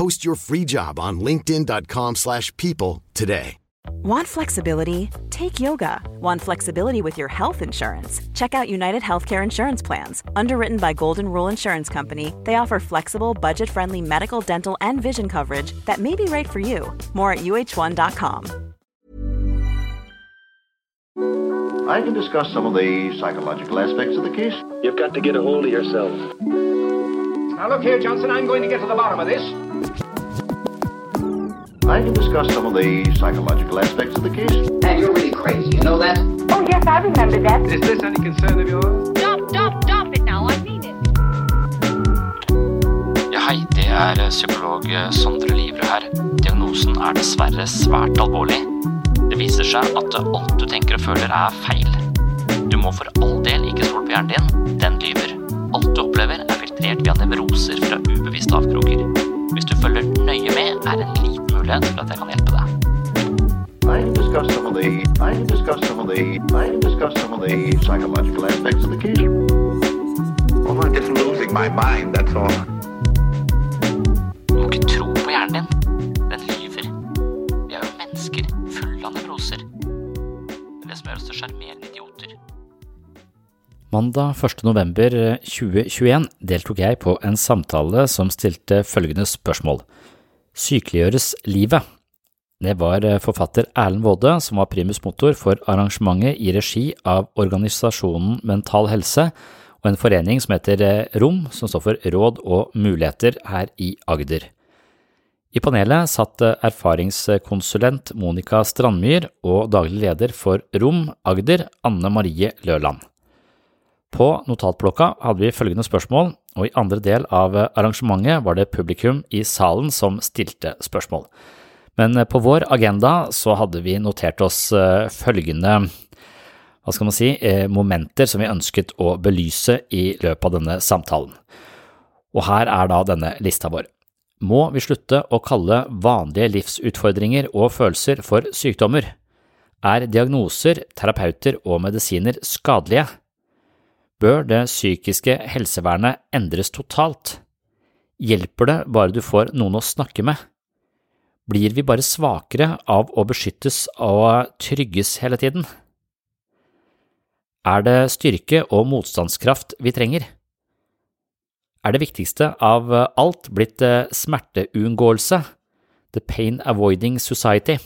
Post your free job on linkedin.com slash people today. Want flexibility? Take yoga. Want flexibility with your health insurance? Check out United Healthcare Insurance Plans. Underwritten by Golden Rule Insurance Company, they offer flexible, budget friendly medical, dental, and vision coverage that may be right for you. More at uh1.com. I can discuss some of the psychological aspects of the case. You've got to get a hold of yourself. Now look here, Johnson, I'm going to get to the bottom of this. I can discuss some of the psychological aspects of the case. And you're really crazy, you know that? Oh, yes, I remember that. Is this any concern of yours? Stop, stop, stop it now, I mean it. Ja, hei, det er psykolog Sondre Livre her. Diagnosen er dessverre svært alvorlig. Det viser seg at alt du tenker og føler er feil. Du må for all del ikke stole på hjernen din, den lyver. Alt du opplever er filtrert via nevroser fra ubevisste avkroker. Hvis du følger nøye med, er det en liten mulighet for at jeg kan hjelpe deg. I discuss some of the I discuss some of the I discuss some of the psychological aspects of the case. Well, I'm just losing my mind, that's all. Du må ikke tro på hjernen din. Den lyver. Vi er jo mennesker fulle av nevroser. Det som gjør oss til sjarmerende. Mandag 1. november 2021 deltok jeg på en samtale som stilte følgende spørsmål. Sykeliggjøres livet? Det var forfatter Erlend Waade som var primus motor for arrangementet i regi av organisasjonen Mental Helse og en forening som heter ROM, som står for Råd og muligheter her i Agder. I panelet satt erfaringskonsulent Monica Strandmyr og daglig leder for ROM Agder, Anne Marie Løland. På notatblokka hadde vi følgende spørsmål, og i andre del av arrangementet var det publikum i salen som stilte spørsmål. Men på vår agenda så hadde vi notert oss følgende, hva skal man si, momenter som vi ønsket å belyse i løpet av denne samtalen. Og her er da denne lista vår. Må vi slutte å kalle vanlige livsutfordringer og følelser for sykdommer? Er diagnoser, terapeuter og medisiner skadelige? Bør det psykiske helsevernet endres totalt? Hjelper det bare du får noen å snakke med? Blir vi bare svakere av å beskyttes og trygges hele tiden? Er det styrke og motstandskraft vi trenger? Er det viktigste av alt blitt smerteunngåelse, the pain avoiding society?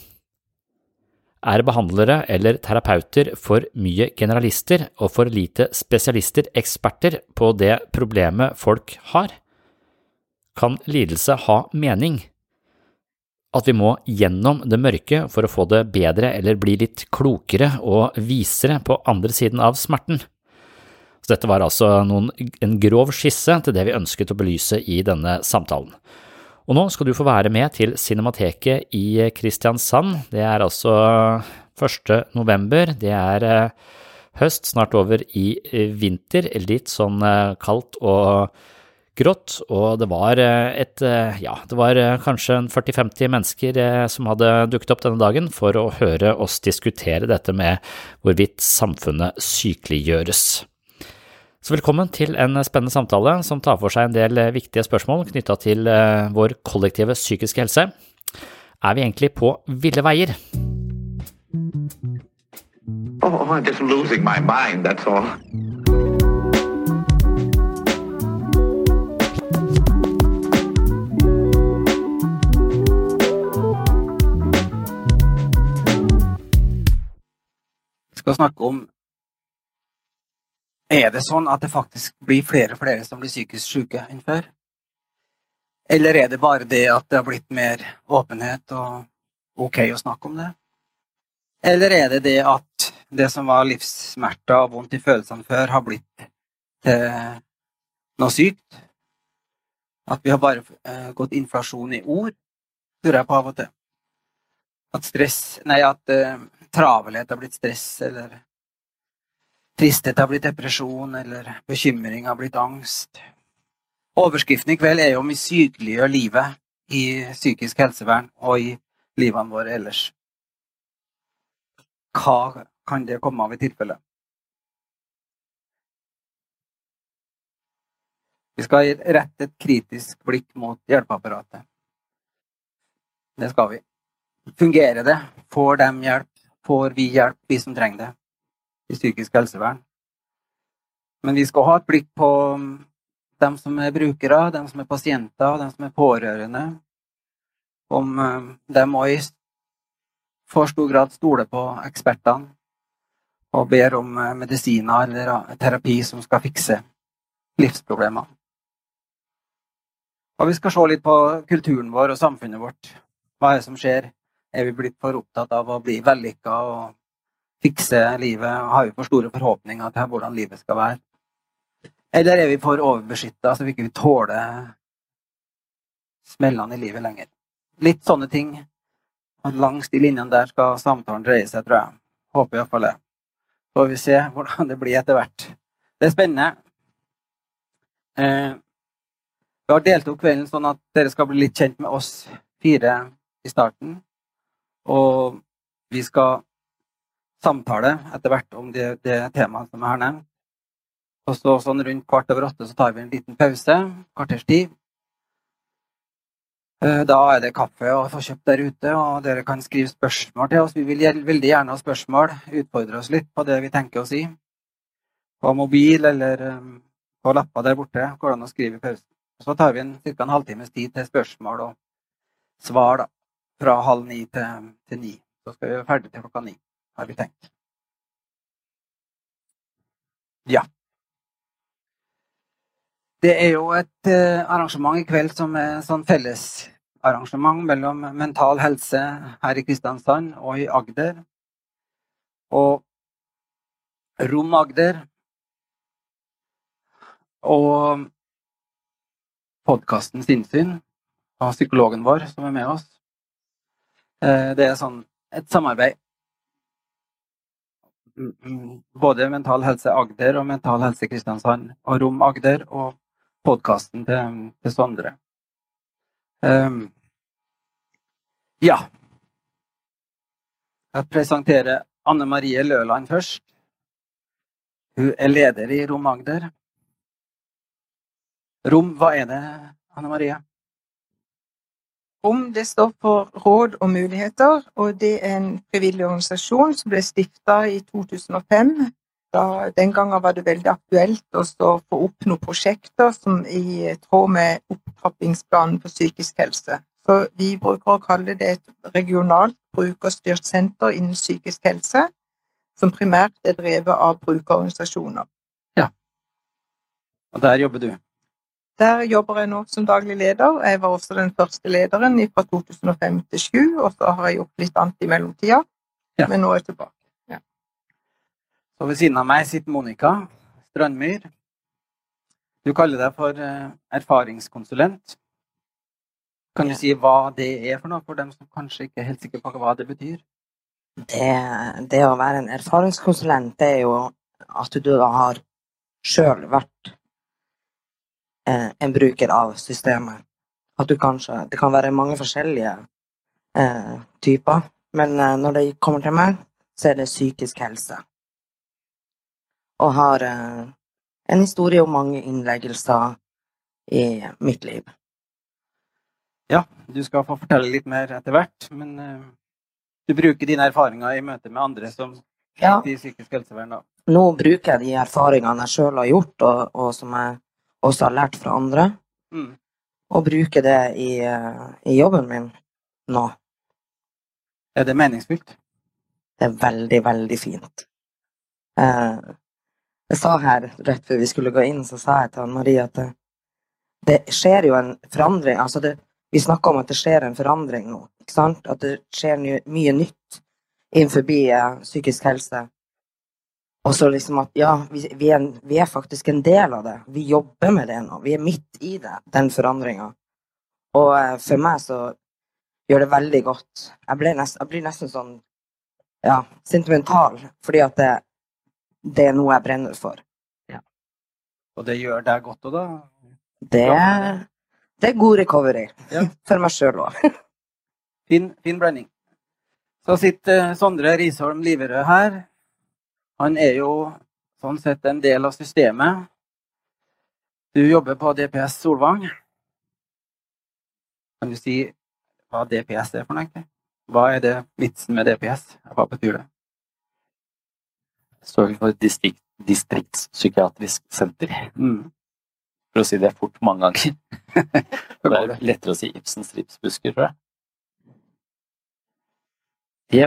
Er behandlere eller terapeuter for mye generalister og for lite spesialister eksperter på det problemet folk har? Kan lidelse ha mening? At vi må gjennom det mørke for å få det bedre eller bli litt klokere og visere på andre siden av smerten? Så dette var altså noen, en grov skisse til det vi ønsket å belyse i denne samtalen. Og nå skal du få være med til Cinemateket i Kristiansand. Det er altså 1. november. Det er høst, snart over i vinter. Litt sånn kaldt og grått. Og det var et, ja, det var kanskje 40-50 mennesker som hadde dukket opp denne dagen for å høre oss diskutere dette med hvorvidt samfunnet sykeliggjøres. Så velkommen til en spennende samtale som tar for seg en del viktige spørsmål knytta til vår kollektive psykiske helse. Er vi egentlig på ville veier? Oh, I'm just losing my mind, that's all. Vi skal snakke om Er det sånn at det faktisk blir flere og flere som blir psykisk syke enn før? Eller er det bare det at det har blitt mer åpenhet og ok å snakke om det? Eller er det det at det som var livssmerter og vondt i følelsene før, har blitt til noe sykt? At vi har bare eh, gått inflasjon i ord, lurer jeg på av og til. At stress Nei, at eh, travelhet har blitt stress, eller tristhet har blitt depresjon, eller bekymring har blitt angst. Overskriften i kveld er jo om vi sykeliggjør livet i psykisk helsevern og i livene våre ellers. Hva kan det komme av i tilfelle? Vi skal rette et kritisk blikk mot hjelpeapparatet. Det skal vi. Fungerer det? Får de hjelp? Får vi hjelp, vi som trenger det, i psykisk helsevern? Men vi skal ha et blikk på dem som er brukere, dem som er pasienter, dem som er pårørende. Om de må i for stor grad stoler på ekspertene og ber om medisiner eller terapi som skal fikse livsproblemer. Og vi skal se litt på kulturen vår og samfunnet vårt. Hva er det som skjer? Er vi blitt for opptatt av å bli vellykka og fikse livet? Har vi for store forhåpninger til hvordan livet skal være? Eller er vi for overbeskytta, så vi ikke tåler smellene i livet lenger? Litt sånne ting. Langs de linjene der skal samtalen dreie seg, tror jeg. Håper iallfall det. Så får vi se hvordan det blir etter hvert. Det er spennende. Eh, vi har delt opp kvelden sånn at dere skal bli litt kjent med oss fire i starten. Og vi skal samtale etter hvert om det, det temaet som jeg har nevnt. Og så sånn rundt kvart over åtte så tar vi en liten pause, kvarters tid. Da er det kaffe å få kjøpt der ute, og dere kan skrive spørsmål til oss. Vi vil veldig gjerne ha spørsmål, utfordre oss litt på det vi tenker å si. På mobil eller på lapper der borte går det an å skrive i pausen. Så tar vi en, ca. en halvtimes tid til spørsmål og svar da, fra halv ni til, til ni. Så skal vi være ferdig til klokka ni, har vi tenkt. Ja. Det er jo et uh, arrangement i kveld som er sånn fellesarrangement mellom Mental Helse her i Kristiansand og i Agder. Og Rom Agder. Og podkasten Sinnsyn av psykologen vår som er med oss. Det er sånn et samarbeid. Både Mental Helse Agder og Mental Helse Kristiansand og Rom Agder og podkasten til, til Sondre. Um, ja. Jeg presenterer Anne Marie Løland først. Hun er leder i Rom Agder. Rom, hva er det, Anne Marie? Rom det står for Råd og muligheter, og det er en frivillig organisasjon som ble stifta i 2005. Da, den gangen var det veldig aktuelt å få opp noen prosjekter som i tråd med opptrappingsplanen for psykisk helse. Så vi bruker å kalle det et regionalt brukerstyrt senter innen psykisk helse, som primært er drevet av brukerorganisasjoner. Ja. Og der jobber du? Der jobber jeg nå som daglig leder. Jeg var også den første lederen fra 2005 til 2007, og så har jeg gjort litt annet i mellomtida. Ja. Men nå er jeg tilbake. Ja. Så ved siden av meg sitter Monica Strandmyr. Du kaller deg for erfaringskonsulent. Kan du si hva det er for noe, for dem som kanskje ikke er helt sikre på hva det betyr? Det, det å være en erfaringskonsulent, det er jo at du har sjøl vært eh, en bruker av systemet. At du kanskje Det kan være mange forskjellige eh, typer, men eh, når det kommer til meg, så er det psykisk helse. Og har en historie om mange innleggelser i mitt liv. Ja, du skal få fortelle litt mer etter hvert, men uh, du bruker dine erfaringer i møte med andre som ja. i psykisk helsevern, da. Nå bruker jeg de erfaringene jeg sjøl har gjort, og, og, som jeg også har lært fra andre, mm. og bruker det i, uh, i, jobben min nå. Er det meningsfylt? Det er veldig, veldig fint. Uh, jeg sa her rett før vi skulle gå inn, så sa jeg til Marie at det, det skjer jo en forandring. altså det vi snakker om at det skjer en forandring nå. ikke sant? At det skjer mye nytt innenfor eh, psykisk helse. Og så liksom at ja, vi, vi, er, vi, er, faktisk en del av det. Vi jobber med det nå. Vi er midt i det, den forandringa. Og eh, for meg så gjør det veldig godt. Jeg, blir nesten sånn ja, sentimental, fordi at det, det er noe jeg brenner for. Ja. Og det gjør deg godt òg, da? Det, det er god recovery. Ja. For meg sjøl òg. fin, fin blanding. Så sitter eh, Sondre Risholm Liverød her. Han er jo sånn sett en del av systemet. Du jobber på DPS Solvang. Kan du si hva DPS er for noe? Hva er det vitsen med DPS? Hva betyr det? Det står for distrikt, distriktspsykiatrisk senter. Mm for å si det fort mange ganger. det er lettere å si Ibsens ripsbusker, tror jeg. Det,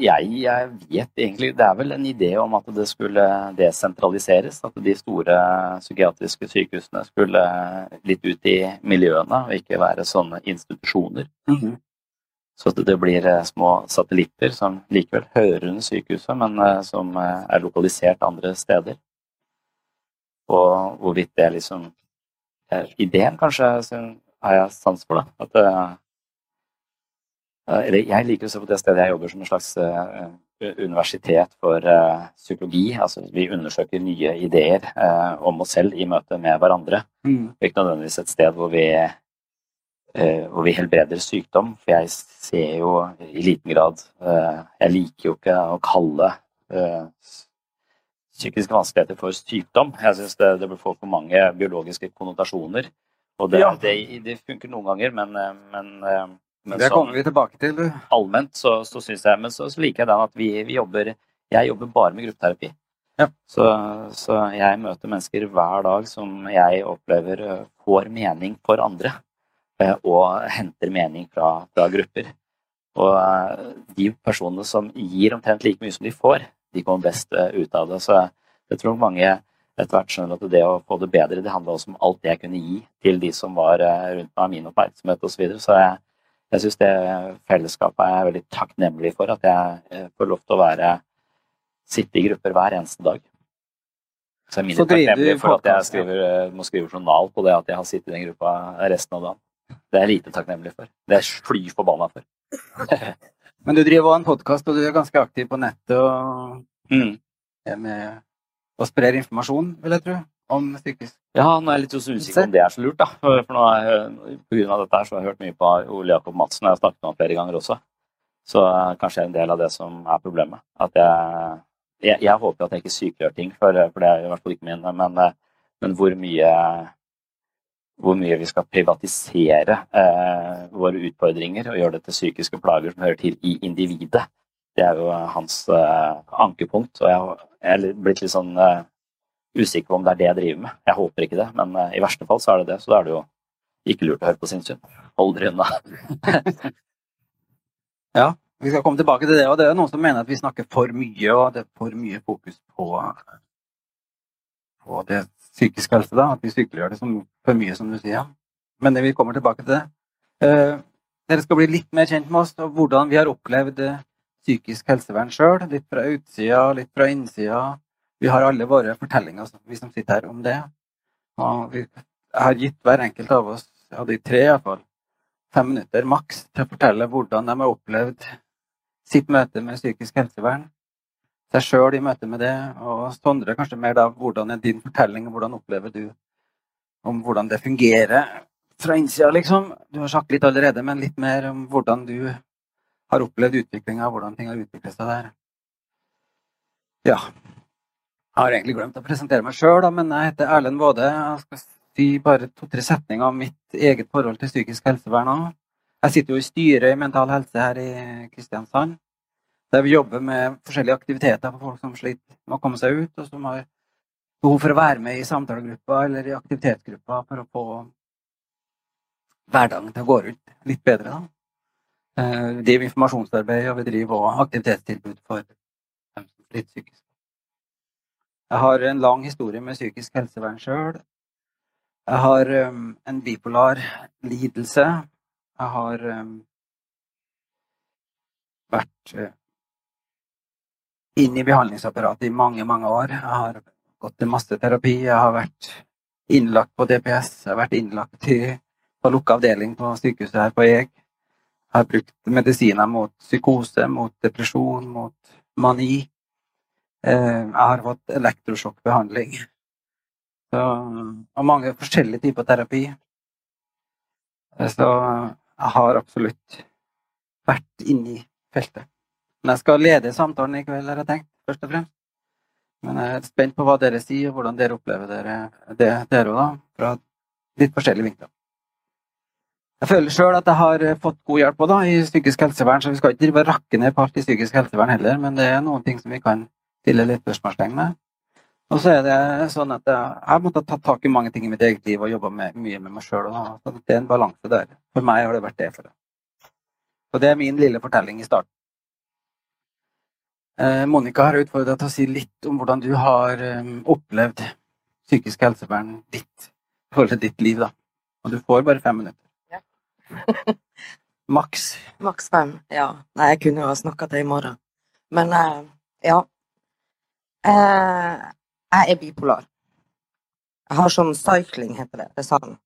jeg, jeg, vet egentlig Det er vel en idé om at det skulle desentraliseres. At de store psykiatriske sykehusene skulle litt ut i miljøene og ikke være sånne institusjoner. Mm -hmm. Så at det blir eh, små satellitter som likevel hører under sykehuset, men eh, som eh, er lokalisert andre steder. Og hvorvidt det liksom Eh, ideen, kanskje, har jeg sans for. da. At, uh, eller jeg liker å se på det stedet jeg jobber som en slags uh, universitet for uh, psykologi. Altså, vi undersøker nye ideer om oss selv i møte med hverandre. Mm. Ikke nødvendigvis et sted hvor vi, hvor vi helbreder sykdom. For jeg ser jo i liten grad Jeg liker jo ikke å kalle psykiske vanskeligheter for sykdom. Jeg syns det, det blir for mange biologiske konnotasjoner. Og det, ja. det, det funker noen ganger, men, men, men Det kommer vi tilbake til. Allment så, så syns jeg Men så, så, liker jeg den at vi, vi, jobber Jeg jobber bare med gruppeterapi. Ja. Så, så, jeg møter mennesker hver dag som jeg opplever eh, får mening for andre. Eh, og henter mening fra, fra grupper. Og eh, de personene som gir omtrent like mye som de får, de kommer best ut av det. Så jeg tror mange etter hvert skjønner at det å få det bedre, det handla også om alt det jeg kunne gi til de som var rundt meg, min oppmerksomhet osv. Så, videre. så jeg, jeg syns det fellesskapet er jeg veldig takknemlig for. At jeg eh, får lov til å være sitte i grupper hver eneste dag. Så jeg er mindre takknemlig for at jeg skriver, må skrive journal på det at jeg har sittet i den gruppa resten av dagen. Det er jeg lite takknemlig for. Det er jeg fly forbanna for. Men du driver også en podkast, og du er ganske aktiv på nettet og mm. med og sprer informasjon, vil jeg tro, om psykisk Ja, nå er jeg litt usikker om det er så lurt, da. For, nå er, på grunn av dette her så har jeg hørt mye på Ole Jakob Madsen, og jeg har snakket med ham flere ganger også. Så uh, kanskje en del av det som er problemet. At jeg, jeg, jeg håper at jeg ikke sykeliggjør ting, for, for det er i hvert fall ikke min, men, uh, men hvor mye hvor mye vi skal privatisere eh, våre utfordringer og gjøre det til psykiske plager som hører til i individet. Det er jo hans eh, ankepunkt. Og jeg, jeg er blitt litt sånn eh, usikker på om det er det jeg driver med. Jeg håper ikke det, men eh, i verste fall så er det det. Så da er det jo ikke lurt å høre på sinnssyn. Hold dere unna. ja, vi skal komme tilbake til det. Og det er noen som mener at vi snakker for mye, og det er for mye fokus på, på det psykisk helse, da, at vi sykeliggjør det som, for mye, som du sier. Men vi kommer tilbake til det. Uh, dere skal bli litt mer kjent med oss og hvordan vi har opplevd uh, psykisk helsevern sjøl. Litt fra utsida, litt fra innsida. Vi har alle våre fortellinger, vi som sitter her, om det. Og vi har gitt hver enkelt av oss, ja, de tre iallfall, fem minutter maks til å fortelle hvordan de har opplevd sitt møte med psykisk helsevern seg sjøl i møte med det. Og Sondre, kanskje mer da, hvordan er din fortelling, og hvordan opplever du om hvordan det fungerer fra innsida, liksom? Du har sagt litt allerede, men litt mer om hvordan du har opplevd utviklinga, hvordan ting har utviklet seg der. Ja. Jeg har egentlig glemt å presentere meg sjøl, men jeg heter Erlend Waade. Jeg skal si bare to-tre setninger om mitt eget forhold til psykisk helsevern òg. Jeg sitter jo i styret i Mental Helse her i Kristiansand. Der vi jobber med forskjellige aktiviteter for folk som sliter med å komme seg ut, og som har behov for å være med i samtalegrupper eller i aktivitetsgrupper for å få hverdagen til å gå rundt litt bedre. da. Eh, vi driver informasjonsarbeid, og vi driver også aktivitetstilbud for dem som sliter psykisk. Jeg har en lang historie med psykisk helsevern sjøl. Jeg har um, en bipolar lidelse. Jeg har um, vært uh, inne i behandlingsapparatet i mange, mange år. Jeg har gått til masse terapi. Jeg har vært innlagt på DPS. Jeg har vært innlagt i, på lukka avdeling på sykehuset her på Eg. Jeg har brukt medisiner mot psykose, mot depresjon, mot mani. Eh, jeg har fått elektrosjokkbehandling. Så, og mange forskjellige typer terapi. Eh, så jeg har absolutt vært inni feltet. Men jeg skal lede samtalen i kveld, har jeg tenkt, først og fremst. Men jeg er spent på hva dere sier, og hvordan dere opplever dere, det, dere da, fra litt forskjellige vinkler. Jeg føler sjøl at jeg har fått god hjelp da, i psykisk helsevern, så vi skal ikke drive rakke ned på alt i psykisk helsevern heller, men det er noen ting som vi kan stille litt spørsmålstegn med. Og så er det sånn at jeg har måttet ta tak i mange ting i mitt eget liv og jobba mye med meg sjøl. Det er en balanse der. For meg har det vært det. for det. Og det er min lille fortelling i starten. Eh, Monica har utfordra til å si litt om hvordan du har um, opplevd psykisk helsevern ditt, forhold ditt liv. da. Og du får bare fem minutter. Ja. Maks. Maks fem, ja. Nei, jeg kunne jo ha snakka til i morgen. Men uh, ja. Uh, jeg er bipolar. Jeg har sånn cycling, heter det. Det er sånn.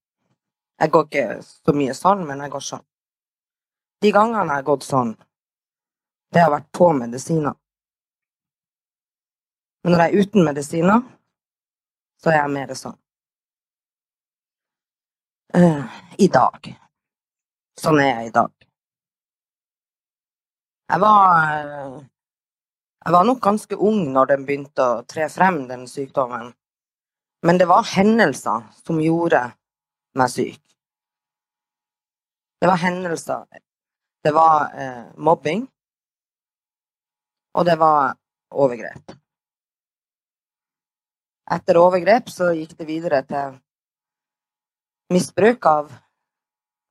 Jeg går ikke så mye sånn, men jeg går sånn. De gangene jeg har gått sånn, det har vært på medisiner. Men når jeg er uten medisiner, så er jeg mer sånn. Uh, I dag. Sånn er jeg i dag. Jeg var Jeg var nok ganske ung når den begynte å tre frem, den sykdommen. Men det var hendelser som gjorde meg syk. Det var hendelser. Det var eh, mobbing. Og det var overgrep. Etter overgrep så gikk det videre til misbruk av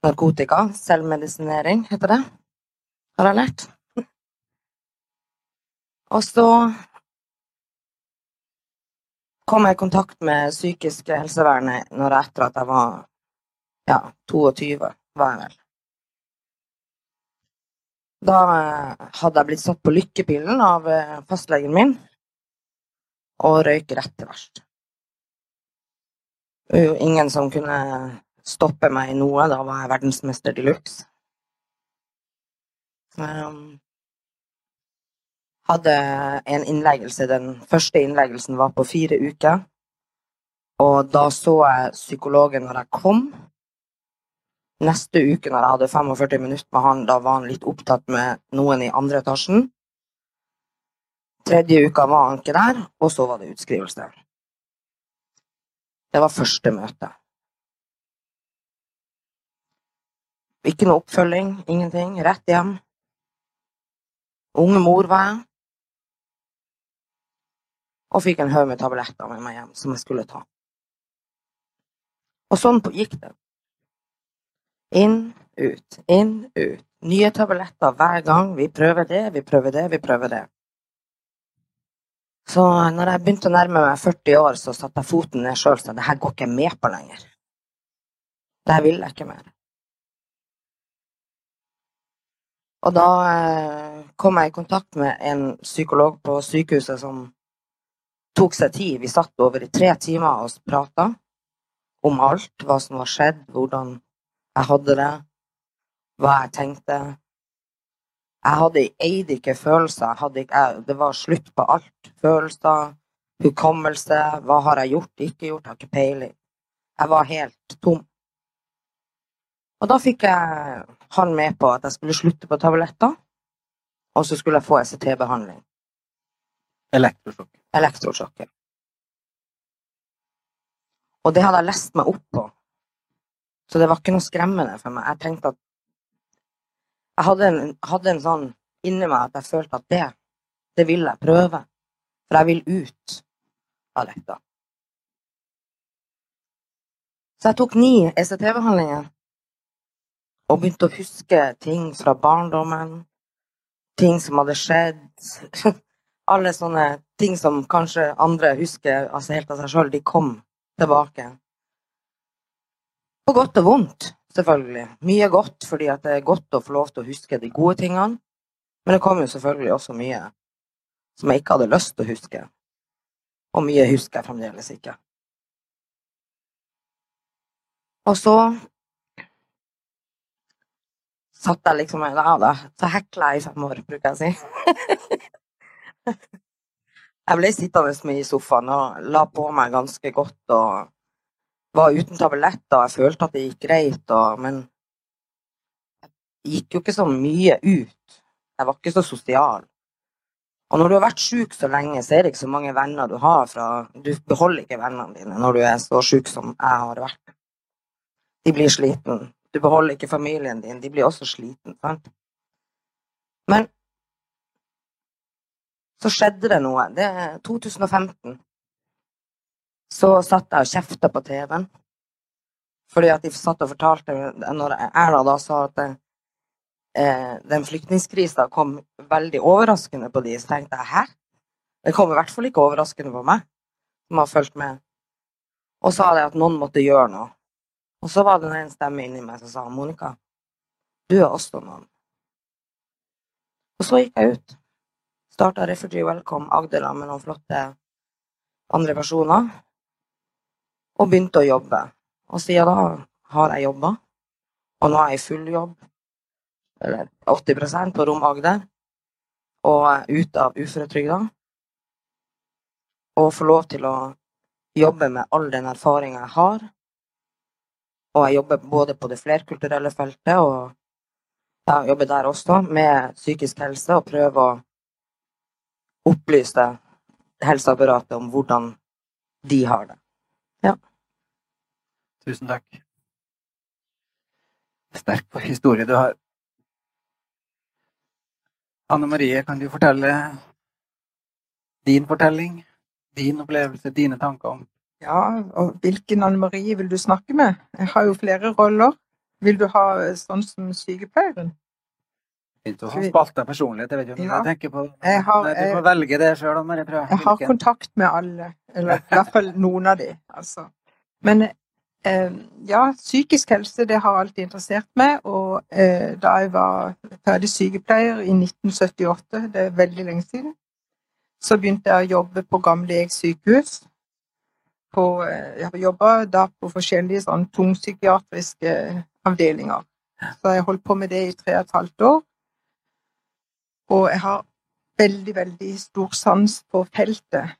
narkotika. Selvmedisinering, heter det. Har jeg lært. Og så kom jeg i kontakt med psykisk helsevernet når jeg, etter at jeg var ja, 22, var jeg vel. Da hadde jeg blitt satt på lykkepillen av fastlegen min og røyk rett til verst. Det var jo ingen som kunne stoppe meg i noe. Da var jeg verdensmester de luxe. Um, hadde en innleggelse. Den første innleggelsen var på fire uker. Og da så jeg psykologen når jeg kom. Neste uke når jeg hadde 45 minutter med han, da var han litt opptatt med noen i andre etasjen. Tredje uka var han ikke der, og så var det utskrivelse. Det var første møte. Ikke noe oppfølging, ingenting. Rett hjem. Unge mor var jeg og fikk en haug med tabletter med meg hjem som jeg skulle ta. Og sånn gikk det. Inn, ut, inn, ut. Nye tabletter hver gang. Vi prøver det, vi prøver det, vi prøver det. Så når jeg begynte å nærme meg 40 år, så satte jeg foten ned sjøl og sa det her går ikke jeg med på lenger. Det her vil jeg ikke mer. Og da eh, kom jeg i kontakt med en psykolog på sykehuset som tok seg tid. Vi satt over i tre timer og prata om alt. Hva som var skjedd, hvordan jeg hadde det, hva jeg tenkte. Jeg hadde eide ikke følelser. Ikke, det var slutt på alt. Følelser, hukommelse. Hva har jeg gjort, ikke gjort? Jeg har ikke peiling. Jeg var helt tom. Og da fikk jeg han med på at jeg skulle slutte på tabletter, og så skulle jeg få ECT-behandling. Elektrosjokk. Elektrosjokket. Og det hadde jeg lest meg opp på. Så det var ikke noe skremmende for meg. Jeg tenkte at Jeg hadde en, hadde en sånn inni meg at jeg følte at det, det vil jeg prøve. For jeg vil ut av dette. Så jeg tok ni ECT-behandlinger og begynte å huske ting fra barndommen. Ting som hadde skjedd. Alle sånne ting som kanskje andre husker altså helt av seg sjøl, de kom tilbake. På godt og vondt, selvfølgelig. Mye godt fordi det er godt å få lov til å huske de gode tingene. Men det kom jo selvfølgelig også mye som jeg ikke hadde lyst til å huske. Og mye husker jeg fremdeles ikke. Og så satt jeg liksom ja, da, Så hekla jeg i fem år, bruker jeg å si. jeg ble sittende mye i sofaen og la på meg ganske godt og var uten tabletter. Jeg følte at det gikk greit, og, men jeg gikk jo ikke så mye ut. Jeg var ikke så sosial. Og når du har vært syk så lenge, så er det ikke så mange venner du har fra Du beholder ikke vennene dine når du er så syk som jeg har vært. De blir sliten. Du beholder ikke familien din. De blir også sliten. Men så skjedde det noe. Det er 2015. Så satt jeg og kjefta på TV-en. Fordi at de satt og fortalte Når Erna da sa at eh, den flyktningkrisa kom veldig overraskende på de, så tenkte jeg hæ? Det kom i hvert fall ikke overraskende på meg, som har fulgt med. Og sa det at noen måtte gjøre noe. Og så var det en stemme inni meg som sa Monica, du er også noen. Og så gikk jeg ut. Starta Refugee Welcome Agdela med noen flotte andre personer. Og begynte å jobbe. Og siden da har jeg jobba. Og nå er jeg i full jobb eller 80 på Rom Agder, og ute av uføretrygda. Og får lov til å jobbe med all den erfaringa jeg har. Og jeg jobber både på det flerkulturelle feltet og jeg jobber der også, med psykisk helse, og prøver å opplyse helseapparatet om hvordan de har det. Ja. Tusen takk. Sterk historie du har. Anne Marie, kan du fortelle din fortelling? Din opplevelse, dine tanker om Ja, og hvilken Anne Marie vil du snakke med? Jeg har jo flere roller. Vil du ha sånn som sykepleieren? Spalta personlighet, jeg vet ikke om ja. jeg tenker på jeg har, Nei, Du får velge det sjøl, Marie. Prøv. Jeg har kontakt med alle, eller i hvert fall noen av de, altså. Men Eh, ja, psykisk helse det har alltid interessert meg. Og eh, da jeg var ferdig sykepleier i 1978, det er veldig lenge siden, så begynte jeg å jobbe på Gamle Eg sykehus. På, eh, jeg har jobba da på forskjellige sånn tungpsykiatriske avdelinger. Så jeg holdt på med det i tre og et halvt år. Og jeg har veldig, veldig stor sans på feltet.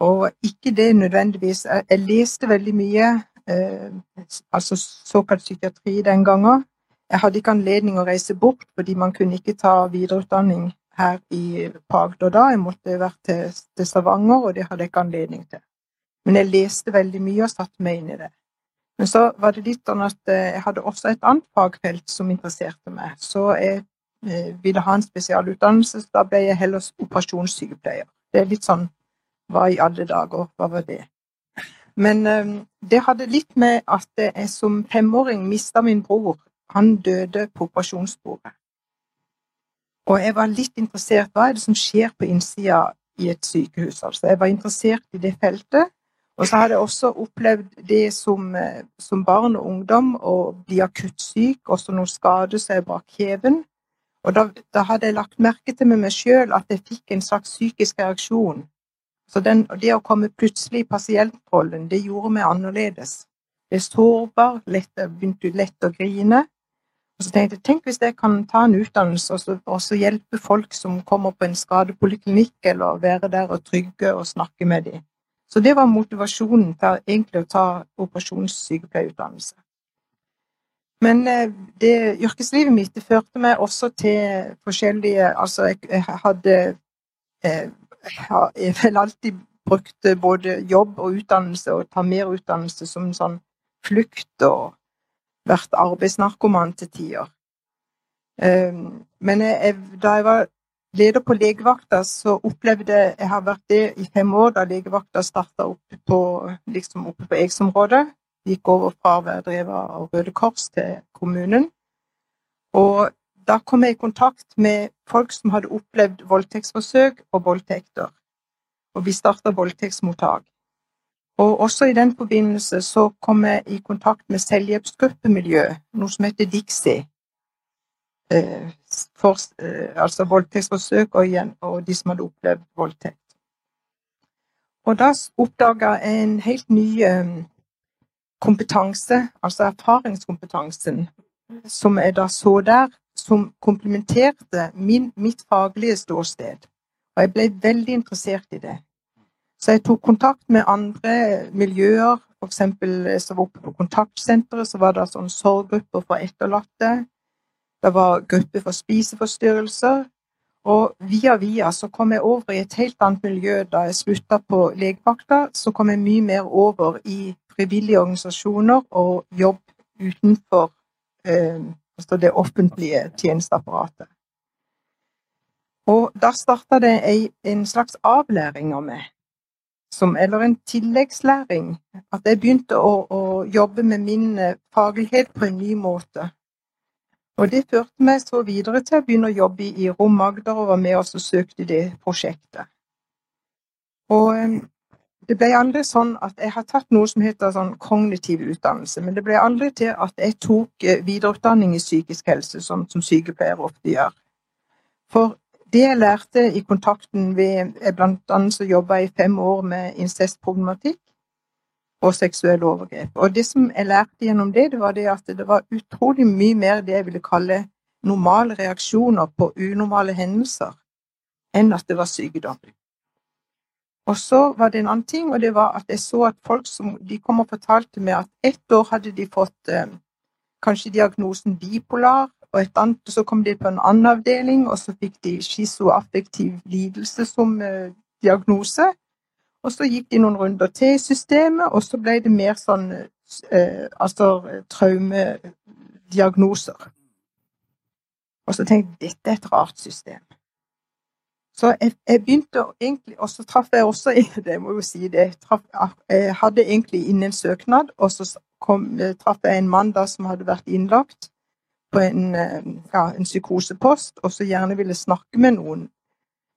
Og ikke det nødvendigvis Jeg, leste veldig mye eh, altså såkalt psykiatri den gangen. Jeg hadde ikke anledning å reise bort, fordi man kunne ikke ta videreutdanning her i Agder da. Jeg måtte vært til, til Stavanger, og det hadde jeg ikke anledning til. Men jeg leste veldig mye og satte meg inn i det. Men så var det litt sånn at eh, jeg hadde også et annet fagfelt som interesserte meg. Så jeg ville ha en spesialutdannelse, så da ble jeg heller operasjonssykepleier. Det er litt sånn Hva i alle dager, hva var det? Men um, det hadde litt med at jeg som femåring mista min bror. Han døde på operasjonsbordet. Og jeg var litt interessert hva er det som skjer på innsida i et sykehus. Altså, jeg var interessert i det feltet. Og så hadde jeg også opplevd det som, eh, som barn og ungdom, å bli akutt syk, også noen skader jeg brakk kjeven. Og da, da, hadde jeg lagt merke til med meg sjøl at jeg fikk en slags psykisk reaksjon så den, det å komme plutselig i pasientrollen, det gjorde meg annerledes. Jeg er sårbar, lett, begynte lett å grine. Og så tenkte jeg tenk hvis jeg kan ta en utdannelse og så, og så hjelpe folk som kommer på en skadepoliklinikk, eller være der og trygge og snakke med dem. Så det var motivasjonen til egentlig å ta operasjonssykepleierutdannelse. Men eh, det yrkeslivet mitt det førte meg også til forskjellige Altså, jeg, hadde jeg har vel alltid brukt både jobb og utdannelse og ta mer utdannelse som sånn flukt og vært arbeidsnarkoman til tider. Um, men jeg, da jeg var leder på legevakta, så opplevde jeg Jeg har vært det i fem år, da legevakta starta oppe på, liksom oppe på Eiksområdet. Gikk over fra å være drevet av Røde Kors til kommunen. Og da kom jeg i kontakt med folk som hadde opplevd voldtektsforsøk og voldtekter. Og vi starta voldtektsmottak. Og også i den forbindelse så kom jeg i kontakt med selvhjelpsgruppemiljø, noe som heter Dixie. Eh, for, eh, altså voldtektsforsøk og, igjen, og de som hadde opplevd voldtekt. Og da oppdaga jeg en helt ny eh, kompetanse, altså erfaringskompetansen, som jeg da så der, som komplementerte min, mitt faglige ståsted. Og jeg ble veldig interessert i det. Så jeg tok kontakt med andre miljøer, f.eks. som var oppe på kontaktsenteret, så var det sånn sorggrupper for etterlatte. Det var grupper for spiseforstyrrelser. Og via via så kom jeg over i et helt annet miljø da jeg slutta på legevakta. Så kom jeg mye mer over i frivillige organisasjoner og jobb utenfor eh, altså det offentlige tjenesteapparatet. Og da starta det en slags avlæring av meg, som, eller en tilleggslæring. At jeg begynte å, å jobbe med min eh, faglighet på en ny måte. Og det førte meg så videre til å begynne å jobbe i Rom Agder og var med oss og søkte det prosjektet. Og eh, det ble aldri sånn at jeg har tatt noe som heter sånn kognitiv utdannelse, men det ble aldri til at jeg tok eh, videreutdanning i psykisk helse, som, som sykepleiere ofte gjør. For det jeg lærte i kontakten ved Blant annet så jobba jeg i fem år med incestproblematikk og seksuelle overgrep. Og det som jeg lærte gjennom det, det var det at det var utrolig mye mer det jeg ville kalle normale reaksjoner på unormale hendelser, enn at det var sykdom. Og så var det en annen ting, og det var at jeg så at folk som de kom og fortalte meg at ett år hadde de fått eh, kanskje diagnosen bipolar, og et annet, så kom de på en annen avdeling, og så fikk de schizoaffektiv lidelse som eh, diagnose. Og så gikk de noen runder til i systemet, og så ble det mer sånn eh, altså traumediagnoser. Og så tenkte jeg dette er et rart system. Så jeg, jeg begynte egentlig Og så traff jeg også det må jo si det, traf, jeg hadde egentlig inn en søknad, og så kom, traff jeg en mann da som hadde vært innlagt på en, eh, ja, en psykosepost, og så gjerne ville snakke med noen.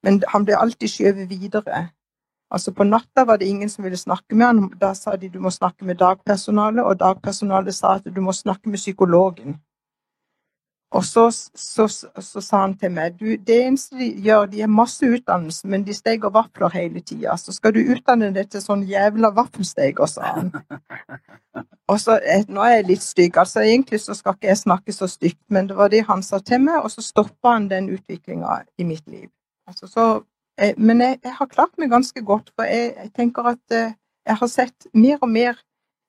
Men han ble alltid skjøvet videre. Altså På natta var det ingen som ville snakke med han. Da sa de du må snakke med dagpersonalet, og dagpersonalet sa at du må snakke med psykologen. Og så, så, så, sa han til meg du, det eneste de gjør, de har masse utdannelse, men de steker vafler hele tida. Så skal du utdanne deg til sånn jævla vaffelsteker, sa han. Og så, eh, Nå er jeg litt stygg, altså egentlig så skal ikke jeg snakke så stygt, men det var det han sa til meg, og så stoppa han den utviklinga i mitt liv. Altså, så, jeg, men jeg, jeg, har klart meg ganske godt, for jeg, jeg tenker at eh, jeg har sett mer og mer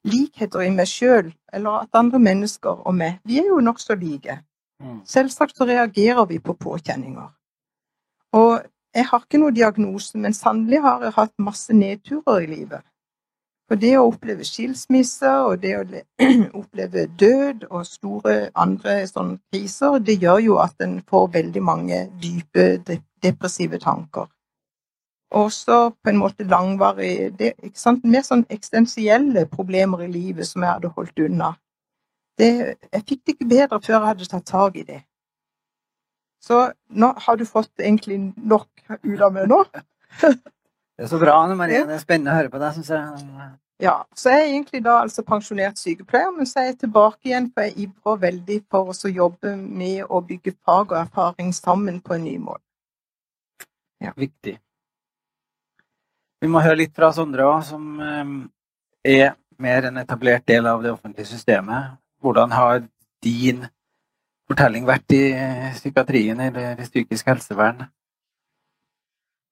likheter i meg sjøl, eller at andre mennesker og meg, vi er jo nokså like. Mm. Selvsagt så reagerer vi på påkjenninger. Og jeg har ikke noen diagnose, men sannelig har jeg hatt masse nedturer i livet. For det å oppleve skilsmisse og det å oppleve død og store andre sånne kriser, det gjør jo at en får veldig mange dype depressive tanker. Også på en måte langvarig Mer sånn eksistensielle problemer i livet som jeg hadde holdt unna det, jeg fikk det ikke bedre før jeg hadde tatt tak i det. Så nå har du fått egentlig nok ut av meg nå. det er så bra, Anne Marie. Det er spennende å høre på deg, syns jeg. Ja, så jeg er egentlig da altså pensjonert sykepleier, men så er jeg tilbake igjen, for jeg ivrer veldig for å jobbe med å bygge fag og erfaring sammen på en ny mål. Ja. Viktig. Vi må høre litt fra Sondre òg, som eh, er mer en etablert del av det offentlige systemet. Hvordan har din fortelling vært i psykiatrien eller i psykisk helsevern?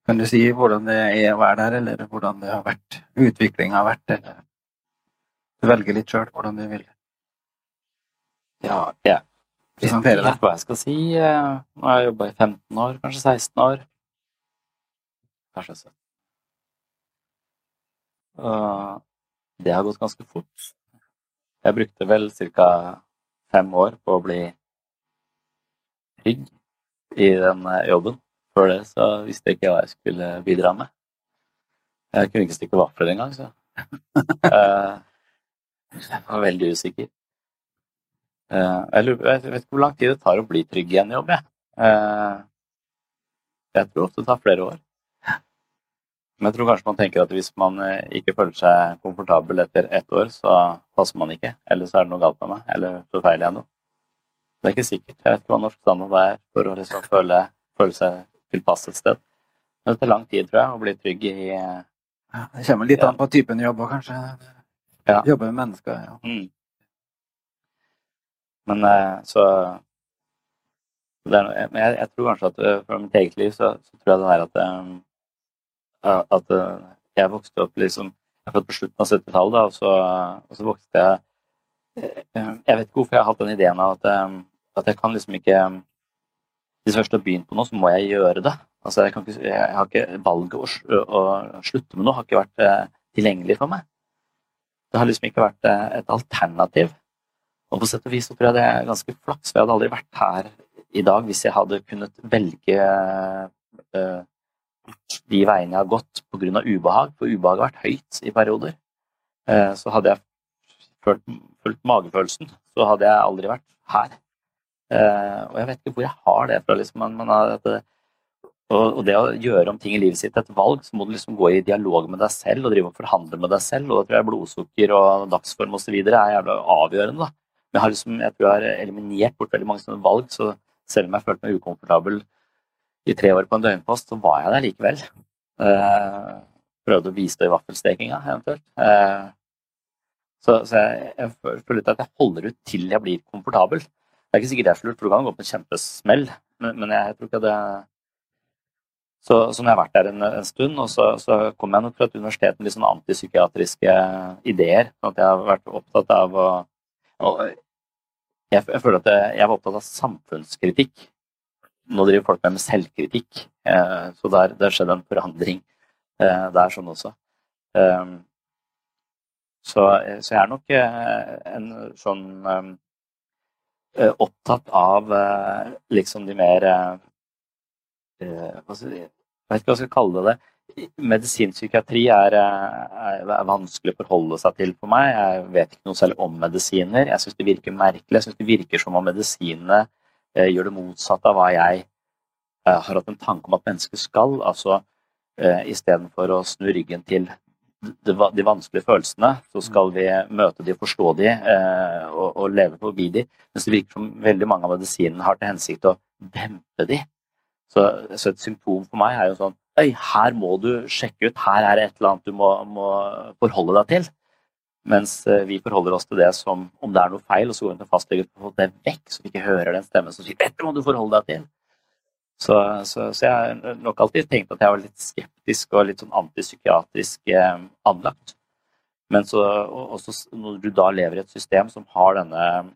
Kan du si hvordan det er å være der, eller hvordan det har vært, utviklinga har vært? Eller du velger litt sjøl hvordan du vil. Ja, ja. jeg deg. Hva jeg skal si. Nå har jeg jobba i 15 år, kanskje 16 år. Kanskje 17. Det har gått ganske fort. Jeg brukte vel ca. fem år på å bli trygg i den eh, jobben. Før det så visste jeg ikke hva jeg skulle bidra med. Jeg kunne ikke stikke vafler engang, så Eh, Jeg var veldig usikker. Eh, Jeg, vet ikke hvor lang tid det tar å bli trygg i en jobb, jeg. Jeg tror ofte det tar flere år. Men jeg tror kanskje man tenker at hvis man eh, ikke føler seg komfortabel etter ett år, så passer man ikke. Eller så er det noe galt med meg. Eller så feiler jeg noe. Det er ikke sikkert. Jeg vet ikke hva norsk standard er for å liksom føle, føle seg tilpass et sted. Men det tar lang tid, tror jeg, å bli trygg i Ja, det kommer litt an på typen jobb òg, kanskje. Ja. Jobbe med mennesker. Ja. Mm. Men eh, så er, jeg, jeg tror kanskje at eh, fra mitt eget liv så, så tror jeg det der at at eh, jeg vokste opp liksom Jeg født på slutten av 70-tallet, da, og, så, så vokste jeg eh, Jeg vet ikke hvorfor jeg har hatt den ideen av at, eh, at jeg kan liksom ikke Hvis jeg først har begynt på noe, så må jeg gjøre det. Altså, jeg, ikke, jeg har ikke Valget å, å slutte med noe har ikke vært eh, tilgjengelig for meg. Det har liksom ikke vært eh, et alternativ. Og på sett og vis så tror jeg det er ganske flaks, for jeg hadde aldri vært her i dag hvis jeg hadde kunnet velge eh, de veiene jeg har gått pga. ubehag, for ubehaget har vært høyt i perioder. Eh, så hadde jeg følt, fulgt magefølelsen, så hadde jeg aldri vært her. Eh, og jeg vet ikke hvor jeg har det fra. Liksom, man, man har, at det, og det å gjøre om ting i livet sitt et valg, så må du liksom gå i dialog med deg selv og drive og forhandle med deg selv. Og da tror jeg blodsukker og dagsform osv. er jævla avgjørende. da. Men jeg har liksom, jeg tror jeg har eliminert bort veldig mange sånne valg, så selv om jeg følte meg ukomfortabel i tre år på en døgnpost, så var jeg der likevel. Eh, prøvde å bistå i vaffelstekinga, eventuelt. Eh, så så jeg, jeg føler at jeg holder ut til jeg blir komfortabel. Det er ikke sikkert det er så lurt, for du kan gå på en kjempesmell, men, men jeg tror ikke det så, så når jeg har vært der en, en stund, og så, så kom jeg nok fra et universitet med litt sånn antipsykiatriske ideer. sånn at jeg har vært opptatt av å jeg, jeg føler at jeg, jeg var opptatt av samfunnskritikk. Nå driver folk med selvkritikk, eh, så der, der skjedde en forandring eh, der sånn også. Um, så, så jeg er nok eh, en sånn eh, opptatt av eh, liksom de mer eh, eh, hva skal jeg, vet ikke hva jeg skal kalle det. Medisinpsykiatri er, eh, er, er vanskelig å forholde seg til for meg. Jeg vet ikke noe særlig om medisiner. Jeg syns det virker merkelig. Jeg syns det virker som om medisinene eh, gjør det motsatte av hva jeg eh, har hatt en tanke om at mennesker skal. Altså eh, istedenfor å snu ryggen til de, de vanskelige følelsene, så skal vi møte de, forstå de eh, og, og leve forbi de. Mens det virker som veldig mange av medisinene har til hensikt å dempe de. Så, så et symptom for meg er jo sånn Øy, her må du sjekke ut, her er det et eller annet du må, må forholde deg til. Mens eh, vi forholder oss til det som om det er noe feil, og så går vi til fastlege og får det vekk, så vi ikke hører den stemmen som sier 'dette må du forholde deg til'. Så, så, så jeg har nok alltid tenkt at jeg var litt skeptisk og litt sånn antipsykiatrisk eh, anlagt. Men så, og, også når du da lever i et system som har denne,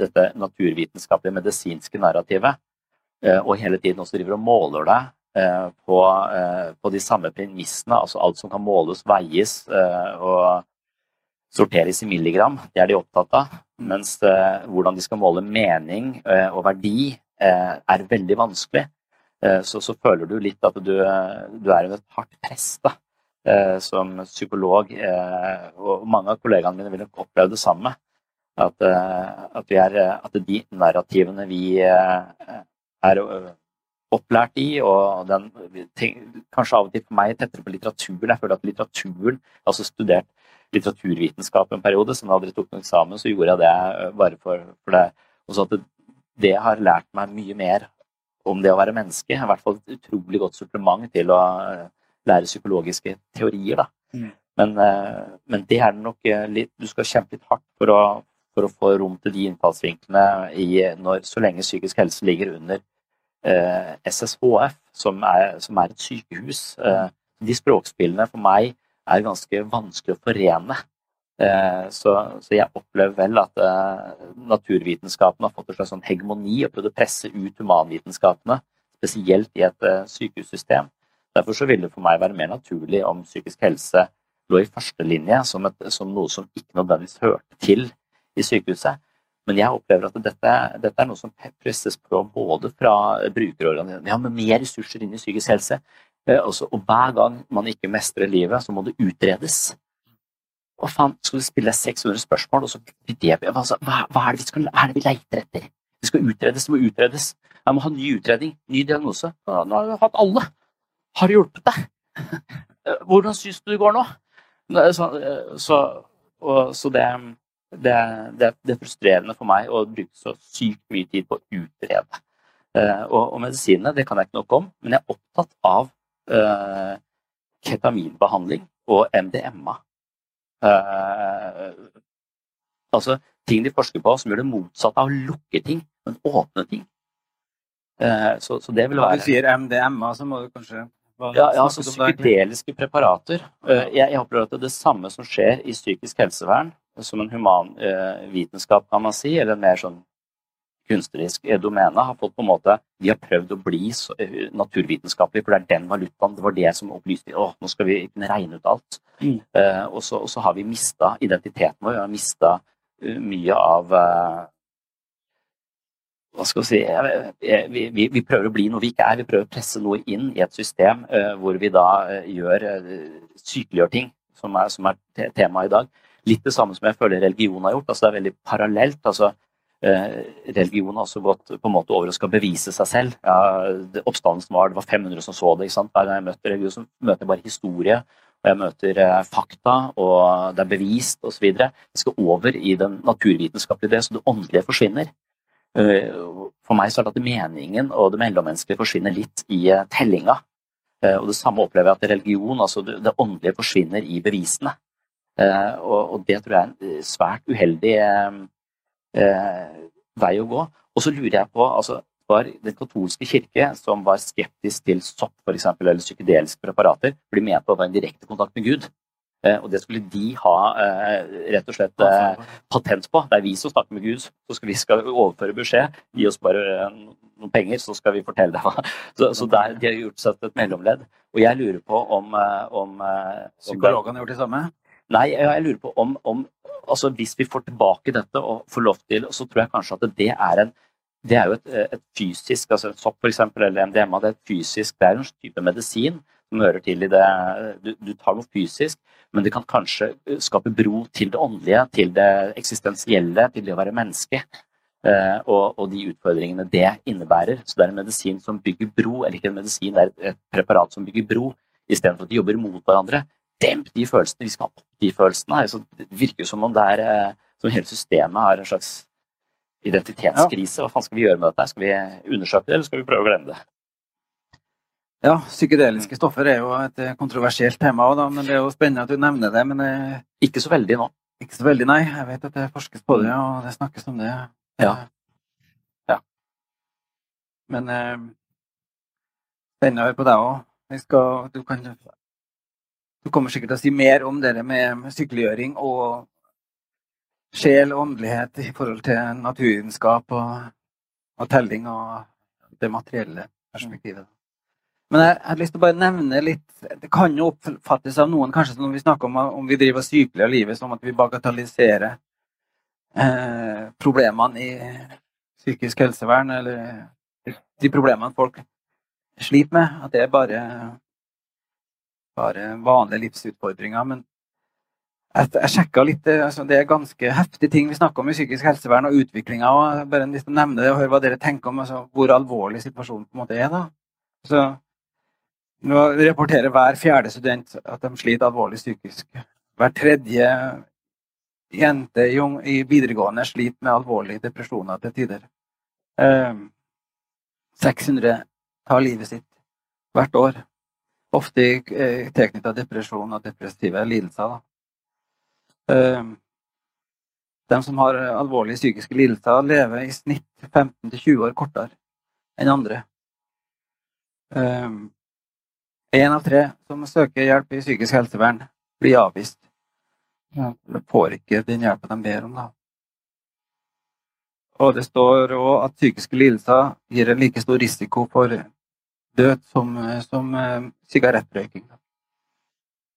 dette naturvitenskapelige, medisinske narrativet, eh, og hele tiden også driver og måler deg eh, på, på de samme premissene, altså alt som kan måles, veies og sorteres i milligram, det er de opptatt av. Mens eh, hvordan de skal måle mening eh, og verdi, eh, er veldig vanskelig. Så, så føler du litt at du, du er under et hardt press da, som psykolog. og mange av kollegaene mine vil nok oppleve det samme. At, at, er, at de narrativene vi er opplært i, og den, tenk, kanskje av og til for meg tettere på litteraturen. Jeg føler at litteraturen altså studert litteraturvitenskap en periode, så når jeg aldri tok noen eksamen, så gjorde jeg det eh, bare for, for det. Og så at det, det har lært meg mye mer om det å være menneske. I hvert fall et utrolig godt supplement til å eh, lære psykologiske teorier. Da. Mm. Men, eh, men det er nok eh, litt Du skal kjempe litt hardt for å, for å få rom til de innfallsvinklene i, når, så lenge psykisk helse ligger under eh, SSHF, som er, som er et sykehus. Eh, de språkspillene for meg er ganske vanskelig å forene. Eh, så, så jeg opplever vel at naturvitenskapene har fått en slags sånn hegemoni og prøvd å presse ut humanvitenskapene, spesielt i et eh, sykehussystem. Derfor så ville det for meg være mer naturlig om psykisk helse lå i førstelinje som, som noe som ikke nødvendigvis hørte til i sykehuset. Men jeg opplever at dette, dette er noe som presses på både fra brukerorganisasjoner Ja, med mer ressurser inn i psykisk helse. Eh, også, og hver gang man ikke mestrer livet, så må det utredes. Hva faen, skal du stille 600 spørsmål, og så altså, hva, hva, er det vi skal, er det vi leiter etter? Det skal utredes, det må utredes. Jeg må ha ny utredning, ny diagnose. Nå har vi hatt alle. Har det hjulpet deg? Hvordan syns du det går nå? Så, så, og, så det, det, det, det, er frustrerende for meg å bruke så sykt mye tid på å utrede. Og, og medisinene det kan jeg ikke nok om, men jeg er opptatt av uh, ketaminbehandling og MDMA. Eh, altså ting de forsker på som gjør det motsatte av å lukke ting, men åpne ting. Eh, så, så, det vil være Når du sier MDMA, så må du kanskje ja, ja, altså Psykedeliske preparater. Uh, jeg, jeg opplever at det er det samme som skjer i psykisk helsevern, som en human vitenskap, kan man si, eller en mer sånn kunstnerisk domene har fått på en måte De har prøvd å bli naturvitenskapelige, naturvitenskapelig, for det er den valutaen. Det var det som opplyste Å, nå skal vi kunne regne ut alt. Mm. Uh, og, så, og, så, har vi mista identiteten vår. Vi har mista uh, mye av uh, Hva skal vi si vi, vi, vi, prøver å bli noe vi ikke er. Vi prøver å presse noe inn i et system hvor vi da gjør sykeliggjør ting, som er, som er temaet i dag. Litt det samme som jeg føler religion har gjort. altså Det er veldig parallelt. altså Eh, religion har også gått på en måte over og skal bevise seg selv. Ja, oppstandelsen var, Det var 500 som så det. ikke sant? Hver gang jeg møter religion, så møter jeg bare historie. og Jeg møter eh, fakta, og det er bevist osv. Jeg skal over i den naturvitenskapelige det, så det åndelige forsvinner. Eh, for meg så er det at meningen og det mellommenneskelige forsvinner litt i tellinga. Og Det samme opplever jeg at religion, altså det åndelige, forsvinner i bevisene. Og det tror jeg er en svært uheldig eh, vei å gå. Og så lurer jeg på altså, var Den katolske kirke, som var skeptisk til sopp for eksempel, eller psykedeliske preparater, for de mente at det var en direkte kontakt med Gud. Eh, og det skulle de ha eh, rett og slett eh, patent på. Det er vi som snakker med Gud, så skal vi skal overføre beskjed. Gi oss bare eh, noen penger, så skal vi fortelle deg hva. Så, så der, de har gjort seg til et mellomledd. Og jeg lurer på om, eh, om, om Psykologene har gjort det samme? Nei, jeg lurer på om, om altså Hvis vi får tilbake dette og får lov til, så tror jeg kanskje at det er en det er jo et, et fysisk altså Sopp for eksempel, eller MDMA, det er et fysisk, det er en type medisin som hører til i det du, du, tar noe fysisk, men det kan kanskje skape bro til det åndelige, til det eksistensielle, til det å være menneske. Eh, og, og, de utfordringene det innebærer. Så det er en medisin som bygger bro, eller ikke en medisin, det er et, preparat som bygger bro, istedenfor at de jobber mot hverandre demp de følelsene. Vi skal ha opp de følelsene. Så det virker som om det er eh, som hele systemet har en slags identitetskrise. Hva faen skal vi gjøre med dette? Skal vi undersøke det, eller skal vi prøve å glemme det? Ja, psykedeliske stoffer er jo et eh, kontroversielt tema òg, men det er jo spennende at du nevner det. Men eh, ikke så veldig nå. Ikke så veldig, nei. Jeg vet at det forskes på det, og det snakkes om det. Ja. ja. Men eh, spennende å høre på deg òg. Du kan du kommer sikkert til å si mer om det med sykeliggjøring og sjel og åndelighet i forhold til naturvitenskap og, og telling og det materielle perspektivet. Men jeg har lyst til å bare nevne litt Det kan jo oppfattes av noen kanskje når vi snakker om om vi driver sykelig av livet, som at vi bagatelliserer eh, problemene i psykisk helsevern, eller de problemene folk sliter med. At det er bare bare vanlige livsutfordringer. Men jeg, jeg sjekka litt eh, altså Det er ganske heftige ting vi snakker om i psykisk helsevern og utviklinga. Bare liksom nevne det og høre hva dere tenker om altså, hvor alvorlig situasjonen på en måte er. da. Så nå rapporterer hver fjerde student at de sliter alvorlig psykisk. Hver tredje jente i videregående sliter med alvorlige depresjoner til tider. 600 eh, tar livet sitt hvert år. Ofte eh, tilknyttet depresjon og depressive lidelser. Eh, de som har alvorlige psykiske lidelser, lever i snitt 15-20 år kortere enn andre. Én eh, av tre som søker hjelp i psykisk helsevern, blir avvist. Det får ikke den hjelpa de ber om. da. Og det står òg at psykiske lidelser gir en like stor risiko for død som, som uh, sigarettrøyking.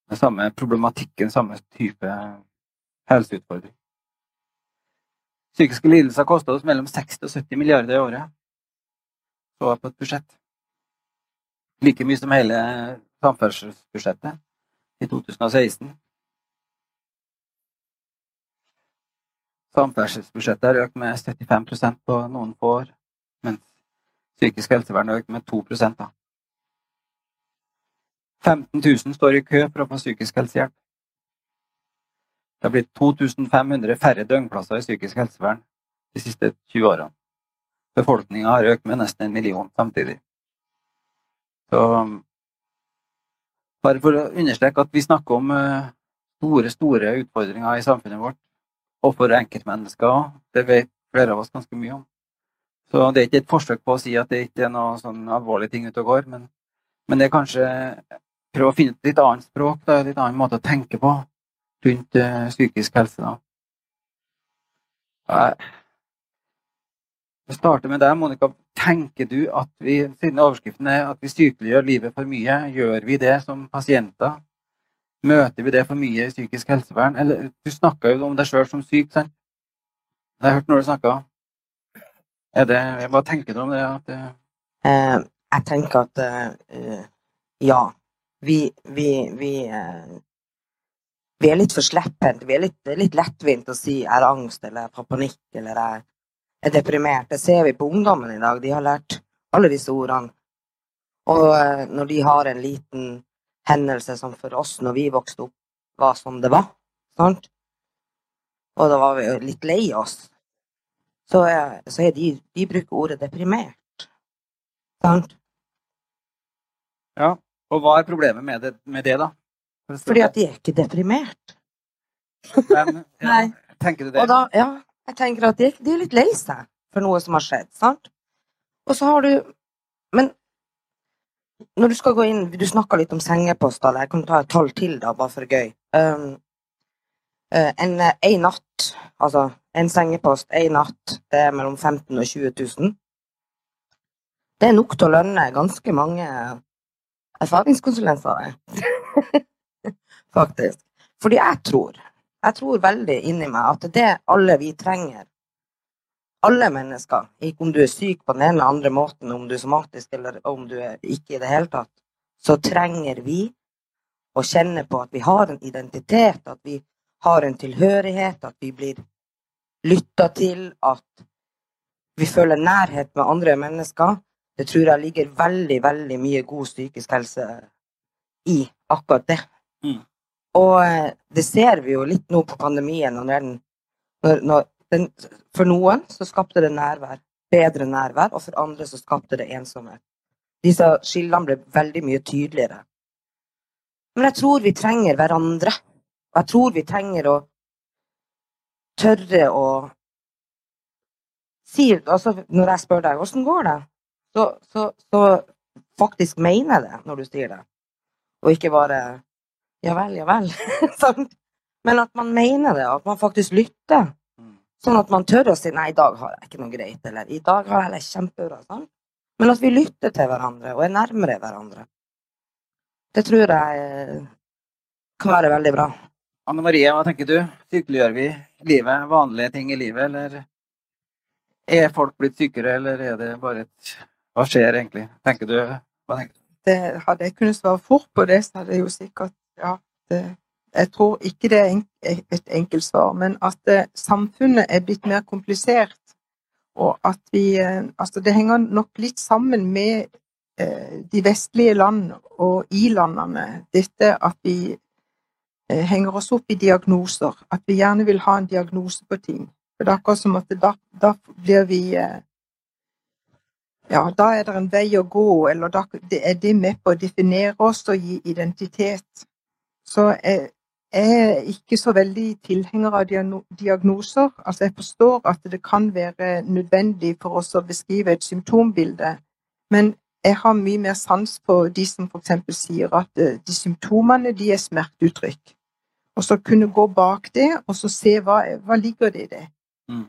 den samme problematikken, samme type helseutfordring. Psykiske lidelser koster oss mellom 60 og 70 milliarder i året. Så jeg på et budsjett. Like mye som hele samferdselsbudsjettet i 2016. Samferdselsbudsjettet har økt med 75% på noen få år, mens psykisk helsevern økt med 2 da. 15 000 står i kø for å få psykisk helsehjelp. Det har blitt 2500 færre døgnplasser i psykisk helsevern de siste 20 årene. Befolkninga har økt med nesten en million samtidig. Så bare for å understreke at vi snakker om eh, store, store utfordringer i samfunnet vårt, og for enkeltmennesker. Det vet flere av oss ganske mye om. Så det er ikke et forsøk på å si at det ikke er noe sånn alvorlige ting ute og går, men, men, det er kanskje prøve å finne et litt annet språk, da, litt annen måte å tenke på rundt uh, psykisk helse. da. Jeg starter med deg, Monica. Tenker du at vi, siden overskriften er at vi sykeliggjør livet for mye, gjør vi det som pasienter? Møter vi det for mye i psykisk helsevern? Eller, du snakka jo om deg sjøl som syk, sant? Det har jeg hørt når du snakka. Hva tenker du om det? At, eh, jeg tenker at eh, ja. Vi, vi, vi, eh, vi, er litt for slepphendte. Vi er litt, litt lettvint å si 'jeg har angst' eller 'jeg har panikk' eller 'jeg er deprimert. Det ser vi på ungdommen i dag. De har lært alle disse ordene. Og eh, når de har en liten hendelse som for oss når vi vokste opp, var som det var, sant? og da var vi litt lei oss, så er, så er de De bruker ordet deprimert. Sant? Ja. Og hva er problemet med det, med det da? Fordi at de er ikke deprimert. Men, ja, tenker du det? Og da, ja, jeg tenker at de, de er litt lei seg for noe som har skjedd, sant? Og så har du Men når du skal gå inn Du snakka litt om sengeposter. Jeg kan ta et tall til, da, bare for gøy. Um, en, en natt, altså en sengepost en natt, det er mellom 15 og 20 000. Det er nok til å lønne ganske mange erfaringskonsulenter, faktisk. Fordi jeg tror jeg tror veldig inni meg at det alle vi trenger, alle mennesker, ikke om du er syk på den ene eller andre måten, om du er somatisk eller om du er ikke i det hele tatt, så trenger vi å kjenne på at vi har en identitet, at vi har en tilhørighet, at vi blir lytta til, at vi føler nærhet med andre mennesker. Det tror jeg ligger veldig, veldig mye god psykisk helse i akkurat det. Mm. Og eh, det ser vi jo litt nå på pandemien. Når den, når den, for noen så skapte det nærvær, bedre nærvær, og for andre så skapte det ensomhet. Disse skillene ble veldig mye tydeligere. Men jeg tror vi trenger hverandre. Og jeg tror vi trenger å tørre å si altså Når jeg spør deg hvordan går det, så, så, så faktisk mener jeg det når du sier det. Og ikke bare ja vel, ja vel. sånn. Men at man mener det, at man faktisk lytter. Mm. Sånn at man tør å si 'nei, i dag har jeg ikke noe greit', eller 'i dag har jeg det kjempebra'. Sånn. Men at vi lytter til hverandre og er nærmere hverandre. Det tror jeg kan være veldig bra. Anne Marie, hva tenker du? Sykeliggjør vi livet, vanlige ting i livet, eller er folk blitt sykere, eller er det bare et Hva skjer egentlig? Tenker du? Hva tenker du? Det, hadde jeg kunnet svare fort på det, så hadde jeg jo sikkert ja, det, jeg tror ikke det er et enkelt svar, men at uh, samfunnet er blitt mer komplisert. Og at vi uh, Altså, det henger nok litt sammen med uh, de vestlige land og i-landene, dette at vi henger oss opp i diagnoser. At vi gjerne vil ha en diagnose på ting. For det er akkurat som at da, da blir vi ja, da er det en vei å gå, eller da er det med på å definere oss og gi identitet. Så jeg, er ikke så veldig tilhenger av diagnoser. Altså jeg forstår at det kan være nødvendig for oss å beskrive et symptombilde, men jeg har mye mer sans på de som f.eks. sier at eh, de symptomene de er smerteuttrykk. Og så kunne gå bak det, og så se hva, hva ligger det i det. Mm.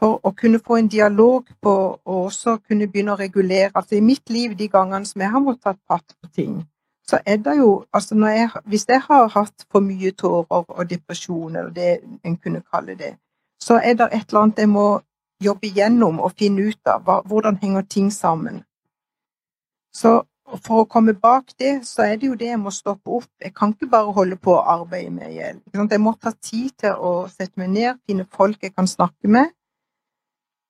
For å kunne få en dialog på, og også kunne begynne å regulere. Altså i mitt liv, de gangene som jeg har måttet ta fatt på ting, så er det jo altså jeg, Hvis jeg har hatt for mye tårer og depresjon, eller det en kunne kalle det, så er det et eller annet jeg må jobbe igjennom og finne ut av. Hva, hvordan henger ting sammen? Så for å komme bak det, så er det jo det jeg må stoppe opp. Jeg kan ikke bare holde på å arbeide med gjeld. Jeg må ta tid til å sette meg ned, finne folk jeg kan snakke med,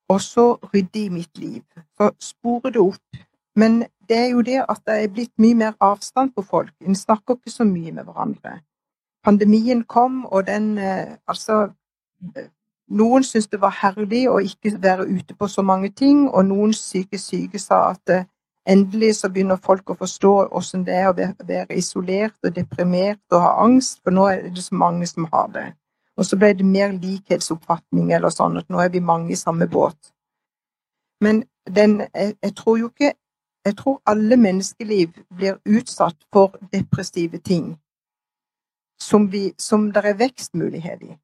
og så rydde i mitt liv. Så spore det opp. Men det er jo det at det er blitt mye mer avstand på folk. En snakker ikke så mye med hverandre. Pandemien kom, og den eh, Altså Noen syntes det var herlig å ikke være ute på så mange ting, og noen syke syke sa at eh, endelig så begynner folk å forstå hvordan det er å være isolert og deprimert og ha angst, for nå er det så mange som har det. Og så ble det mer likhetsoppfatning eller sånn, at nå er vi mange i samme båt. Men den, jeg, jeg tror jo ikke Jeg tror alle menneskeliv blir utsatt for depressive ting som, vi, som det er vekstmulighet i.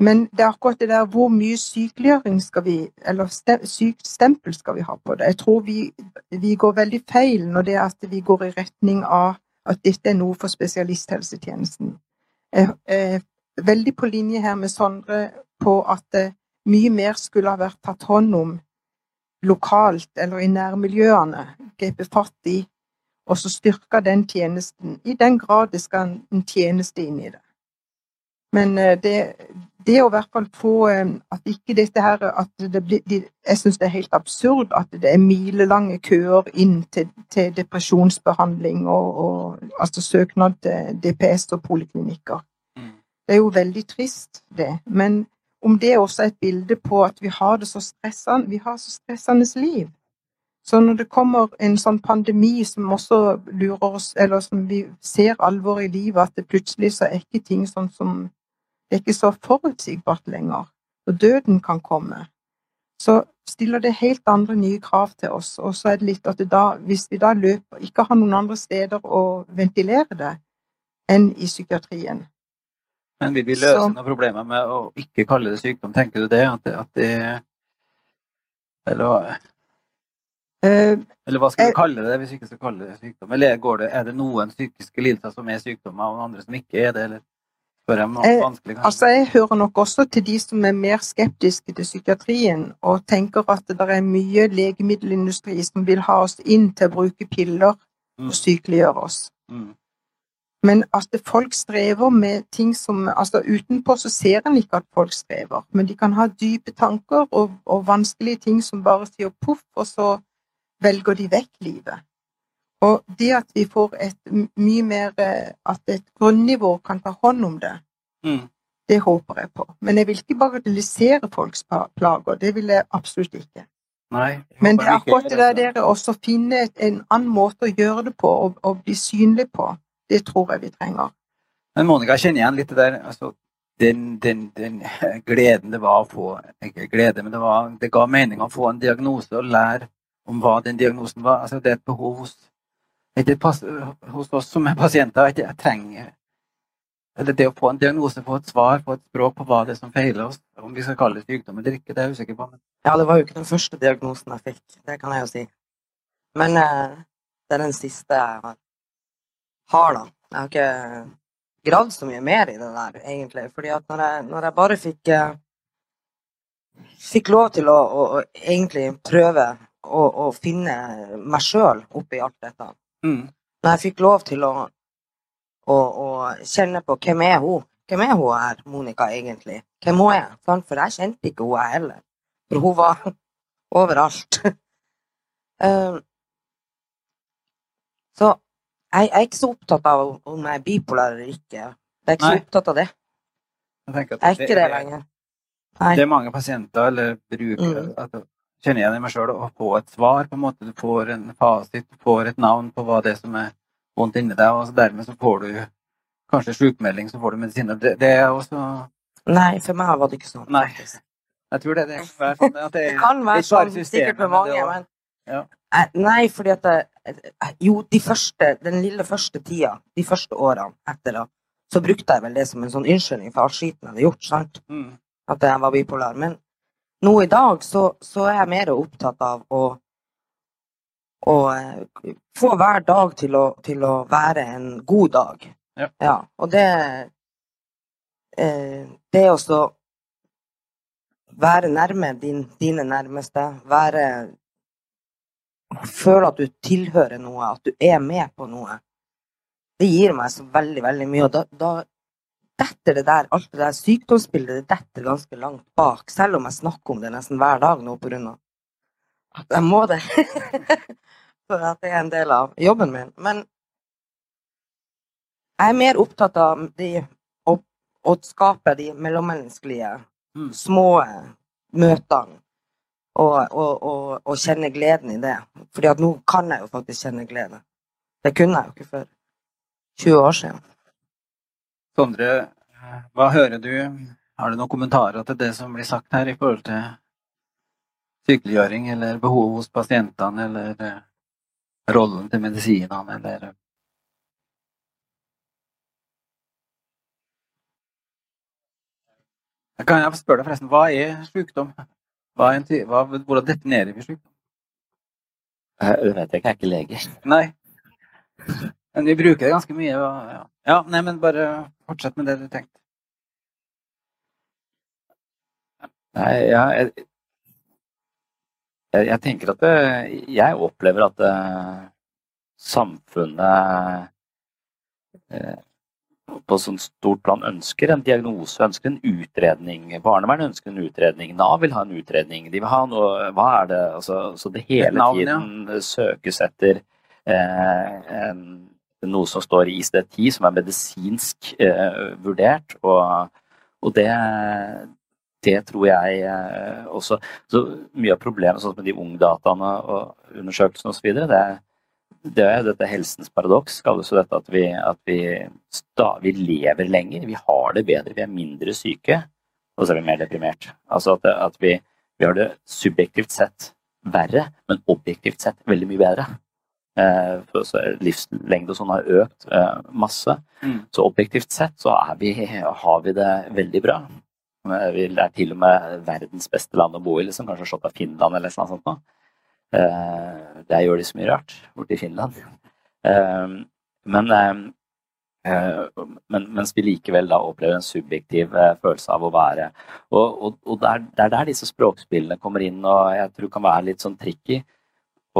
Men det er akkurat det der hvor mye sykeliggjøring skal vi, eller sykt stempel skal vi ha på det. Jeg tror vi, vi, går veldig feil når det er at vi går i retning av at dette er noe for spesialisthelsetjenesten. Jeg er veldig på linje her med Sondre på at mye mer skulle ha vært tatt hånd om lokalt eller i nærmiljøene. Grepet fatt i, og så styrke den tjenesten i den grad det skal en tjeneste inn i det. Men eh, det, det å i hvert fall få eh, At ikke dette her at det blir, Jeg syns det er helt absurd at det er milelange køer inn til, til depresjonsbehandling og, og, altså søknad til DPS og poliklinikker. Mm. Det er jo veldig trist, det. Men om det også er et bilde på at vi har det så stressende, vi har så stressende liv. Så når det kommer en sånn pandemi som også lurer oss, eller som vi ser alvoret i livet, at det plutselig så er ikke ting sånn som det er ikke så forutsigbart lenger, og døden kan komme, så stiller det helt andre nye krav til oss. Og så er det litt at da, hvis vi da løper, ikke har noen andre steder å ventilere det enn i psykiatrien. Men vil vi løse så, noen problemer med å ikke kalle det sykdom? Tenker du det? At det, at det Eller Uh, Eller hva skal vi kalle det hvis vi ikke skal kalle det sykdom? Eller det, er det noen psykiske lidelser som er sykdommer, og andre som ikke er det? Eller? Jeg, altså jeg hører nok også til de som er mer skeptiske til psykiatrien, og tenker at det er mye legemiddelindustri som vil ha oss inn til å bruke piller mm. og sykeliggjøre oss. Mm. Men at folk strever med ting som altså Utenpå så ser en ikke at folk strever, men de kan ha dype tanker og, og vanskelige ting som bare sier poff, og så velger de vekk livet. Og det at vi får et mye mer eh, At et grunnivå kan ta hånd om det, mm. det håper jeg på. Men jeg vil ikke bagatellisere folks plager. Det vil jeg absolutt ikke. Nei, Men det er akkurat det der dere også finne en annen måte å gjøre det på og, og bli synlig på. Det tror jeg vi trenger. Men Monica, jeg kjenner igjen litt det der altså, den, den, den, gleden det var å få Ikke glede, men det, var, det ga mening å få en diagnose og lære om hva den diagnosen var. Altså, det er et behov hos hos oss som er pasienter at jeg trenger eller det å få en diagnose, få et svar, få et språk på hva det er som feiler oss. Om vi skal kalle det sykdom eller ikke, det er jeg usikker på. Ja, det var jo ikke den første diagnosen jeg fikk, det kan jeg jo si. Men eh, det er den siste jeg har, da. Jeg har ikke gravd så mye mer i det der, egentlig. Fordi at når jeg, når jeg bare fikk eh, fikk lov til å, å, å egentlig prøve å, å finne meg sjøl oppi alt dette, Mm. Når jeg fikk lov til å, å, å, kjenne på hvem er hun Hvem er hun her, Monica, egentlig? Hvem hun er? For jeg kjente ikke hun heller. For hun var overalt. um, så jeg, jeg, er ikke så opptatt av om jeg er bipolar eller ikke. Jeg er ikke Nei. så opptatt av det. Jeg, jeg er ikke det, det lenger. Nei. Det er mange pasienter eller brukere mm kjenner igjen i meg sjøl og få et svar. på en måte. Du får en fasit, du får et navn på hva det er som er vondt inni deg. og så Dermed så får du kanskje sjukmelding, så får du medisiner. Det, det, er også Nei, for meg var det ikke sånn. Nei. Jeg tror det, det, er sånn at det, det kan være sånn, sikkert for mange, men ja. Nei, fordi at det, Jo, de første, den lille første tida, de første årene etter da, så brukte jeg vel det som en sånn unnskyldning for all skiten jeg hadde gjort. sant? Mm. At jeg var bipolar. Men nå i dag så, så, er jeg mer opptatt av å, og eh, få hver dag til å, til å være en god dag. Ja. og det eh, Det å være nærme din, dine nærmeste, være Føle at du tilhører noe, at du er med på noe. Det gir meg så veldig, veldig mye. Og da, da detter det der, alt det der sykdomsbildet det detter ganske langt bak, selv om jeg snakker om det nesten hver dag nå på grunn av at jeg må det. For at det er en del av jobben min. Men jeg er mer opptatt av de, å, å skape de mellommenneskelige, Mm. små møtene. Og, og, og, og kjenne gleden i det. Fordi at nå kan jeg jo faktisk kjenne glede. Det kunne jeg jo ikke før 20 år siden. Sondre, hva hører du? Har du noen kommentarer til det som blir sagt her i forhold til sykeliggjøring, eller behov hos pasientene, eller eh, rollen til medisinene, eller Kan jeg spørre deg forresten, hva er sykdom? Hva er en hva, hvordan definerer vi sykdom? Det vet jeg ikke, jeg er ikke lege. Nei. Men vi bruker det ganske mye. Og, ja. ja, nei, men bare fortsett med det du tenkte. Nei, ja, jeg, jeg, jeg tenker at det, Jeg opplever at det, samfunnet eh, på sånn stort plan ønsker en diagnose, ønsker en utredning. Barnevernet ønsker en utredning, Nav vil ha en utredning. De vil ha noe Hva er det altså, Så det hele tiden søkes etter eh, en, noe som står i ICD-10, som er medisinsk eh, vurdert. Og, og det, det tror jeg eh, også Så mye av problemet sånn med de ungdataene og undersøkelsene osv., det, det er dette helsens paradoks, kalles jo dette at vi, at vi, sta, vi lever lenger, vi har det bedre, vi er mindre syke, og så er vi mer deprimert. Altså at, at vi, vi har det subjektivt sett verre, men objektivt sett veldig mye bedre. Eh, livslengde og sånn har økt eh, masse. Mm. Så objektivt sett så er vi, har vi det veldig bra. Eh, Vi er til og med verdens beste land å bo i, liksom. kanskje slått av Finland eller noe sånt. Eh, Der gjør de så mye rart borte i Finland. Eh, Men, eh, men mens vi likevel da opplever en subjektiv følelse av å være Og, og, og det er der disse språkspillene kommer inn, og jeg tror kan være litt sånn tricky.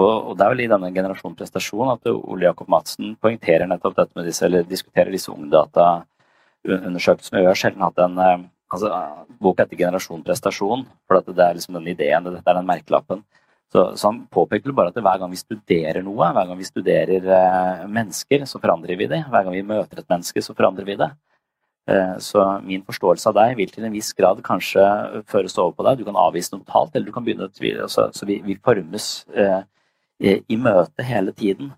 Og, og det er vel i denne generasjonen prestasjon at Ole Jakob Madsen poengterer nettopp dette med disse, eller diskuterer disse ungdataundersøkelsene. Vi har sjelden hatt en eh, altså, bok etter generasjon prestasjon, for det er liksom den ideen, dette er den merkelappen. Så, så han påpeker bare at hver gang vi studerer noe, hver gang vi studerer eh, mennesker, så forandrer vi det. Hver gang vi møter et menneske, så forandrer vi det. Eh, så min forståelse av deg vil til en viss grad kanskje føres over på deg. Du kan avvise noe totalt, eller du kan begynne å tvile. Så, så vi, vi formes eh, i, møte hele tiden.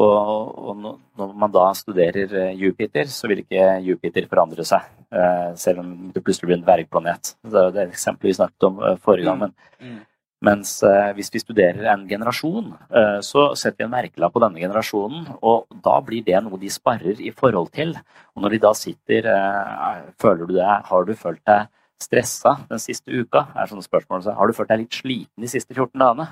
Og, og når, man da studerer eh, Jupiter, så vil ikke Jupiter forandre seg. Eh, selv om det plutselig blir en dvergplanet. Det er det eksempelet vi snakket om eh, forrige gang. men mens eh, hvis vi studerer en generasjon, så setter vi en merkelapp på denne generasjonen, og da blir det noe de sparrer i forhold til. Og når de da sitter Føler du det? Har du følt deg stressa den siste uka? er sånne spørsmål. Så, har du følt deg litt sliten de siste 14 dagene?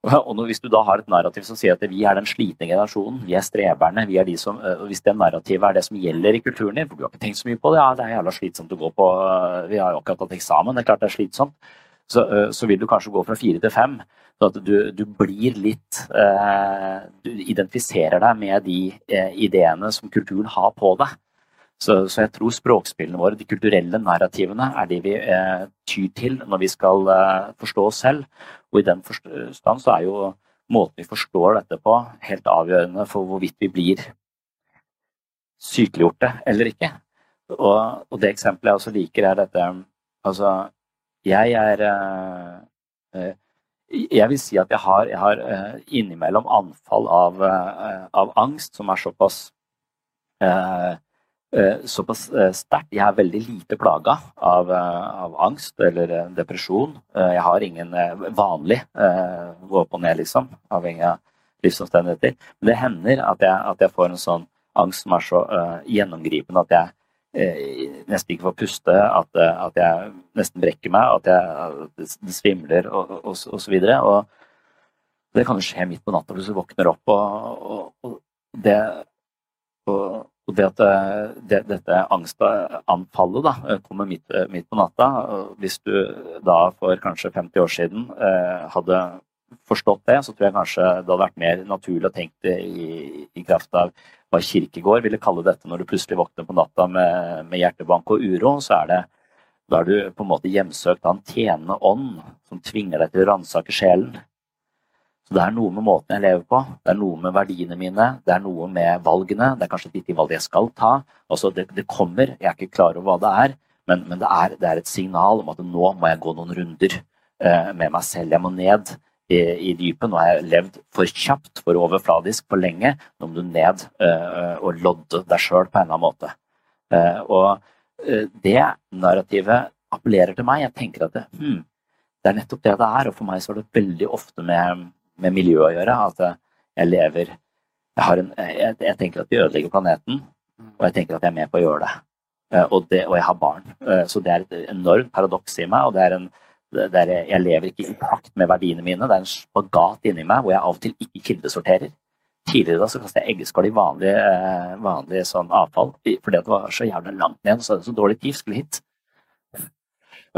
Og Hvis du da har et narrativ som sier at vi er den slitne generasjonen, vi er streberne, vi er de som, og hvis det narrativet er det som gjelder i kulturen din, for du har ikke tenkt så mye på det, ja, det er jævla slitsomt å gå på, vi har jo akkurat hatt eksamen, det er klart det er slitsomt så, så, vil du kanskje gå fra fire til fem. Så at du, du blir litt eh, Du identifiserer deg med de eh, ideene som kulturen har på deg. Så, så, jeg tror språkspillene våre, de kulturelle narrativene, er de vi eh, tyr til når vi skal eh, forstå oss selv. Og i den forstand så er jo måten vi forstår dette på, helt avgjørende for hvorvidt vi blir sykeliggjorte eller ikke. Og, og det eksempelet jeg også liker, er dette altså jeg er eh, Jeg vil si at jeg har, jeg har uh, innimellom anfall av, uh, av, angst som er såpass såpass sterkt. Jeg er veldig lite plaga av, av angst eller depresjon. Jeg har ingen vanlig gå opp og ned, liksom, avhengig av livsomstendigheter. Men det hender at jeg, at jeg får en sånn angst som er så gjennomgripende at jeg uh, nesten ikke får puste, at, uh, at, jeg nesten brekker meg, at, jeg, at det svimler og, og, og, så videre. Og, Det kan jo skje midt på natta hvis du våkner opp, og, og, og det og, og det at det, dette angstanfallet da, kommer midt, midt, på natta Hvis du da for kanskje 50 år siden eh, hadde forstått det, så tror jeg kanskje det hadde vært mer naturlig å tenke det i, i kraft av hva Kirkegård ville kalle dette når du plutselig våkner på natta med, med hjertebank og uro. så er det da er du på en måte hjemsøkt av en tjenende ånd som tvinger deg til å ransake sjelen. Det er noe med måten jeg lever på, det er noe med verdiene mine, det er noe med valgene. Det er kanskje et valg jeg skal ta. Altså det, det, kommer, jeg er ikke klar over hva det er, men, men det, er, det, er, et signal om at nå må jeg gå noen runder eh, med meg selv. Jeg må ned i, i, dypet. Nå har jeg levd for kjapt, for overfladisk, for lenge. Nå må du ned eh, og lodde deg sjøl på en eller annen måte. Eh, og eh, det narrativet appellerer til meg. Jeg tenker at det, hmm, det er nettopp det det er. Og for meg så er det veldig ofte med med miljø å gjøre. At jeg lever jeg, en, jeg, jeg, tenker at vi ødelegger planeten, og jeg tenker at jeg er med på å gjøre det. Eh, og, det, og jeg har barn. Eh, så det er et enormt paradoks i meg. og det er en det jeg lever ikke i pakt med verdiene mine. Det er en spagat inni meg hvor jeg av og til ikke kildesorterer. Tidligere da så kastet jeg eggeskall i vanlig, eh, vanlig sånn avfall fordi det var så jævlig langt ned. Så så dårlig tid, skulle hit.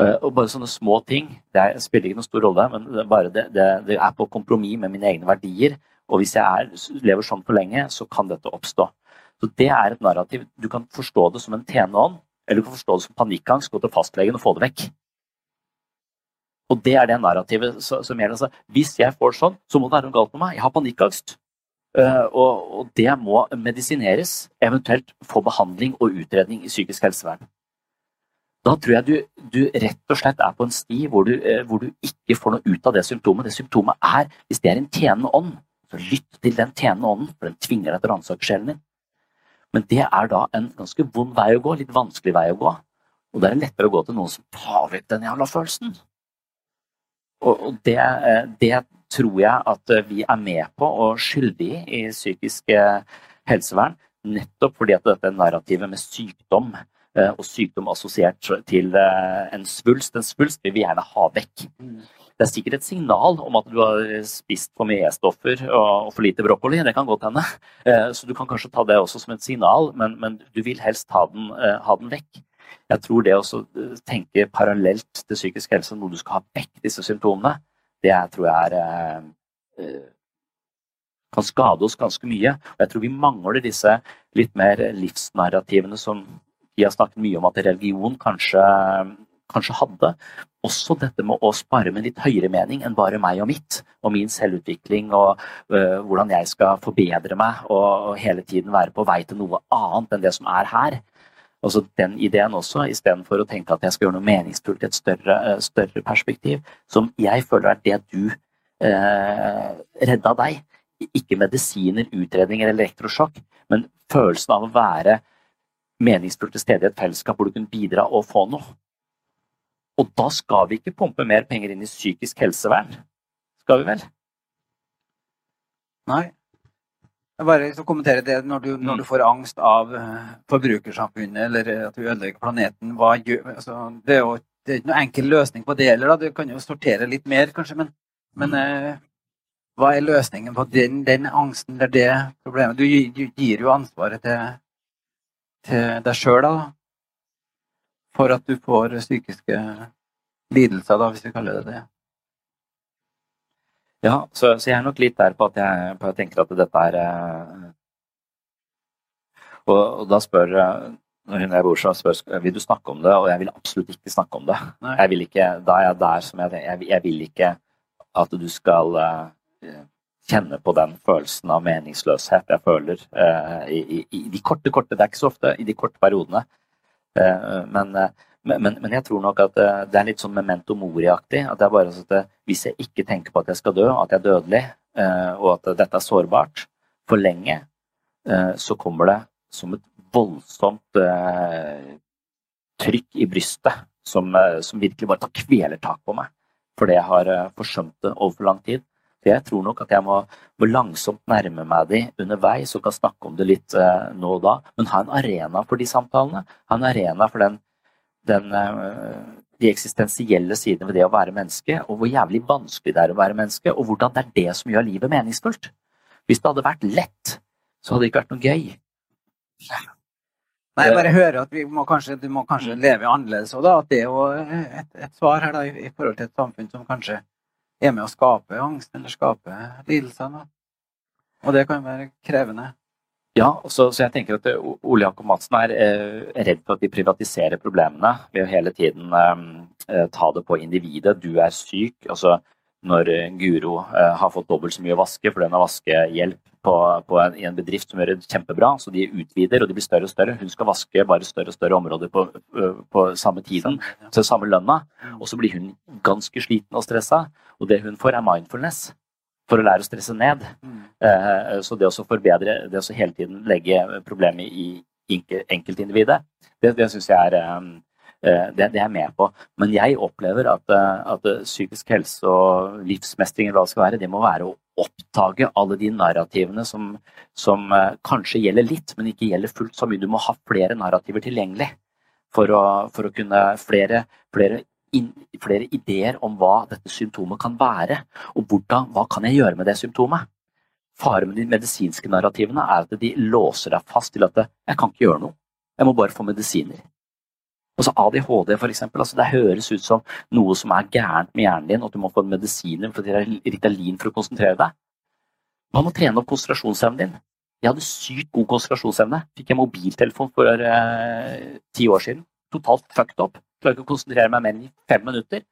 Eh, og bare sånne små ting. Det er, spiller ikke noen stor rolle, men det, det, det, det, er på kompromiss med mine egne verdier. Og hvis jeg er, lever sånn for lenge, så kan dette oppstå. Så Det er et narrativ. Du kan forstå det som en tjenende ånd, eller du kan forstå det som panikkangst, gå til fastlegen og få det vekk. Og det er det narrativet som gjelder. Altså, hvis jeg får sånn, så må det være noe galt med meg. Jeg har panikkangst. Uh, og, og, det må medisineres, eventuelt få behandling og utredning i psykisk helsevern. Da tror jeg du, du, rett og slett er på en sti hvor du, eh, hvor du, ikke får noe ut av det symptomet. Det symptomet er, hvis det er en tjenende ånd, så lytt til den tjenende ånden, for den tvinger deg til å ransake sjelen din. Men det er da en ganske vond vei å gå, litt vanskelig vei å gå. Og det er lettere å gå til noen som tar vekk den jævla følelsen. Og, og det, eh, det, tror jeg at eh, vi er med på og skyldige i psykisk helsevern, nettopp fordi at dette narrativet med sykdom og sykdom assosiert til eh, en svulst. En svulst vil vi gjerne ha vekk. Mm. Det er sikkert et signal om at du har spist for mye E-stoffer og for lite brokkoli. Det kan godt hende. Eh, så du kan kanskje ta det også som et signal, men, men du vil helst ha den, ha den, vekk. Jeg tror det å tenke parallelt til psykisk helse, når du skal ha vekk disse symptomene, det tror jeg er kan skade oss ganske mye. Og jeg tror vi mangler disse litt mer livsnarrativene som vi har snakket mye om at religion kanskje, kanskje hadde. Også dette med å spare med litt høyere mening enn bare meg og mitt, og min selvutvikling og øh, hvordan jeg skal forbedre meg og, hele tiden være på vei til noe annet enn det som er her. Altså Den ideen også, istedenfor å tenke at jeg skal gjøre noe meningsfullt i et større, uh, større perspektiv, som jeg føler er det du øh, redda deg. Ikke medisiner, utredninger eller elektrosjokk, men følelsen av å være meningsfullt til stede i et fellesskap hvor du kunne bidra og få noe. Og da skal vi ikke pumpe mer penger inn i psykisk helsevern. Skal vi vel? Nei. Jeg bare skal kommentere det når du, når du mm. får angst av uh, forbrukersamfunnet eller at du ødelegger planeten. Gjør, altså, det, er jo, det er ikke noen enkel løsning på det heller. Du kan jo sortere litt mer, kanskje, men, men eh, hva er løsningen på den, den angsten eller det problemet? Du, du gir jo ansvaret til til deg sjøl, for at du får psykiske lidelser, da, hvis vi kaller det det. Ja, så, så jeg er nok litt der på at jeg, på at jeg tenker at dette er eh, og, og, da spør når hun jeg bor så spør vil du snakke om det, og jeg vil absolutt ikke snakke om det. Jeg vil ikke, da er jeg der som jeg, jeg, jeg vil ikke at du skal uh, kjenne på den følelsen av meningsløshet jeg føler uh, i, i, de korte, korte Det er ikke så ofte i de korte periodene. Uh, men, uh, men, men, jeg tror nok at det er litt sånn memento mori-aktig. At det er bare sånn at hvis jeg ikke tenker på at jeg skal dø, at jeg er dødelig, og at dette er sårbart for lenge, så kommer det som et voldsomt trykk i brystet som, som virkelig bare tar kvelertak på meg fordi jeg har forsømt det over for lang tid. For jeg tror nok at jeg må, må langsomt nærme meg de underveis og kan snakke om det litt eh, nå og da. Men ha en arena for de samtalene. Ha en arena for den, den eh, de eksistensielle sidene ved det å være menneske, og hvor jævlig vanskelig det er å være menneske, og hvordan det er det som gjør livet meningsfullt. Hvis det hadde vært lett, så hadde det ikke vært noe gøy. Nei, jeg bare hører at vi må kanskje, du må kanskje leve annerledes òg, da. At det er jo et, et svar her, da, i, i forhold til et samfunn som kanskje er med å skape angst, eller skape lidelser. Og det kan være krevende. Ja, så, så jeg tenker at eh, Ole Jakob Madsen er eh, redd for at vi privatiserer problemene ved å hele tiden eh, eh ta det på individet. Du er syk. altså Når Guro eh, har fått dobbelt så mye å vaske fordi hun har vaskehjelp på, på en, i en bedrift som gjør det kjempebra, så de utvider og de blir større og større. Hun skal vaske bare større og større områder på, på samme tiden, til samme lønna. Og så blir hun ganske sliten og stressa, og det hun får, er mindfulness for å lære å stresse ned. Eh, så det å forbedre, det å hele tiden legge problemet i enkeltindividet, det, det syns jeg er eh, det, det er jeg med på. Men jeg opplever at, eh, at psykisk helse og livsmestring eller hva det skal være, det må være å oppdage alle de narrativene som, som kanskje gjelder litt, men ikke gjelder fullt så mye. Du må ha flere narrativer tilgjengelig for å, for å kunne flere, flere inn, flere ideer om hva dette symptomet kan være, og hvordan, hva kan jeg gjøre med det symptomet. Faren med de medisinske narrativene er at de låser deg fast til at jeg kan ikke gjøre noe, jeg må bare få medisiner. Altså ADHD, for eksempel, altså det høres ut som noe som er gærent med hjernen din, og at du må få medisiner for Ritalin for å konsentrere deg. Hva med å trene opp konsentrasjonsevnen din? Jeg hadde sykt god konsentrasjonsevne. Fikk jeg mobiltelefon for eh, ti år siden. Totalt fucked up. Klarer ikke å konsentrere meg mer enn i fem minutter.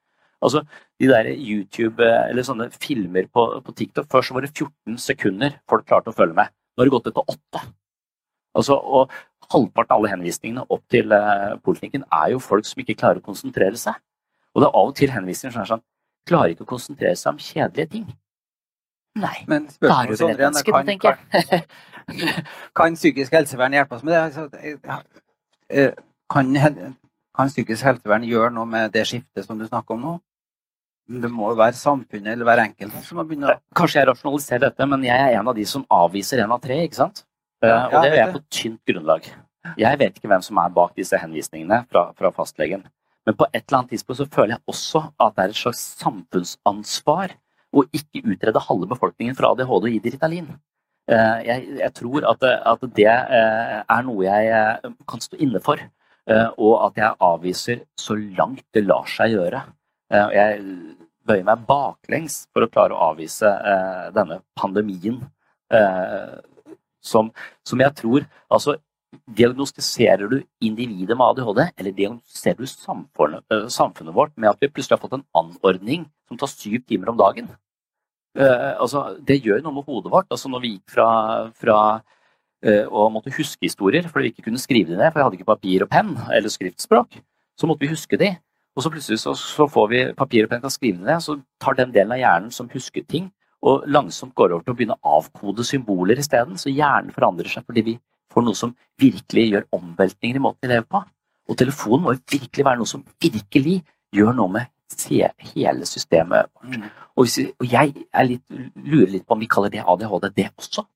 Altså, De der YouTube- eller sånne filmer på, på, TikTok Før så var det 14 sekunder folk klarte å følge med. Nå har det gått etter åtte. Altså, og halvparten av alle henvisningene opp til uh, politikken er jo folk som ikke klarer å konsentrere seg. Og det er av og til henvisninger som er sånn Klarer ikke å konsentrere seg om kjedelige ting. Nei. Men spørsmålet Sondre, kan, kan, kan, psykisk helsevern hjelpe oss med det? Altså, eh, kan kan psykisk helsevern gjøre noe med det skiftet som du snakker om nå? Det må være samfunnet eller hver enkelt som må begynne Kanskje jeg rasjonaliserer dette, men jeg er en av de som avviser en av tre, ikke sant? Ja, og det gjør jeg på tynt grunnlag. Jeg vet ikke hvem som er bak disse henvisningene fra, fra fastlegen. Men på et eller annet tidspunkt så føler jeg også at det er et slags samfunnsansvar å ikke utrede halve befolkningen for ADHD og gi dem Ritalin. Eh, jeg, jeg, tror at, at det eh, er noe jeg eh, kan stå inne for. Eh, og at jeg avviser så langt det lar seg gjøre. Eh, jeg bøyer meg baklengs for å klare å avvise eh, denne pandemien som, som jeg tror altså Diagnostiserer du individet med ADHD, eller diagnostiserer du samfunnet, samfunnet, vårt med at vi plutselig har fått en anordning som tar syv timer om dagen? Uh, altså, det gjør noe med hodet vårt. Altså, når vi gikk fra, fra uh, å måtte huske historier fordi vi ikke kunne skrive de ned, for vi hadde ikke papir og penn eller skriftspråk. Så måtte vi huske de. Og så plutselig så, så får vi papir og penn og kan skrive dem ned, så tar den delen av hjernen som husker ting, og langsomt går over til å begynne å avkode symboler isteden. Så hjernen forandrer seg fordi vi får noe som virkelig gjør omveltninger i måten vi lever på. Og telefonen må virkelig være noe som virkelig gjør noe med hele systemet vårt. Mm. Og, vi, og, jeg litt, lurer litt på om vi kaller det ADHD det også.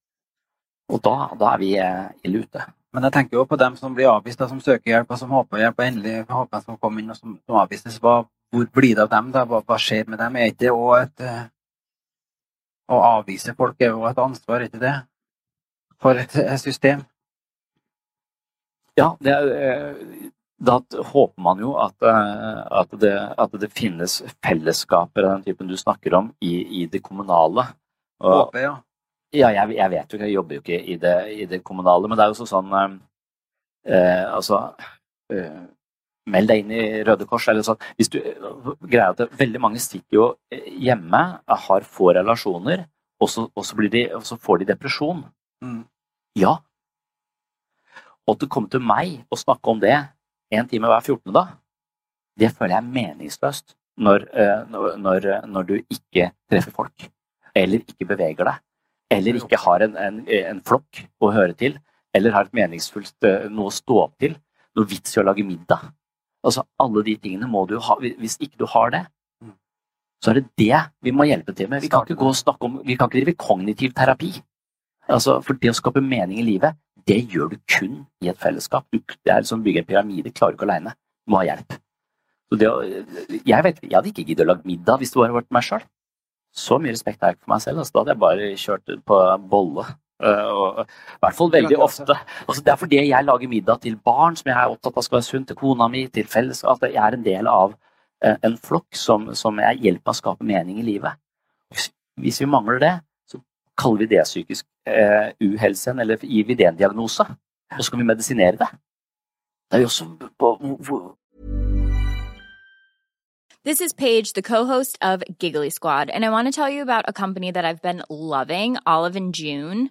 Og da, da er vi eh, ille ute. Men jeg tenker jo på dem som blir avvist, da, som søker hjelp, og som håper hjelp, og endelig håper som kommer inn og som, som avvises. Hva, hvor blir det av dem? da? Hva, hva skjer med dem? Er ikke det òg et uh, Å avvise folk er jo et ansvar, ikke det? For et, et system? Ja, det er, eh, da håper man jo at, at, det, at, det, finnes fellesskaper av den typen du snakker om, i, i det kommunale. Og, håper, ja. Ja, jeg, jeg, vet jo ikke, jeg jobber jo ikke i det, i det kommunale, men det er jo sånn eh, eh, Altså eh, Meld deg inn i Røde Kors. eller sånn. Hvis du greier at det, Veldig mange sitter jo eh, hjemme, har få relasjoner, og så, og så, de, og så får de depresjon. Mm. Ja. Og at du kommer til meg og snakke om det en time hver 14. da, det føler jeg er meningsløst når, eh, når, når du ikke treffer folk. Eller ikke beveger deg eller ikke har en, en, en, flokk å høre til, eller har et meningsfullt eh, noe å stå opp til, noe vits i å lage middag. Altså, alle de tingene må du ha. Hvis ikke du har det, så er det det vi må hjelpe til med. Vi kan ikke gå og snakke om, vi kan ikke drive kognitiv terapi. Altså, for det å skape mening i livet, det gjør du kun i et fellesskap. det er som å bygge en pyramide, klarer du ikke aleine. Du må ha hjelp. Det, jeg, vet, jeg hadde ikke giddet å lage middag hvis det bare vært meg sjøl. Så mye respekt har jeg ikke for meg selv. Altså, da hadde jeg bare kjørt på bolle. Uh, og, I hvert fall veldig ofte. Altså, det er fordi jeg lager middag til barn som jeg er opptatt av skal være sunt, til kona mi, til fellesskap. At jeg er en del av uh, en flokk som, som jeg hjelper med å skape mening i livet. Hvis vi mangler det, så kaller vi det psykisk eh, uhelse, eller gir vi det en diagnose. Og så kan vi medisinere det. Det er jo også på, This is Paige, the co-host of Giggly Squad, and I want to tell you about a company that I've been loving, Olive and June.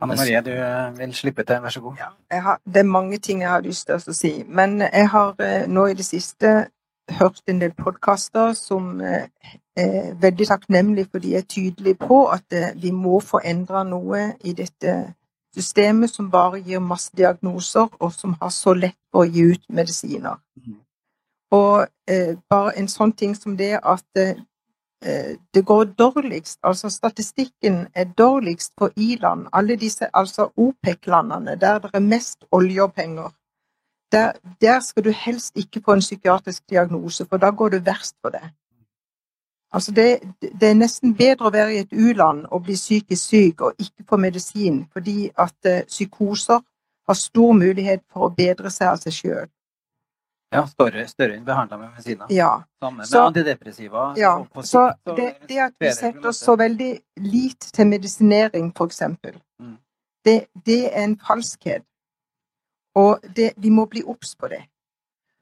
Anne Marie, du eh, vil slippe til, vær så god. Jeg har, det er mange ting jeg har lyst til å si, men jeg har eh, nå i det siste hørt en del podkaster som eh, er veldig takknemlige for de er tydelige på at eh, vi må få endra noe i dette systemet som bare gir masse diagnoser, og som har så lett for å gi ut medisiner. Og eh, bare en sånn ting som det at eh, det går dårligst, altså statistikken er dårligst på i-land, alle disse altså OPEC-landene, der det er mest olje og penger. Der, der, skal du helst ikke få en psykiatrisk diagnose, for da går det verst for det. Altså det, det er nesten bedre å være i et u-land og bli psykisk syk og ikke få medisin, fordi at uh, psykoser har stor mulighet for å bedre seg av seg sjøl. Ja, større, enn behandla med medisiner. Ja. Samme med Så- antidepressiva. Ja, så sikt, så det, det at vi setter oss så veldig lit til medisinering, eksempel, Mm. det, det er en falskhet. Og det, vi må bli obs på det.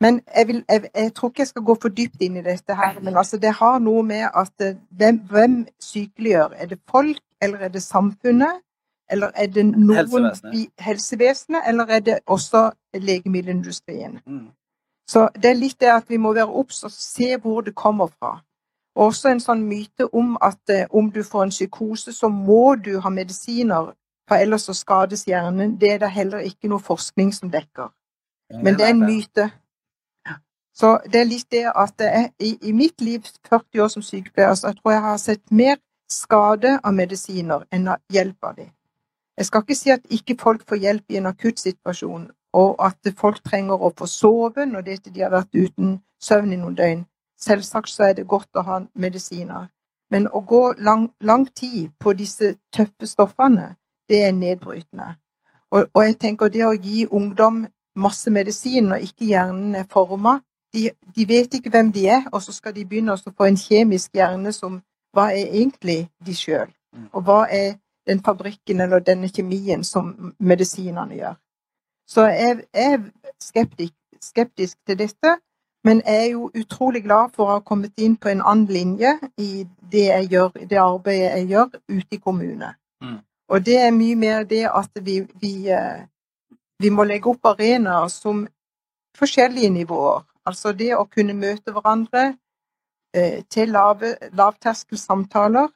Men jeg, vil, jeg, jeg tror ikke jeg skal gå for dypt inn i dette her, men altså det har noe med at eh, hvem, hvem sykeliggjør? Er det folk, eller er det samfunnet? Eller er det noen Helsevesenet. helsevesenet, eller er det også legemiddelindustrien? Mm. Så det er litt det at vi må være obs og se hvor det kommer fra. Og også en sånn myte om at eh, om du får en psykose, så må du ha medisiner, for ellers så skades hjernen. Det er det heller ikke noe forskning som dekker. Men det er en myte. Så det er litt det at det er, i, i mitt liv, 40 år som sykepleier, så jeg tror jeg har sett mer skade av medisiner enn av hjelp av dem. Jeg skal ikke si at ikke folk får hjelp i en akutt situasjon, og at folk trenger å få sove når de har vært uten søvn i noen døgn. Selvsagt så er det godt å ha medisiner. Men å gå lang, lang tid på disse tøffe stoffene, det er nedbrytende. Og, og jeg tenker det å gi ungdom masse medisin når ikke hjernen er forma de, de vet ikke hvem de er, og så skal de begynne å få en kjemisk hjerne som Hva er egentlig de sjøl? Og hva er den fabrikken eller denne kjemien som medisinene gjør? Så jeg jeg er skeptisk, skeptisk til dette, men jeg er jo utrolig glad for å ha kommet inn på en annen linje i det gjør, det arbeidet jeg gjør ute i kommune. Mm. Og det er mye mer det at vi, vi, eh, vi må legge opp arenaer som forskjellige nivåer. Altså det å kunne møte hverandre eh, til lave, lavterskelsamtaler,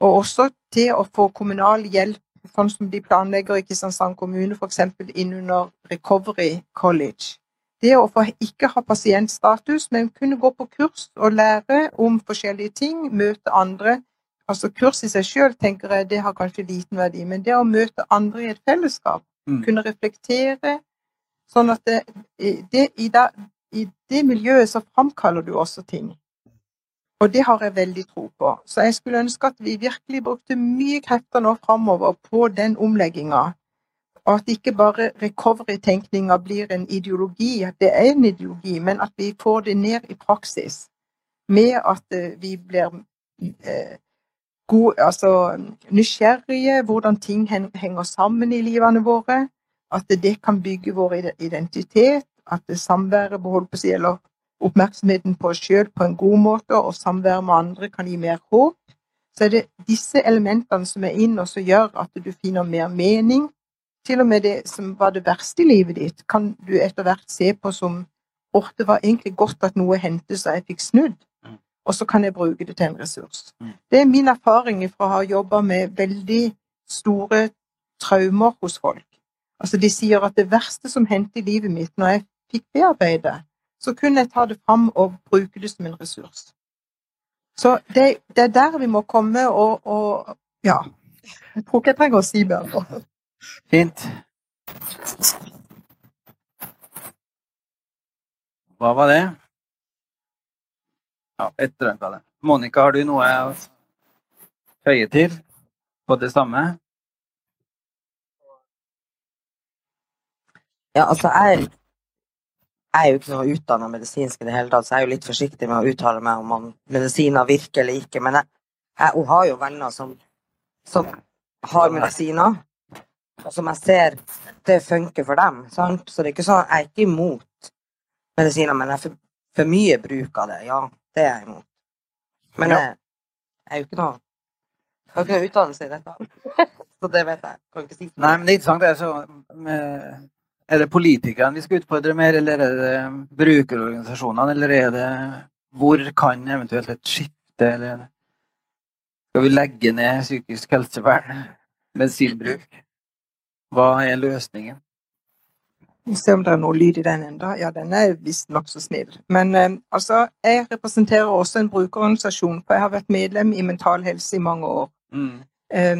og også til å få kommunal hjelp, sånn som de planlegger i Kristiansand kommune, f.eks. innunder Recovery College. Det å ikke ha pasientstatus, men kunne gå på kurs og lære om forskjellige ting, møte andre. Altså Kurs i seg sjøl tenker jeg det har kanskje liten verdi, men det å møte andre i et fellesskap, Mm. kunne reflektere Sånn at det, det, i, da, i det miljøet så framkaller du også ting. Og det har jeg veldig tro på. Så jeg skulle ønske at vi virkelig brukte mye krefter nå framover på den omlegginga. Og at ikke bare recovery-tenkninga blir en ideologi, at det er en ideologi, men at vi får det ned i praksis. Med at eh, vi blir eh, god, altså, nysgjerrige, hvordan ting henger sammen i livene våre. At det kan bygge vår identitet. At samværet beholder på seg, eller oppmerksomheten på oss sjøl på en god måte, og samvær med andre kan gi mer håp. Så er det disse elementene som er inn, og som gjør at du finner mer mening. Til og med det som var det verste i livet ditt, kan du etter hvert se på som åh, det var egentlig godt at noe hendte så jeg fikk snudd, og så kan jeg bruke det til en ressurs. Det er min erfaring fra å ha jobba med veldig store traumer hos folk. Altså, de sier at det verste som hendte i livet mitt, når jeg fikk bearbeide, så kunne jeg ta det fram og bruke det som en ressurs. Så det, det er der vi må komme og, og Ja. Jeg tror ikke jeg trenger å si mer. Fint. Hva var det? Ja, etter den det. Monica, har du noe å føye til på det samme? Ja, altså, jeg, jeg er jo ikke noe utdanna medisinsk i det hele tatt, så jeg er jo litt forsiktig med å uttale meg om om medisiner virker eller ikke. Men jeg, jeg hun har jo venner som, som har medisiner, og som jeg ser det funker for dem. Sant? Så det er ikke sånn, jeg er ikke imot medisiner, men jeg er for, for mye bruk av det. Ja, det er jeg imot. Men Ja. jeg, jeg er jo ikke noe Jeg har ikke noe utdannelse i dette. Så det vet jeg. Kan ikke si Nei, men det er interessant. Det er, så, med, er det politikerne vi skal utfordre mer, eller er det brukerorganisasjonene, eller er det Hvor kan eventuelt et skifte, eller Skal vi legge ned psykisk helsevern? Medisinbruk? Hva er løsningen? Vi ser om det er noe lyd i den enda. Ja, den er visst nokså snill. Men eh, altså, jeg representerer også en brukerorganisasjon, for jeg har vært medlem i Mental Helse i mange år. Mm. Jeg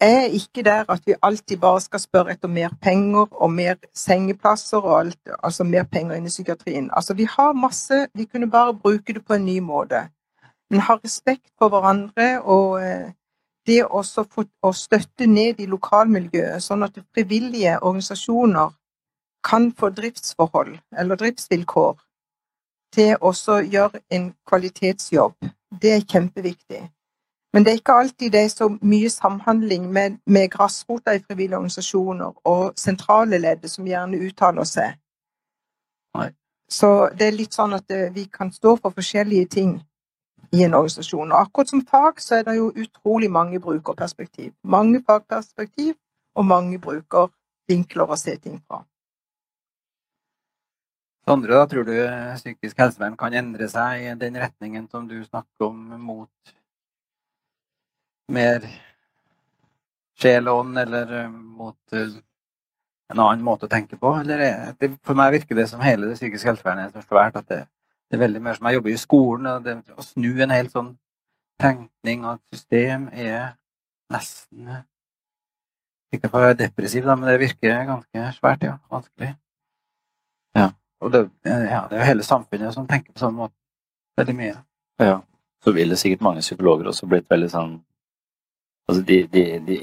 er ikke der at vi alltid bare skal spørre etter mer penger og mer sengeplasser og alt, altså mer penger inn i psykiatrien. Altså, vi har masse, vi kunne bare bruke det på en ny måte. Men ha respekt for hverandre og eh, det også å støtte ned i lokalmiljøet, sånn at frivillige organisasjoner kan få driftsforhold eller driftsvilkår til også gjøre en kvalitetsjobb. Det er kjempeviktig. Men det er ikke alltid det er så mye samhandling med, med grasrota i frivillige organisasjoner og sentrale leddet som gjerne uttaler seg. Nei. Så det er litt sånn at eh, vi kan stå for forskjellige ting i en organisasjon. Og akkurat som fag så er det jo utrolig mange brukerperspektiv. Mange fagperspektiv og mange brukervinkler å se ting fra. Sondre, da tror du psykisk helsevern kan endre seg i den retningen som du snakker om, mot mer sjel eller eh, mot eh, en annen måte å tenke på? Eller er det, for meg virker det som hele det psykiske helsevernet er så svært at det, det er veldig mer som jeg jobber i skolen, og det, å snu en hel sånn tenkning og et system er nesten eh, Ikke for å være depressiv, da, men det virker ganske svært, ja. Vanskelig. Ja. Og det, ja, det er jo hele samfunnet som tenker på sånn måte. Veldig mye. Ja. Så ville sikkert mange psykologer også blitt veldig sånn Altså, de, de, de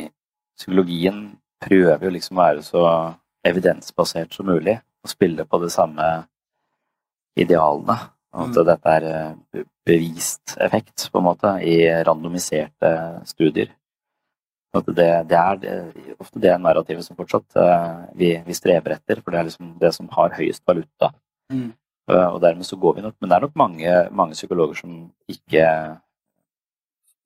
Psykologien prøver jo liksom å være så evidensbasert som mulig, og spille på de samme idealene. At Mm. dette er eh, bevist effekt, på en måte, i randomiserte studier. At det, det er det, ofte det narrativet som fortsatt eh, vi, vi strever etter, for det er liksom det som har høyest valuta. Mm. Eh, Og dermed så går vi nok Men det er nok mange, mange psykologer som ikke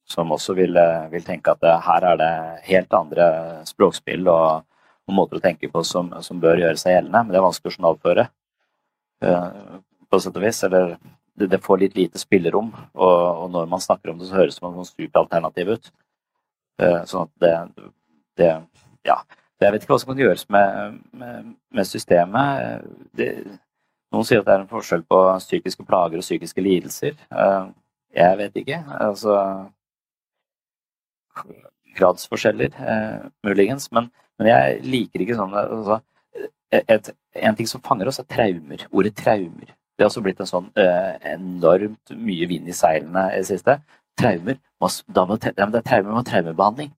Som også vil, eh, vil tenke at det, her er det helt andre språkspill og, og måter å tenke på som, som bør gjøre seg gjeldende. Men det er vanskelig å journalføre. Eh, på sett og vis. Eller det, det, får litt lite spillerom. Og, og, når man snakker om det, så høres det som et superalternativ ut. Sånn at det, det Ja. Jeg vet ikke hva som kan gjøres med, med, med systemet. Det, noen sier at det er en forskjell på psykiske plager og psykiske lidelser. Jeg vet ikke. Altså Gradsforskjeller, eh, muligens. Men, men, jeg liker ikke sånn altså, et, En ting som fanger oss, er traumer. Ordet traumer. Det har også blitt en sånn eh, enormt mye vind i seilene i det siste. Traumer. Da må, det er traumer med traumebehandling.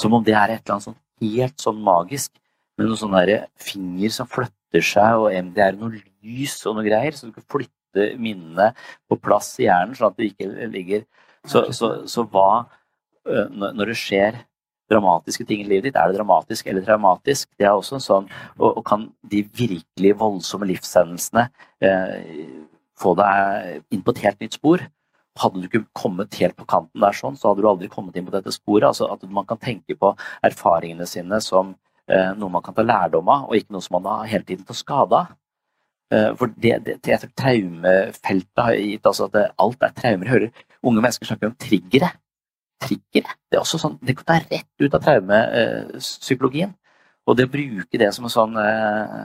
Som om det er et eller annet sånn helt sånn magisk. Med noen sånne finger som flytter seg, og MDR noe lys og noe greier. Så du kan flytte minnene på plass i hjernen, sånn at det ikke ligger Så, så, så hva uh, Når det skjer dramatiske ting i livet ditt. Er det dramatisk eller traumatisk? Det er også en sånn, og, og kan de virkelig voldsomme livshendelsene eh, få deg inn på et helt nytt spor? Hadde du ikke kommet helt på kanten der sånn, så hadde du aldri kommet inn på dette sporet. altså At man kan tenke på erfaringene sine som eh, noe man kan ta lærdom av, og ikke noe som man har hele tiden tar skade av. For det, det, det traumefeltet har gitt altså at det, alt er traumer. Jeg hører unge mennesker snakke om triggere trigger. Det er også sånn, det kan ta rett ut av traumepsykologien. Og det å bruke det som en sånn eh,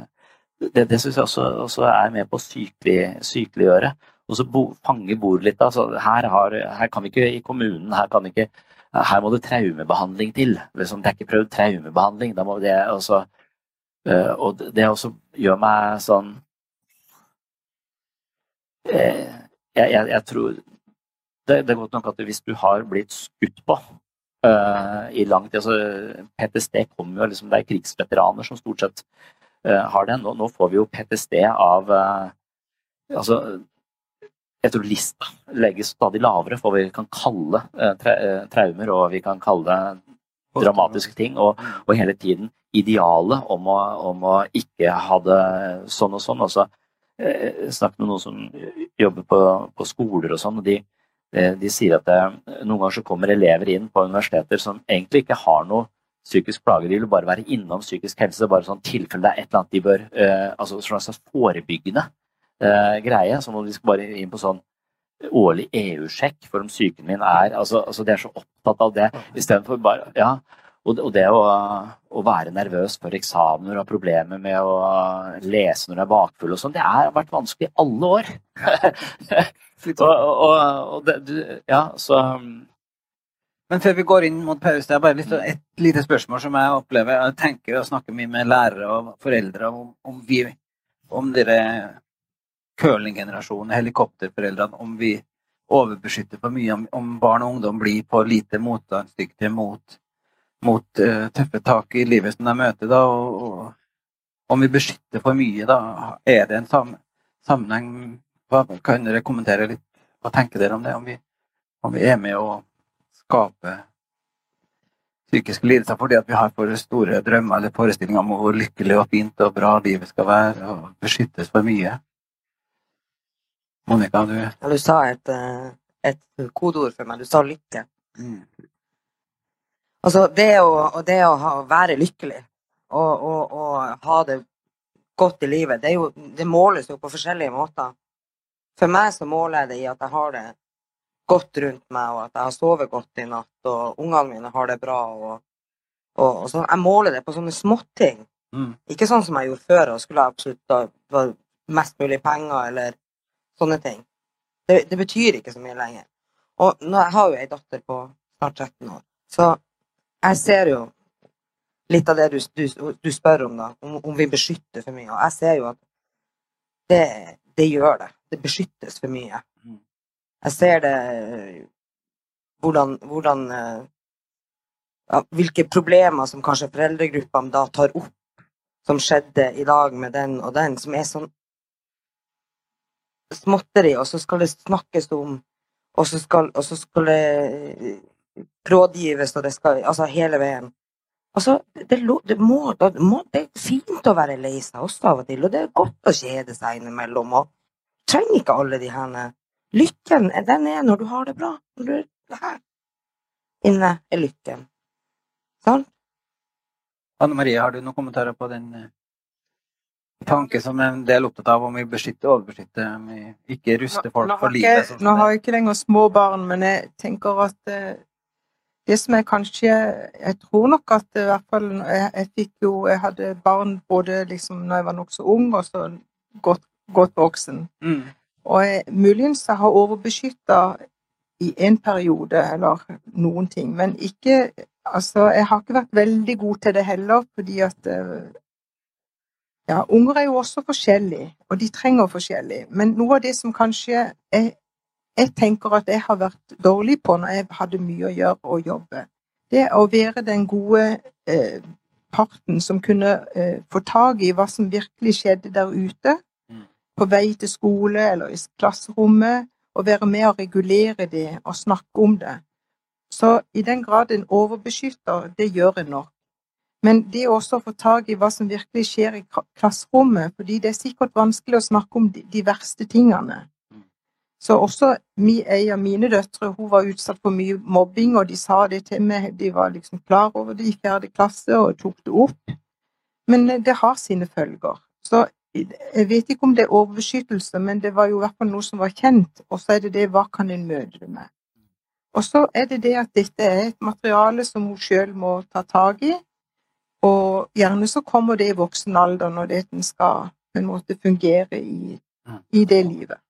Det, det syns jeg også, også, er med på å sykeliggjøre. Og så bo, fange bordet litt. Altså, her, har, her, kan vi ikke i kommunen her, kan vi ikke, her må det traumebehandling til. Det er ikke prøvd traumebehandling. Da må det, også, uh, og det også gjør meg sånn jeg, jeg, jeg, tror det, det, er godt nok at hvis du har blitt skutt på uh, i lang tid altså PTSD kommer jo liksom, Det er krigsveteraner som stort sett uh, har det. Nå, nå, får vi jo PTSD av uh, altså, jeg tror lista legges stadig lavere for hva vi kan kalle tra traumer, og vi kan kalle dramatiske ting. Og, og hele tiden idealet om å, om å, ikke ha det sånn og sånn. Også, jeg snakket med noen som jobber på, på skoler og sånn, og de, Eh, de sier at det, noen ganger så kommer elever inn på universiteter som egentlig ikke har noe psykisk plage. De vil bare være innom psykisk helse. bare sånn tilfelle det er et eller annet de bør eh, altså sånn slags forebyggende eh, greie. Som om de skal bare inn på sånn årlig EU-sjekk for om psyken min er altså, altså De er så opptatt av det istedenfor bare Ja. Og det, å, å, være nervøs for eksamener og problemer med å lese når du er bakfull og sånn, det har vært vanskelig i alle år. og, og, og det, du, ja, så um, Men før vi går inn mot pause, det er bare litt, et lite spørsmål som jeg opplever. Jeg tenker å snakke mye med lærere og foreldre om, om vi om dere curlinggenerasjonen, helikopterforeldrene, om vi overbeskytter for mye, om, om barn og ungdom blir på lite motstandsdyktige mot, mot uh, tøffe tak i livet som de møter. da, og, og om vi beskytter for mye, da er det en sam sammenheng hva, kan dere kommentere litt? Hva tenker dere om det? Om vi, om vi er med å skape psykiske lidelser fordi vi har for store drømmer eller forestillinger om hvor lykkelig og fint og bra livet skal være, og beskyttes for mye? Monica, du ja, Du sa et, eh, et kodeord for meg. Du sa lykke. Mm. Altså, det å, det å ha, være lykkelig og, og, og, ha det godt i livet, det, jo, det måles jo på forskjellige måter. For meg så måler jeg det i at jeg har det godt rundt meg, og at jeg har sovet godt i natt, og ungene mine har det bra. og, og, og så Jeg måler det på sånne småting. Mm. Ikke sånn som jeg gjorde før og skulle absolutt ha mest mulig penger eller sånne ting. Det, det, betyr ikke så mye lenger. Og nå, jeg har jo ei datter på snart 13 år, så jeg ser jo litt av det du, du, du spør om, da, om, om, vi beskytter for mye. Og jeg ser jo at det, det gjør det. Det beskyttes for mye. Mm. Jeg ser det hvordan, hvordan ja, Hvilke problemer som kanskje foreldregruppene da tar opp, som skjedde i dag med den og den, som er sånn småtteri, og så skal det snakkes om, og så skal, og så skal det rådgives, og det skal Altså hele veien. Altså, det, det, må, det, må, det, er fint å være lei seg også av og til, og det er godt å kjede seg innimellom. og trenger ikke alle de her Lykken den er når du har det bra. Når du er her inne er lykken. Sånn? Anne Marie, har du noen kommentarer på den? tanke som en del opptatt av om vi beskytter og overbeskytter. Om vi ikke ruster folk nå, for har livet. sånn nå har jeg ikke lenger små barn, men jeg tenker at eh, det som er kanskje Jeg tror nok at i hvert fall jeg, jeg fikk jo Jeg hadde barn både liksom når jeg var nokså ung, og så godt, godt voksen. Mm. Og jeg, muligens jeg har overbeskytta i en periode, eller noen ting, men ikke Altså, jeg har ikke vært veldig god til det heller, fordi at eh, Ja, unger er jo også forskjellige, og de trenger forskjellig. Men noe av det som kanskje jeg, jeg tenker at jeg har vært dårlig på når jeg hadde mye å gjøre og jobbe, det å være den gode eh, parten som kunne eh, få tak i hva som virkelig skjedde der ute, på vei til skole eller i klasserommet, og være med å regulere det og snakke om det. Så i den grad en overbeskytter, det gjør en nok. Men det å også få tak i hva som virkelig skjer i klasserommet, fordi det er sikkert vanskelig å snakke om de, verste tingene. Så også ei av mine døtre hun var utsatt for mye mobbing, og de sa det til meg. De var liksom klar over det i fjerde klasse og tok det opp. Men eh, det har sine følger. Så jeg vet ikke om det er overbeskyttelse, men det var jo i hvert fall noe som var kjent. Og så er det det hva kan en møte det med. Og så er det det at dette er et materiale som hun sjøl må ta tak i. Og gjerne så kommer det i voksen alder når det den skal på en måte fungere i, i det livet.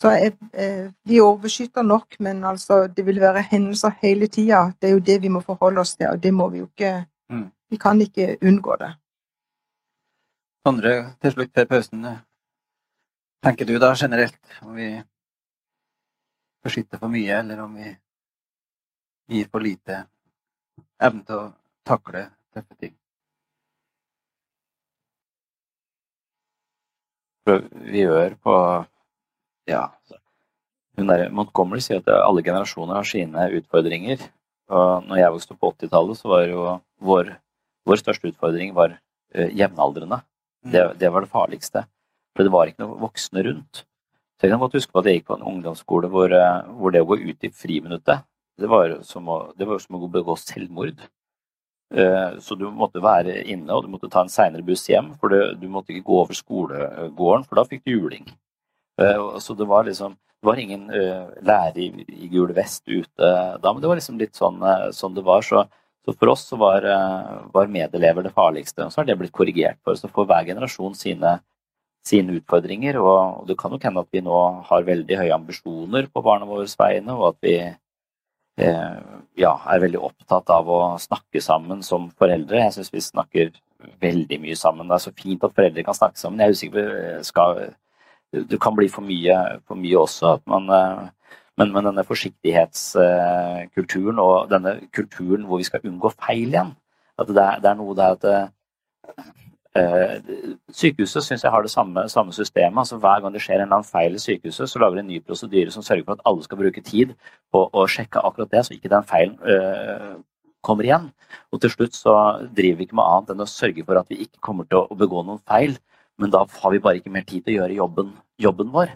Så jeg, eh, vi overbeskytter nok, men altså, det vil være hendelser hele tida. Det er jo det vi må forholde oss til, og det må vi jo ikke Mm. Vi kan ikke unngå det. Sondre, til slutt før pausen. eh, Tenker du da generelt om vi beskytter for mye, eller om vi gir for lite evne til å takle tøffe ting? Vi gjør på Ja. Hun der, Montgomery sier at alle generasjoner har sine utfordringer. Og når jeg vokste opp på 80-tallet, så var jo vår, vår største utfordring var eh, jevnaldrende. Det, det var det farligste. For det var ikke noen voksne rundt. Så jeg kan godt huske på at jeg gikk på en ungdomsskole hvor, eh, hvor det å gå ut i friminuttet, det var som å, var som å begå selvmord. Eh, Så du måtte være inne, og du måtte ta en seinere buss hjem. For du, måtte ikke gå over skolegården, for da fikk du juling. Eh, Så det var liksom Det var ingen lærer i, i gul vest ute da, men det var liksom litt sånn, sånn det var. Så, så for oss så var, eh, var medelever det farligste. Og så har det blitt korrigert for. Så får hver generasjon sine, sine utfordringer. Og, og det kan nok hende at vi nå har veldig høye ambisjoner på barna våres vegne, og at vi eh, ja, er veldig opptatt av å snakke sammen som foreldre. Jeg syns vi snakker veldig mye sammen. Det er så fint at foreldre kan snakke sammen. Jeg er usikker på eh, skal, Det kan bli for mye, for mye også. At man, eh, men, men denne forsiktighetskulturen og denne kulturen hvor vi skal unngå feil igjen at det er, det er noe der at eh, Sykehuset syns jeg har det samme, samme systemet. altså Hver gang det skjer en eller annen feil i sykehuset, så lager de en ny prosedyre som sørger for at alle skal bruke tid på å sjekke akkurat det, så ikke den feilen eh, kommer igjen. Og til slutt så driver vi ikke med annet enn å sørge for at vi ikke kommer til å begå noen feil, men da har vi bare ikke mer tid til å gjøre jobben, jobben vår.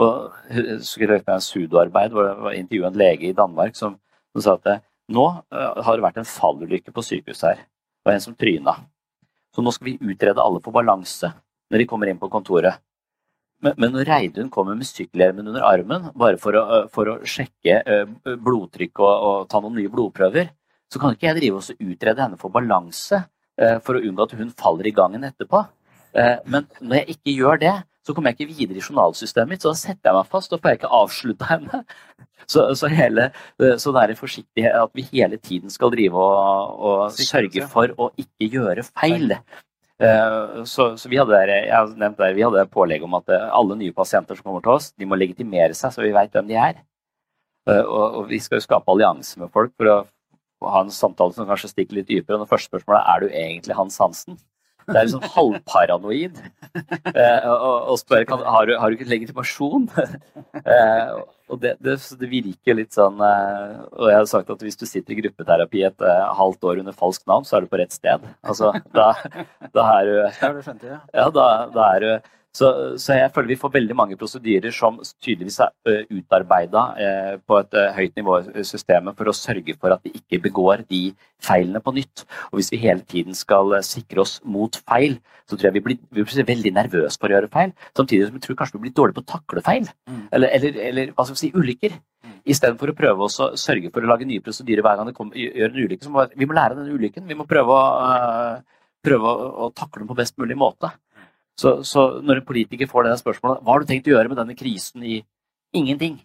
Og jeg skulle høre en sudoarbeid hvor jeg intervjuet en lege i Danmark som, som sa at nå eh, har det vært en fallulykke på sykehuset her. Det var en som tryna. Så nå skal vi utrede alle for balanse når de kommer inn på kontoret. Men, men når Reidun kommer med sykkelhjelmen under armen bare for å, eh, for å sjekke eh, blodtrykk og, og ta noen nye blodprøver, så kan ikke jeg drive og utrede henne for balanse for å unngå at hun faller i gangen etterpå. Men når jeg ikke gjør det, så kommer jeg ikke videre i journalsystemet mitt, så da setter jeg meg fast og får jeg ikke avslutta henne. Så, så, hele, eh, så det er en forsiktighet at vi hele tiden skal drive og, og sørge for å ikke gjøre feil. Eh, Så, så vi hadde der, der, vi hadde pålegg om at eh, alle nye pasienter som kommer til oss, de må legitimere seg, så vi veit hvem de er. Og, og vi skal jo skape allianse med folk for å ha en samtale som kanskje stikker litt dypere. Og det første spørsmålet er er du egentlig Hans Hansen. Det er liksom halvparanoid. Eh, og, og spør kan, har, du, har du ikke legitimasjon. eh, og det, det, det virker litt sånn eh, Og jeg har sagt at hvis du sitter i gruppeterapi et eh, halvt år under falskt navn, så er du på rett sted. Altså, da, da er du ja, da, da er du Så, så, jeg føler vi får veldig mange prosedyrer som tydeligvis er utarbeida på et høyt nivå i systemet for å sørge for at vi ikke begår de feilene på nytt. Og hvis vi hele tiden skal sikre oss mot feil, så tror jeg vi blir, vi blir veldig nervøse for å gjøre feil. Samtidig som vi tror kanskje vi blir dårlige på å takle feil. Mm. Eller, eller, eller, hva skal vi si, ulykker. Mm. Istedenfor å prøve å sørge for å lage nye prosedyrer hver gang det kommer, gjør en ulykke. Vi må lære denne ulykken. Vi må prøve å, prøve å, å takle den på best mulig måte. Så, så, når en politiker får det spørsmålet hva har du tenkt å gjøre med denne krisen i ingenting?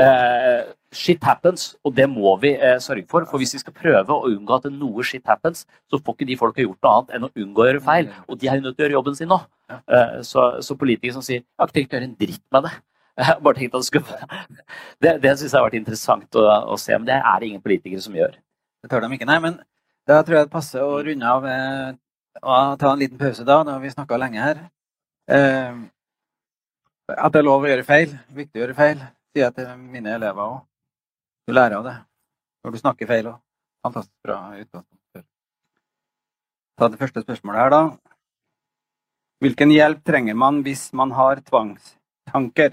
Eh, shit happens, og det må vi eh, sørge for. For hvis vi skal prøve å unngå at noe shit happens, så får ikke de folka gjort noe annet enn å unngå å gjøre feil. Og de er nødt til å gjøre jobben sin nå. Eh, så, så, politikere som sier 'jeg har ikke tenkt å gjøre en dritt med det', Jeg bare tenkt at det skulle Det, det syns jeg har vært interessant å, å, se, men det er det ingen politikere som gjør. Det tør de ikke, nei. Men da tror jeg det passer å runde av og ta en liten pause da, når vi snakka lenge her. Eh, at det er lov å gjøre feil. Viktig å gjøre feil, sier jeg til mine elever òg. Du lærer av det når du snakker feil òg. Fantastisk bra utgangspunkt. Ta det første spørsmålet her, da. Hvilken hjelp trenger man hvis man har tvangstanker?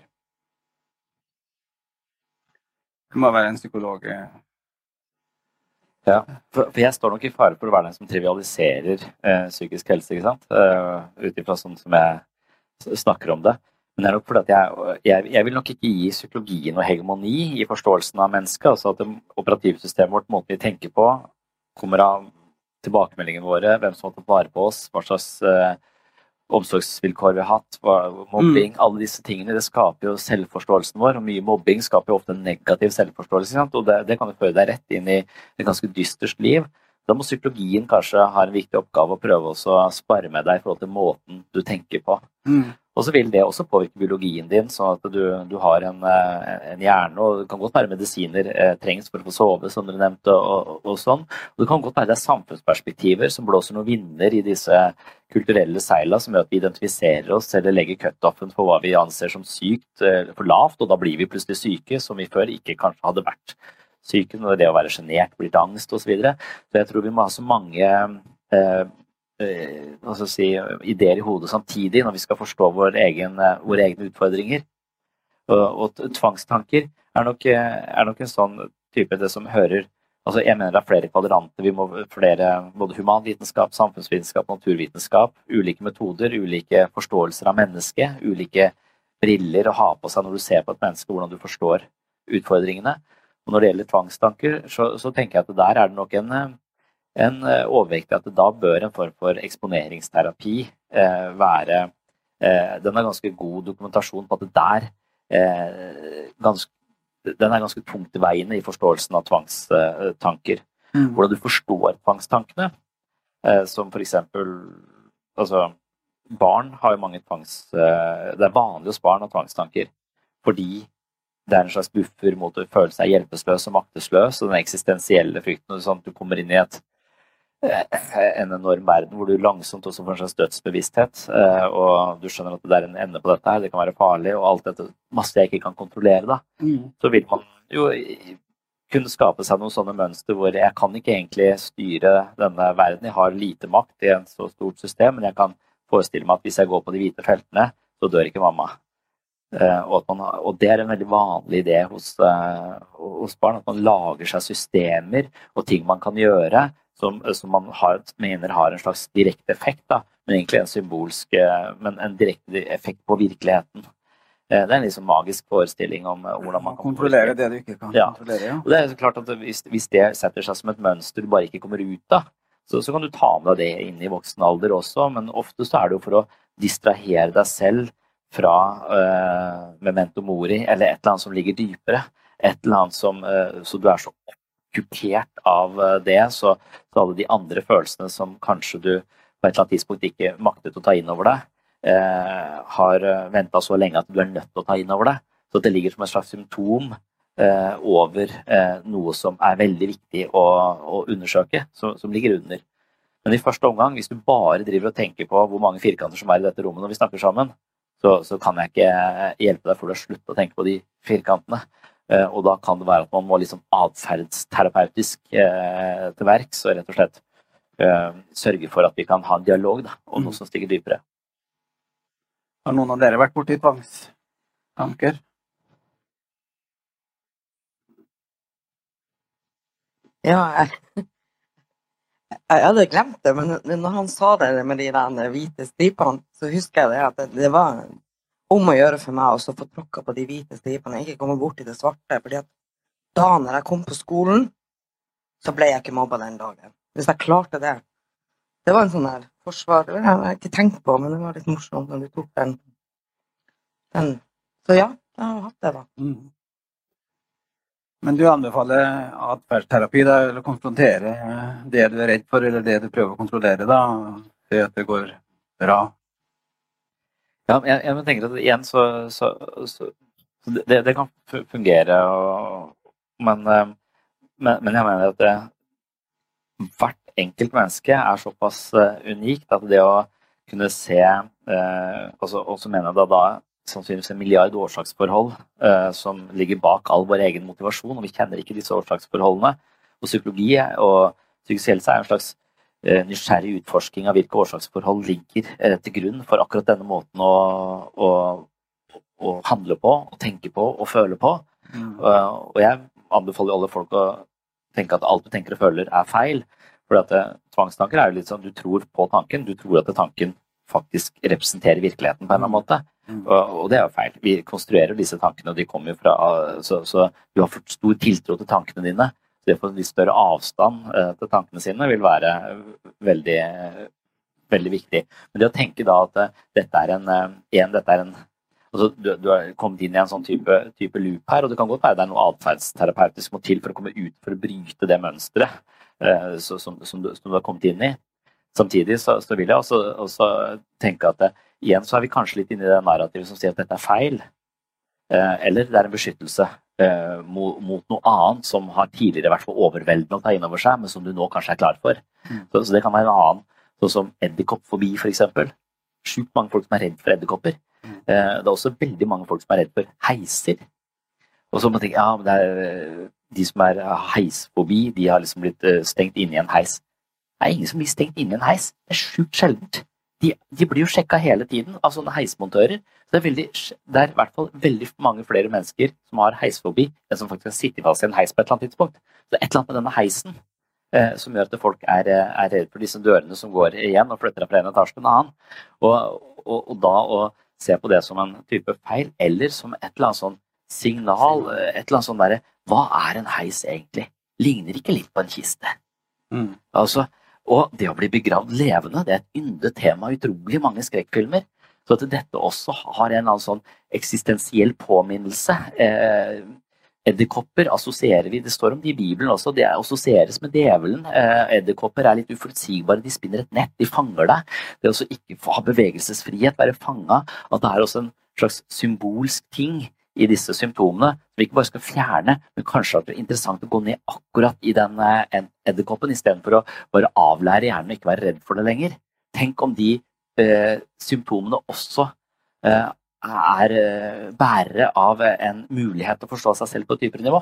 Det må være en psykolog. Eh, ja, for, jeg står nok i fare for å være den som trivialiserer eh, psykisk helse, ikke sant? Eh, Ut ifra sånn som jeg snakker om det. Men det er nok fordi jeg, jeg, jeg, vil nok ikke gi psykologien noe hegemoni i forståelsen av mennesket. Altså at det operativsystemet vårt, måten vi tenker på, kommer av tilbakemeldingene våre, hvem som har tatt vare på oss, hva slags uh, omsorgsvilkår vi har hatt, mobbing, mm. alle disse tingene. Det skaper jo selvforståelsen vår. Og mye mobbing skaper jo ofte en negativ selvforståelse. Og det, det, kan jo føre deg rett inn i et ganske dystert liv. Da må psykologien kanskje ha en viktig oppgave å prøve å spare med deg i forhold til måten du tenker på. Mm. Og så vil det også påvirke biologien din, sånn at du, du har en, eh, en, hjerne. Og det kan godt være medisiner eh, trengs for å få sove, som du nevnte, og, og, sånn. Og det kan godt være det er samfunnsperspektiver som blåser noen vinder i disse kulturelle seila, som gjør at vi identifiserer oss eller legger cutoffen for hva vi anser som sykt, eller for lavt, og da blir vi plutselig syke, som vi før ikke kanskje hadde vært syke. Når det å være sjenert blir til angst osv. Så, videre. så jeg tror vi må ha så mange eh, altså si, ideer i hodet samtidig når vi skal forstå vår egen, eh, våre egne utfordringer. Og, og tvangstanker er nok, er nok, en sånn type det som hører altså Jeg mener det er flere kvadranter. Vi må flere både humanvitenskap, samfunnsvitenskap, naturvitenskap. Ulike metoder, ulike forståelser av mennesket. Ulike briller å ha på seg når du ser på et menneske, hvordan du forstår utfordringene. Og når det gjelder tvangstanker, så, så tenker jeg at der er det nok en en overvektig overvekt at da bør en form for eksponeringsterapi eh, være eh, Den er ganske god dokumentasjon på at det der ganske, Den er ganske tungt i veiene i forståelsen av tvangstanker. Mm. Hvordan du forstår tvangstankene, som for eksempel Altså, barn har jo mange tvangs... Det er vanlig hos barn å ha tvangstanker fordi det er en slags buffer mot å føle seg hjelpeløs og maktesløs, og den eksistensielle frykten. Sånn at du kommer inn i et en enorm verden hvor du langsomt også får en slags dødsbevissthet. Eh, og du skjønner at det er en ende på dette her, det kan være farlig, og alt dette masse jeg ikke kan kontrollere, da. Mm. Så vil man jo kunne skape seg noen sånne mønster hvor jeg kan ikke egentlig styre denne verden. Jeg har lite makt i en så stort system, men jeg kan forestille meg at hvis jeg går på de hvite feltene, så dør ikke mamma. Uh, og, man, og, det er en veldig vanlig idé hos, hos, barn, at man lager seg systemer og ting man kan gjøre som, som man har, mener har en slags direkte effekt, da, men egentlig en symbolsk eh, men en direkte effekt på virkeligheten. Eh, det er en liksom magisk forestilling om eh, hvordan man kan kontrollere det du ikke kan ja. kontrollere. Ja. Og det er klart at hvis, hvis, det setter seg som et mønster du bare ikke kommer ut av, så, så kan du ta med deg det inn i voksen alder også, men ofte så er det jo for å distrahere deg selv fra uh, memento mori eller et eller annet som ligger dypere. Et eller annet som uh, Så du er så kupert av eh, det, så, så, alle de andre følelsene som kanskje du på et eller annet tidspunkt ikke maktet å ta inn over deg, eh, har eh, venta så lenge at du er nødt til å ta inn over deg. Så det ligger som et slags symptom eh, over eh, noe som er veldig viktig å, å undersøke, som, som, ligger under. Men i første omgang, hvis du bare driver og tenker på hvor mange firkanter som er i dette rommet når vi snakker sammen, så, så kan jeg ikke hjelpe deg for å slutte å tenke på de firkantene. Eh, og da kan det være at man må liksom atferdsterapeutisk eh, til verks og rett og slett eh, sørge for at vi kan ha en dialog da, om noe som stiger dypere. Har noen av dere vært borti tvangstanker? Ja, jeg, jeg hadde glemt det, men når han sa det med de der hvite stripene, så husker jeg det at det, det var om å gjøre for meg å få tråkka på de hvite stripene, ikke komme borti det svarte. fordi at da når jeg kom på skolen, så ble jeg ikke mobba den dagen. Hvis jeg klarte det. Det var en sånn der forsvar Det har jeg ikke tenkt på, men det var litt morsomt når du tok den. den. Så ja, jeg har hatt det, da. Mm. Men du anbefaler atferdsterapi, da, eller konfrontere det du er redd for, eller det du prøver å kontrollere, da? Se at det går bra? Ja, jeg, jeg tenker at igjen så, så, så det, det, kan fungere, og, men, eh, men, men, jeg mener at det, hvert enkelt menneske er såpass eh, unikt at det å kunne se eh, Og så mener jeg da, da sannsynligvis en milliard årsaksforhold eh, som ligger bak all vår egen motivasjon, og vi kjenner ikke disse årsaksforholdene. Og psykologi og psykisk helse er en slags eh, nysgjerrig utforsking av hvilke årsaksforhold ligger eh, til grunn for akkurat denne måten å, å, å handle på, å tenke på og føle på. Mm. og jeg anbefaler alle folk å tenke at alt du tenker og føler, er feil. For tvangstanker er jo litt sånn du tror på tanken, du tror at tanken faktisk representerer virkeligheten på en eller annen måte. Mm. Og, og, det er jo feil. Vi konstruerer disse tankene, og de kommer jo fra Så, så du har for stor tiltro til tankene dine. Det å få litt større avstand uh, til tankene sine vil være veldig, veldig viktig. Men det å tenke da at uh, dette er en, en, dette er en altså, du, du, har kommet inn i en sånn type, type, loop her, og det kan godt være det er noe atferdsterapeutisk må til for å komme ut for å bryte det mønsteret uh, som, som, som, du, har kommet inn i. Samtidig så, så vil jeg også, også, tenke at igjen så er vi kanskje litt inne i det narrativet som sier at dette er feil. Eller det er en beskyttelse mot, mot, noe annet som har tidligere vært for overveldende å ta inn over seg, men som du nå kanskje er klar for. Mm. Så, så, det kan være en annen, sånn som edderkoppfobi f.eks. Sjukt mange folk som er redd for edderkopper. Mm. det er også veldig mange folk som er redd for heiser. Og så må man tenke ja, men det er, eh, de som er heisfobi, de har liksom blitt eh, stengt inne i en heis. Det er ingen som blir stengt inne i en heis. Det er sjukt sjeldent. De, de, blir jo sjekka hele tiden av sånne heismontører. Så det er, veldig, det er i hvert fall veldig mange flere mennesker som har heisfobi, enn som faktisk har sittet fast i en heis på et eller annet tidspunkt. Så det er et eller annet med denne heisen eh, som gjør at folk er, er redd for disse dørene som går igjen og flytter fra en etasje til en annen. Og, og, og da å se på det som en type feil, eller som et eller annet sånn signal. Et eller annet sånn derre Hva er en heis egentlig? Ligner ikke litt på en kiste? Mm. Altså, og det å bli begravd levende, det er et yndet tema i utrolig mange skrekkfilmer. Så at dette også har en sånn eksistensiell påminnelse. Eh, Edderkopper assosierer vi, det står om det i Bibelen også, det assosieres med djevelen. Eh, edderkopper er litt uforutsigbare, de spinner et nett, de fanger deg. Det å ikke ha bevegelsesfrihet, være fanga, at det er også en slags symbolsk ting i disse symptomene som vi ikke bare skal fjerne, men kanskje at det er interessant å gå ned akkurat i den eh, edderkoppen istedenfor å bare avlære hjernen og ikke være redd for det lenger. Tenk om de eh, symptomene også eh, er eh, bærere av en mulighet til å forstå seg selv på et dypere nivå.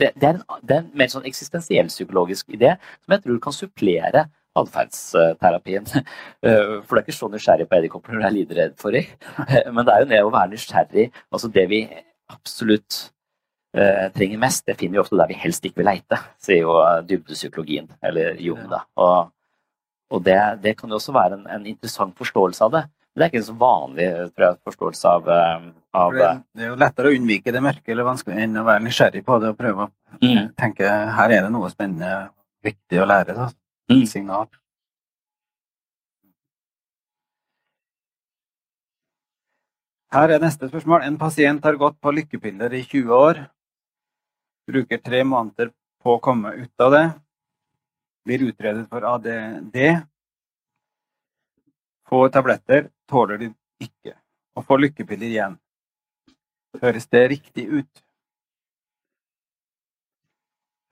Det, det, er en, det, er en, mer sånn eksistensiell psykologisk idé som jeg tror kan supplere atferdsterapien. Eh, for du er ikke så nysgjerrig på edderkopper når du er livredd for dem. Men det er jo det å være nysgjerrig Altså det vi absolutt uh, trenger mest, det finner vi ofte der vi helst ikke vil leite, sier jo dybdepsykologien, eller Jung. da. Og, og det, det, kan jo også være en, en interessant forståelse av det. Men det er ikke en så vanlig tror jeg, forståelse av, eh, av det, det, er jo lettere å unnvike det mørke eller vanskelig enn å være nysgjerrig på det og prøve å mm. tenke her er det noe spennende, viktig å lære. Da. Mm. Signal. Her er neste spørsmål. En pasient har gått på lykkepiller i 20 år. Bruker tre måneder på å komme ut av det. Blir utredet for ADD få tabletter tåler de ikke, og får lykkepiller igjen. Høres det riktig ut?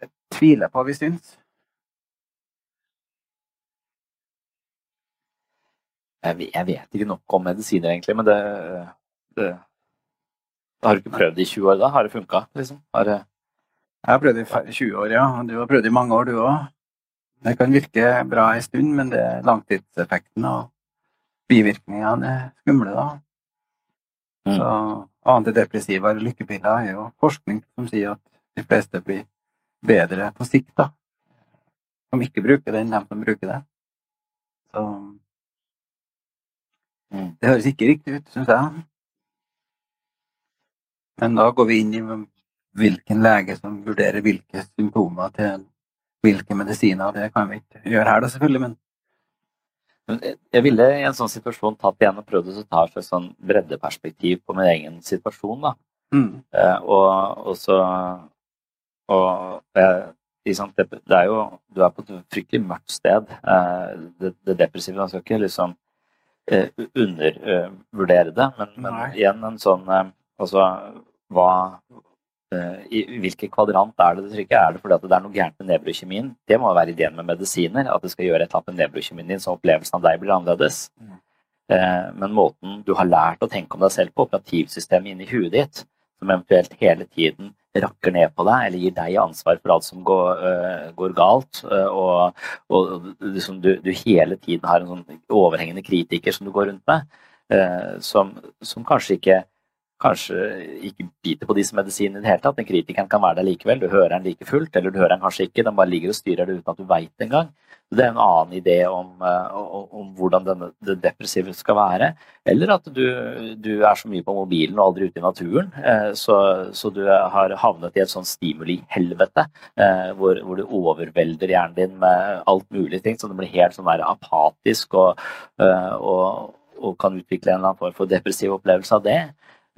Jeg tviler på hva vi syns. Jeg vet ikke nok om medisiner, egentlig, men det, det Har du ikke prøvd i 20 år, da? Har det funka? Liksom? Har Jeg har prøvd i 20 år, ja. Du har prøvd i mange år, du òg. Det kan virke bra en stund, men det er langtidseffekten og bivirkningene er skumle, da. Mm. Så antidepressiva eller lykkepiller er jo forskning som sier at de fleste blir bedre på sikt, da. Som ikke bruker den, dem som bruker det. Så. Det høres ikke riktig ut, syns jeg. Men da går vi inn i hvilken lege som vurderer hvilke symptomer til hvilke medisiner. Det kan vi ikke gjøre her, da, selvfølgelig, men jeg ville i en sånn situasjon tatt igjen og prøvd å ta et sånn breddeperspektiv på min egen situasjon. da. Mm. Eh, og, og, så Og jeg, det, det, er jo Du er på et fryktelig mørkt sted. Eh, det, det depressive. Man skal ikke liksom eh, undervurdere det, men, men igjen en sånn eh, Altså hva Eh, i hvilken kvadrant er det det trykker? Er det fordi det er noe gærent med nevrokjemien? Det må være ideen med medisiner, at det skal gjøre et eller annet med nevrokjemien din, så opplevelsen av deg blir annerledes. Mm. Eh, men måten du har lært å tenke om deg selv på, operativsystemet inni huet ditt, som eventuelt hele tiden rakker ned på deg eller gir deg ansvar for alt som går, uh, går galt, uh, og, og liksom du, du, hele tiden har en sånn overhengende kritiker som du går rundt med, uh, som, som kanskje ikke kanskje ikke biter på disse medisinene i det hele tatt. Den kritikeren kan være der likevel. Du hører den like fullt, eller du hører den kanskje ikke. Den bare ligger og styrer det uten at du veit det engang. Det er en annen idé om, uh, om hvordan denne, det depressive skal være. Eller at du, du, er så mye på mobilen og aldri ute i naturen, uh, så, så, du har havnet i et sånn stimuli-helvete uh, hvor, hvor, du overvelder hjernen din med alt mulig ting, så du blir helt sånn apatisk og, og, og kan utvikle en eller annen form for depressiv opplevelse av det.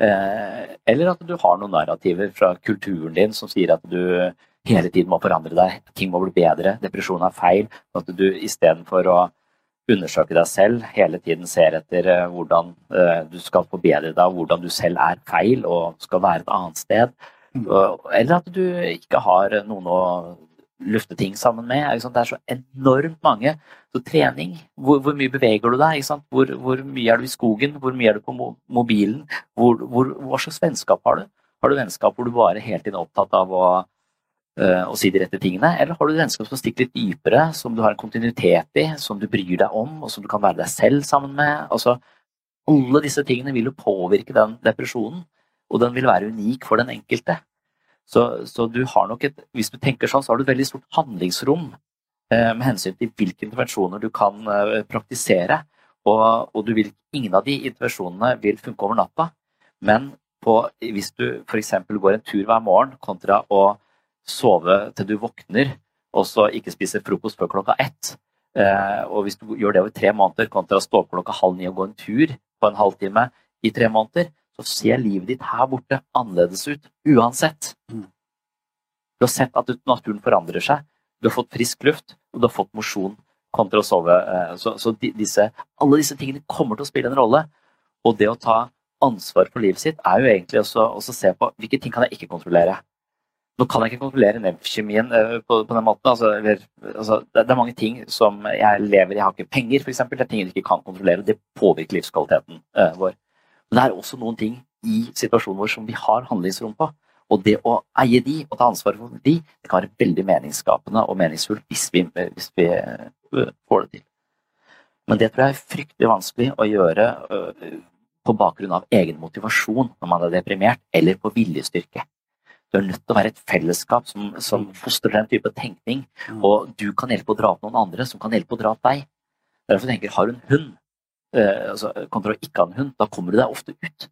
Eh, eller at du har noen narrativer fra kulturen din som sier at du hele tiden må forandre deg, ting må bli bedre, depresjon er feil. At du istedenfor å undersøke deg selv, hele tiden ser etter eh, hvordan eh, du skal forbedre deg, hvordan du selv er feil og skal være et annet sted. Mm. Eller at du ikke har noen å lufte ting sammen med. Det er så enormt mange. Så trening, hvor, hvor mye beveger du deg? Hvor, hvor, mye er du i skogen? Hvor mye er du på mobilen? hva slags vennskap har du? Har du vennskap hvor du bare helt tiden er opptatt av å, øh, å, si de rette tingene? Eller har du vennskap som stikker litt dypere, som du har en kontinuitet i, som du bryr deg om, og som du kan være deg selv sammen med? Altså, alle disse tingene vil jo påvirke den depresjonen, og den vil være unik for den enkelte. Så, så, du har nok et, hvis du tenker sånn, så har du et veldig stort handlingsrom eh, med hensyn til hvilke intervensjoner du kan eh, praktisere. Og, og vil, ingen av de intervensjonene vil funke over natta. Men på, hvis du f.eks. går en tur hver morgen kontra å sove til du våkner, og så ikke spise frokost før klokka ett, eh, og hvis du gjør det over tre måneder kontra å stå opp klokka halv ni og gå en tur på en halvtime i tre måneder, så ser livet ditt her borte annerledes ut uansett. Mm. Du har sett at naturen forandrer seg, du har fått frisk luft, og du har fått mosjon kontra å sove. Eh, så, så disse, alle disse tingene kommer til å spille en rolle. Og det å ta ansvar for livet sitt er jo egentlig også å se på hvilke ting kan jeg ikke kontrollere. Nå kan jeg ikke kontrollere nevkjemien uh, på, på, den måten. Altså, eller, altså, det, er mange ting som jeg lever i. Jeg har ikke penger, f.eks. Det er ting jeg ikke kan kontrollere. Det påvirker livskvaliteten uh, vår. Men det er også noen ting i situasjonen vår som vi har handlingsrom på. Og det å eie de og ta ansvar for de, det kan være veldig meningsskapende og meningsfullt hvis vi, hvis vi øh, får det til. Men det tror jeg er fryktelig vanskelig å gjøre øh, på bakgrunn av egen motivasjon når man er deprimert, eller på viljestyrke. Du er nødt til å være et fellesskap som, som fostrer den type tenkning, og du kan hjelpe å dra opp noen andre som kan hjelpe å dra opp deg. Derfor tenker jeg, Har du en hund, altså, kontra å ikke ha en hund, da kommer du deg ofte ut.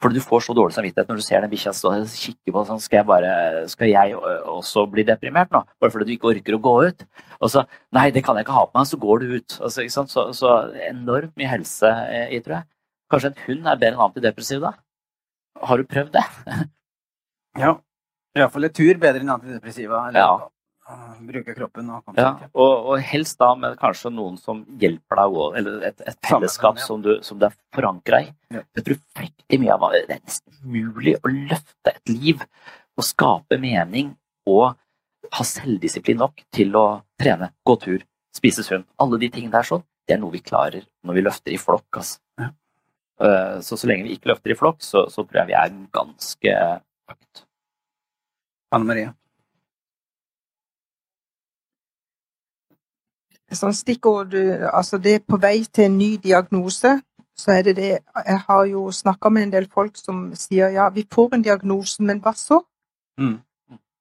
Fordi du får så dårlig samvittighet når du ser den bikkja stå og kikke på sånn, skal jeg, bare, skal jeg også bli deprimert nå? Bare fordi du ikke orker å gå ut? Og så Nei, det kan jeg ikke ha på meg. Så går du ut. Altså, så, så, enormt mye helse i, tror jeg. Kanskje en hund er bedre enn antidepressiv, da? Har du prøvd det? ja. Iallfall en tur bedre enn antidepressiva. Eller? Ja bruke kroppen. Og, ja, og, og, helst da med kanskje noen som hjelper deg, eller et, et fellesskap ja. som, du, som du er forankra i. Ja. Jeg tror fryktelig mye av det er nesten mulig å løfte et liv og skape mening og ha selvdisiplin nok til å trene, gå tur, spise sunt. Alle de tingene der sånn, det er noe vi klarer når vi løfter i flokk. Altså. Ja. Eh, så så lenge vi ikke løfter i flokk, så, så tror jeg vi er ganske høyt. Anne Marie? Sånn stikkord Altså, det er på vei til en ny diagnose så er det det Jeg har jo snakka med en del folk som sier ja, vi får en diagnose, men hva så? Mm.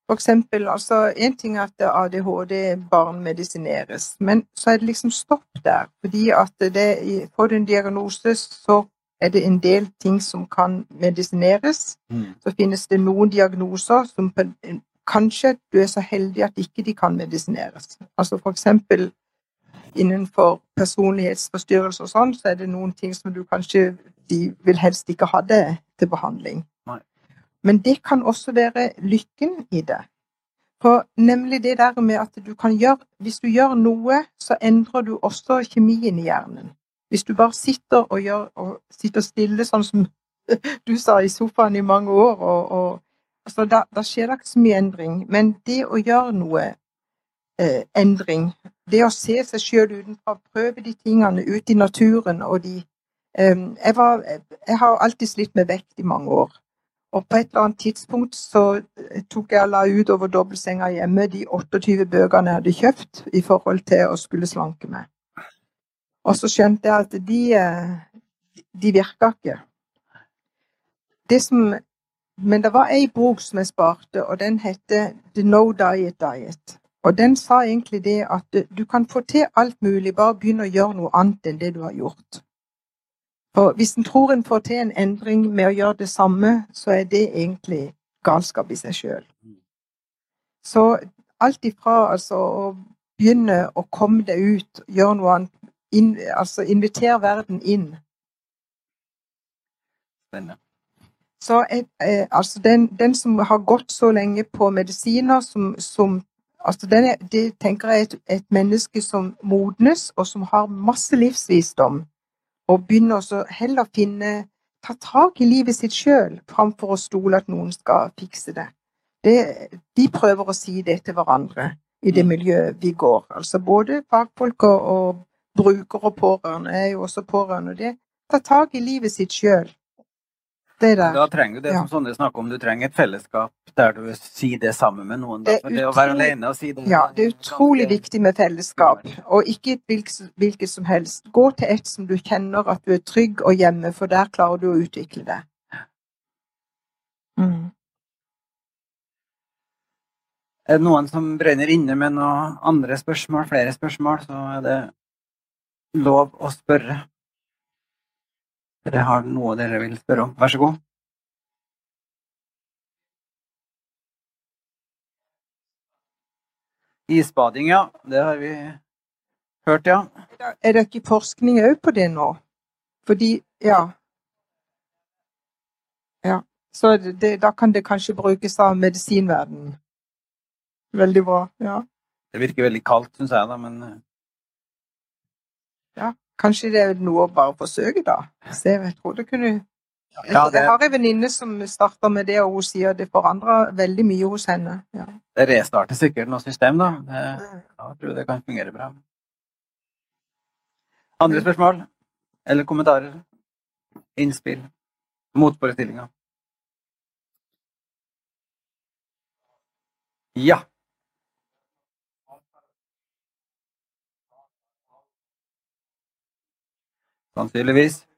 For eksempel, altså En ting er at ADHD-barn medisineres, men så er det liksom stopp der. Fordi at det, får du en diagnose, så er det en del ting som kan medisineres. Mm. Så finnes det noen diagnoser som kanskje du er så heldig at ikke de kan medisineres. Altså for eksempel innenfor personlighetsforstyrrelser og sånn, så er det noen ting som du kanskje de vil helst ikke ha det til behandling. Nei. Men det kan også være lykken i det. For nemlig det der med at du kan gjøre Hvis du gjør noe, så endrer du også kjemien i hjernen. Hvis du bare sitter og, gjør, og sitter stille, sånn som du sa i sofaen i mange år, og, og altså da, da, skjer det ikke så mye endring. Men det å gjøre noe eh, endring, det å se seg sjøl utenfra, prøve de tingene ute i naturen og de um, jeg, var, jeg har alltid slitt med vekt i mange år. Og på et eller annet tidspunkt så tok jeg og la ut over dobbeltsenga hjemme de 28 bøkene jeg hadde kjøpt i forhold til å skulle slanke meg. Og så skjønte jeg at de, de virka ikke. Det som, men det var ei bok som jeg sparte, og den heter The No Diet Diet. Og den sa egentlig det at du kan få til alt mulig, bare begynne å gjøre noe annet enn det du har gjort. For hvis en tror en får til en endring med å gjøre det samme, så er det egentlig galskap i seg sjøl. Så alt ifra altså å begynne å komme deg ut, gjøre noe annet, inn, altså invitere verden inn. Spennende. Så eh, altså den, den, som har gått så lenge på medisiner som, som altså er, Det tenker jeg er et, et menneske som modnes, og som har masse livsvisdom og begynner å heller finne Ta tak i livet sitt sjøl, framfor å stole at noen skal fikse det. det. De prøver å si det til hverandre i det miljøet vi går. Altså både fagfolk og, og brukere og pårørende er jo også pårørende. Det ta tak i livet sitt sjøl. Det der. Da trenger du det ja. som Sondre snakker om, du trenger et fellesskap der du sier det sammen med noen. Det, det å være alene og si det Ja, det er utrolig ganske... viktig med fellesskap, og ikke et hvilket som helst. Gå til et som du kjenner at du er trygg og hjemme, for der klarer du å utvikle det. Mm. Er det noen som brenner inne med noen andre spørsmål, flere spørsmål, så er det lov å spørre. Dere har noe dere vil spørre om. Vær så god. Isbading, ja. Det har vi hørt, ja. Er det ikke forskning òg på det nå? Fordi Ja. Ja. Så det, da kan det kanskje brukes av medisinverdenen. Veldig bra. Ja. Det virker veldig kaldt, syns jeg, da, men eh, Ja. Kanskje det er noe å bare forsøke, da. Se, jeg tror det kunne ja, det... Jeg har en venninne som starter med det, og hun sier det forandrer veldig mye hos henne. Ja. Det restarter sikkert noe system, da. Det, jeg tror det kan fungere bra. Andre spørsmål? Eller kommentarer? Innspill? Motforestillinger? Ja. Sannsynligvis.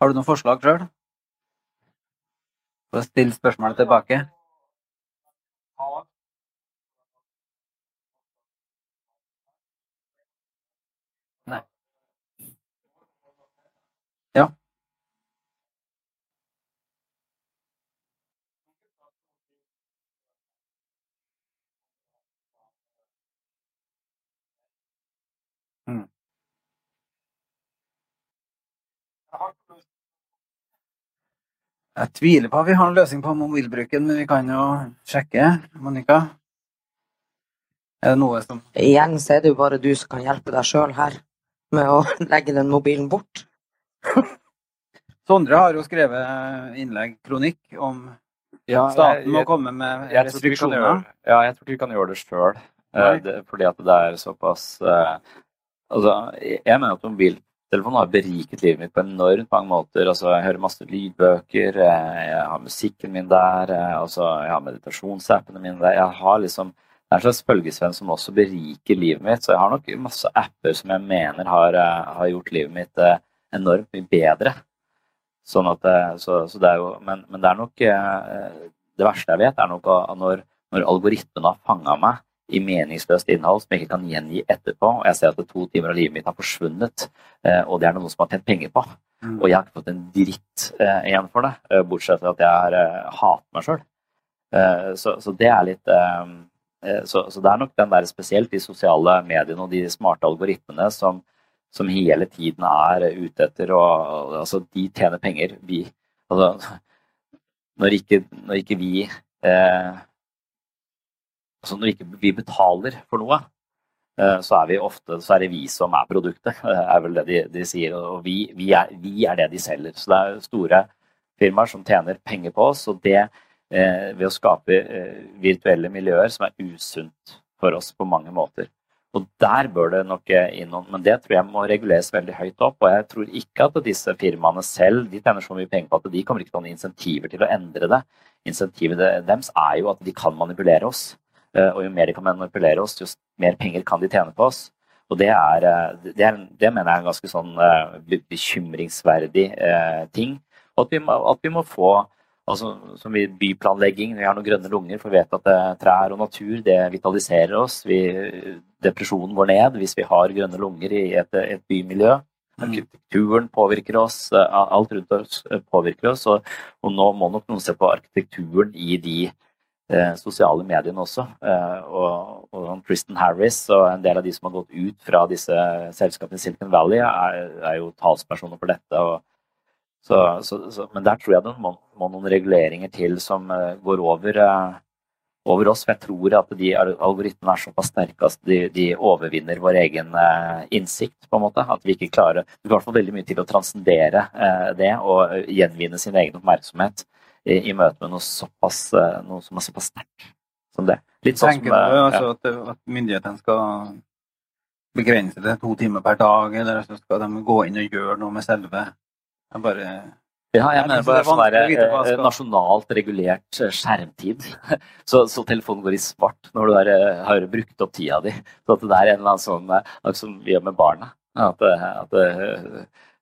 Har du noen forslag sjøl? For å stille spørsmålet tilbake? Jeg tviler på at vi har en løsning på mobilbruken, men vi kan jo sjekke. Monica? Er det noe som Igjen så er det jo bare du som kan hjelpe deg sjøl her med å legge den mobilen bort. Sondre har jo skrevet innlegg, kronikk, om Ja, staten jeg- må komme med jeg restriksjoner. gjøre- Ja, jeg tror ikke vi kan gjøre det sjøl. Fordi at det er såpass uh, Altså, jeg jeg mener at mobiltelefonen har beriket livet mitt på enormt mange måter. Altså, jeg hører masse lydbøker, eh, jeg har musikken min der, eh, altså, jeg har meditasjonsappene mine der. Jeg har liksom det er en slags følgesvenn som også beriker livet mitt. Så jeg har nok masse apper som jeg mener har, eh, har gjort livet mitt enormt mye bedre. Sånn at, så, så det er jo, men, men det er nok Det verste jeg vet, er nok når, når algoritmene har fanga meg i meningsløst innhold som jeg ikke kan gjengi etterpå, og jeg ser at to timer av livet mitt har forsvunnet, eh, og det er noen som har tjent penger på, og jeg har ikke fått en dritt eh, igjen for det, eh, bortsett fra at jeg har hater meg sjøl. Så, så det er litt så, så det er nok den der spesielt de sosiale mediene og de smarte algoritmene som, som hele tiden er ute etter og Altså, de tjener penger. Vi Altså, når ikke, når ikke vi eh, Altså, når ikke vi betaler for noe, eh, så er ofte Så er det vi som er produktet, er vel det de, de sier. Og vi, vi, er, vi er det de selger. Så det er store firmaer som tjener penger på oss, og det eh, ved å skape eh, virtuelle miljøer som er usunt for oss på mange måter. Og der bør det nok eh, inn noen, men det tror jeg må reguleres veldig høyt opp. Og jeg tror ikke at disse firmaene selv de tjener så mye penger på at de kommer ikke til å ha noen insentiver til å endre det. Insentivet deres er jo at de kan manipulere oss. Eh, Og jo mer de kan manipulere oss, jo mer penger kan de tjene på oss. Og det, er, eh, det, er, det mener jeg er en ganske sånn eh, bekymringsverdig eh, ting. Og at vi må, at vi må få altså, som i byplanlegging, vi har noen grønne lunger, for vi vet at trær og natur det vitaliserer oss. Vi, depresjonen går ned hvis vi har grønne lunger i et, et bymiljø. Arkitekturen påvirker oss, alt rundt oss påvirker oss. Og, og nå må nok noen se på arkitekturen i de sosiale mediene også. Eh, og, og sånn Tristan Harris og en del av de som har gått ut fra disse selskapene i Silicon Valley, er, er jo talspersoner for dette. så, så, så, men der tror jeg det må, må noen reguleringer til som eh, går over, eh, over oss. For jeg tror at de algoritmene er såpass sterke at de, de overvinner vår egen eh, innsikt. på en måte, At vi ikke klarer Det går i hvert fall veldig mye til å transcendere eh, det og eh, gjenvinne sin egen oppmerksomhet i, i møte med noe, såpass, eh, noe som er såpass sterkt som det. Litt sånn som Tenker du eh, altså ja. at, at myndighetene skal begrense det to timer per dag, eller så skal de gå inn og gjøre noe med selve Jeg bare Ja, jeg mener bare sånn der, eh, nasjonalt regulert skjermtid. Så, så telefonen går i svart når du eh, har brukt opp tida di. Så at det er en eller annen sånn som vi gjør med barna. At, at,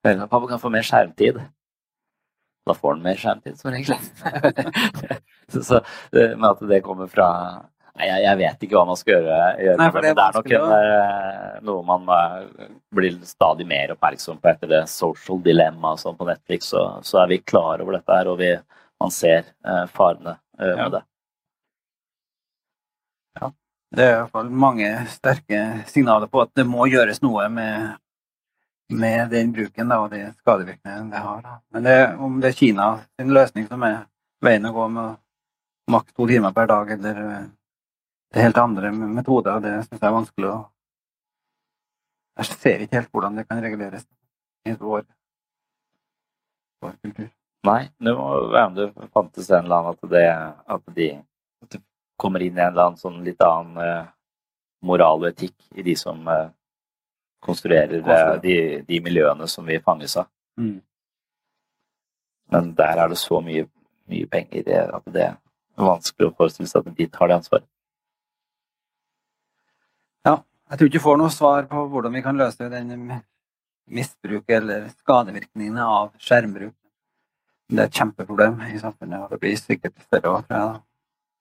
at pappa kan få mer skjermtid. Da får han mer skjermtid, som regel. så, så, men at det kommer fra Nei, jeg, jeg vet ikke hva man skal gjøre, gjøre Nei, det, men det er nok en, eh, noe man blir stadig mer oppmerksom på etter det social dilemma sånn på Netflix. Så, så er vi klar over dette her, og vi, man ser uh, farene uh, med det. Det er i hvert fall mange sterke signaler på at det må gjøres noe med, med den bruken da, og de skadevirkningene det har. Da. Men det, om det er Kina sin løsning som er veien å gå med maks to timer per dag, eller eh, det helt andre metoder, det syns jeg er vanskelig å Jeg ser ikke helt hvordan det kan reguleres i vår, vår kultur. Nei, det må være om det fantes en eller annen at, det, at de at det kommer inn i en eller annen sånn litt annen uh, moral og etikk i de som eh, konstruerer eh, de, de miljøene som vi fanges av. Mm. Men der er det så mye, mye penger i at det er vanskelig å forestille seg at de tar det ansvaret. Ja, jeg tror ikke vi får noe svar på hvordan vi kan løse den misbruk eller skadevirkningene av skjermbruk. Det er et kjempeproblem i samfunnet, og det blir sikkert større også, da.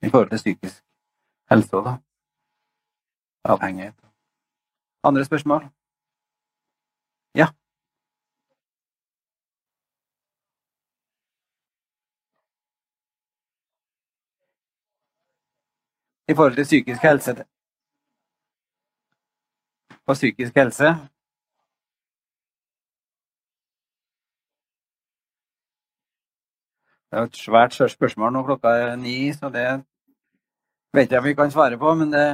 i forhold til psykisk helse òg, da. Avhengighet. Andre spørsmål? Ja. I forhold til psykisk helse på psykisk helse. Det er et svært størst spørsmål nå klokka er ni, så det vet jeg om vi kan svare på. Men det,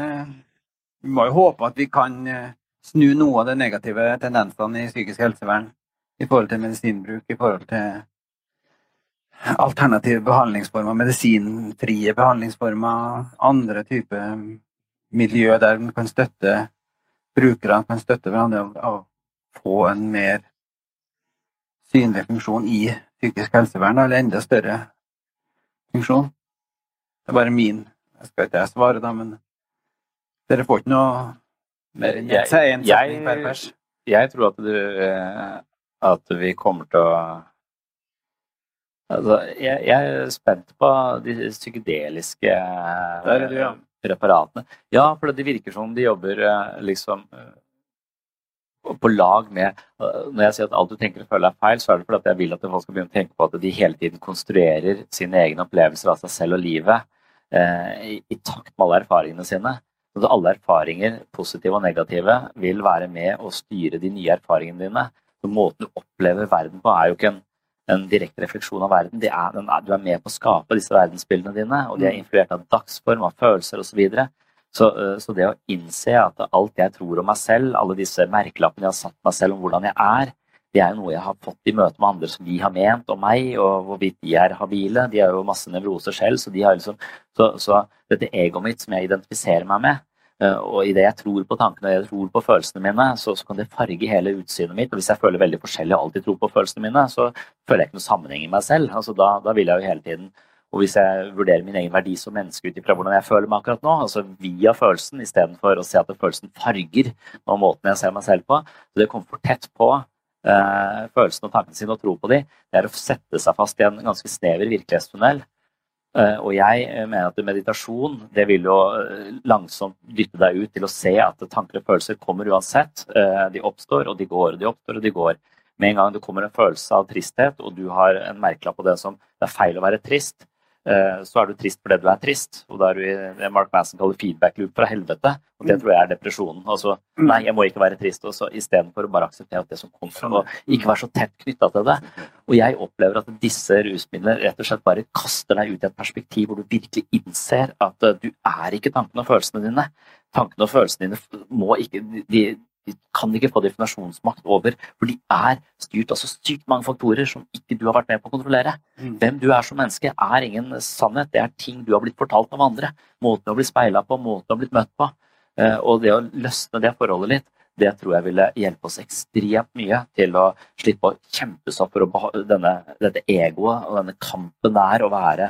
vi må jo håpe at vi kan eh, snu noe av de negative tendensene i psykisk helsevern i forhold til medisinbruk, i forhold til alternative behandlingsformer, medisinfrie behandlingsformer, andre typer miljø der en kan støtte brukerne kan støtte hverandre å få en mer synlig funksjon i psykisk helsevern, eller enda større funksjon. Det er bare min Jeg skal ikke jeg svare, da, men dere får ikke noe jeg, jeg, jeg tror at, du, eh, at vi kommer til å altså, jeg, jeg er spent på de psykedeliske er ja. preparatene. Ja, for det virker som de jobber eh, liksom eh, på lag med eh, Når jeg sier at alt du tenker og føler er feil, så er det fordi jeg vil at folk skal begynne å tenke på at de hele tiden konstruerer sine egne opplevelser av seg selv og livet eh, i, i takt med alle erfaringene sine. Så alle erfaringer, positive og negative, vil være med å styre de nye erfaringene dine. Så måten du opplever verden på, er jo ikke en, en direkte refleksjon av verden. Det er, den er, du er med på å skape disse verdensbildene dine, og de er influert av dagsform, av følelser osv. Så eh, Så det å innse at alt jeg tror om meg selv, alle disse merkelappene jeg har satt meg selv om hvordan jeg er, det er jo noe jeg har fått i møte med andre som de har ment om meg, og hvorvidt de er habile. De har jo masse nevroser selv, så, de har liksom, så, så dette egoet mitt som jeg identifiserer meg med, eh, og i det jeg tror på tankene og jeg tror på følelsene mine, så, så, kan det farge hele utsynet mitt. Og hvis jeg føler veldig forskjellig og alltid tror på følelsene mine, så føler jeg ikke noe sammenheng i meg selv. Altså, da, da vil jeg jo hele tiden og hvis jeg vurderer min egen verdi som menneske ut ifra hvordan jeg føler meg akkurat nå, altså via følelsen istedenfor å se at følelsen farger noen måten jeg ser meg selv på, så det kommer for tett på eh, følelsene og tankene sine og tro på dem, det er å sette seg fast i en ganske snever virkelighetstunnel. Eh, og jeg eh, mener at meditasjon det vil jo eh, langsomt dytte deg ut til å se at tanker og følelser kommer uansett. Eh, de oppstår, og de går, og de oppstår, og de går. Med en gang det kommer en følelse av tristhet, og du har en merkelapp på det som det er feil å være trist, så er du trist fordi du er trist. Og da er du i det Mark Manson kaller feedback loop fra helvete. Og det tror jeg er depresjonen. Altså, nei, jeg må ikke være trist. Og så istedenfor å bare akseptere at det som kommer, og ikke være så tett knytta til det. Og jeg opplever at disse rusmidlene rett og slett bare kaster deg ut i et perspektiv hvor du virkelig innser at eh, du er ikke tankene og følelsene dine. Tankene og følelsene dine må ikke de, de kan ikke få definasjonsmakt over, for de er styrt av så sykt mange faktorer som ikke du har vært med på å kontrollere. Hvem du er som menneske, er ingen sannhet. Det er ting du har blitt fortalt av andre. Måten du har blitt speila på, måten du har blitt møtt på. Eh, Og det å løsne det forholdet litt, det tror jeg ville hjelpe oss ekstremt mye til å slippe å kjempe opp for å denne, dette egoet og denne kampen det er å være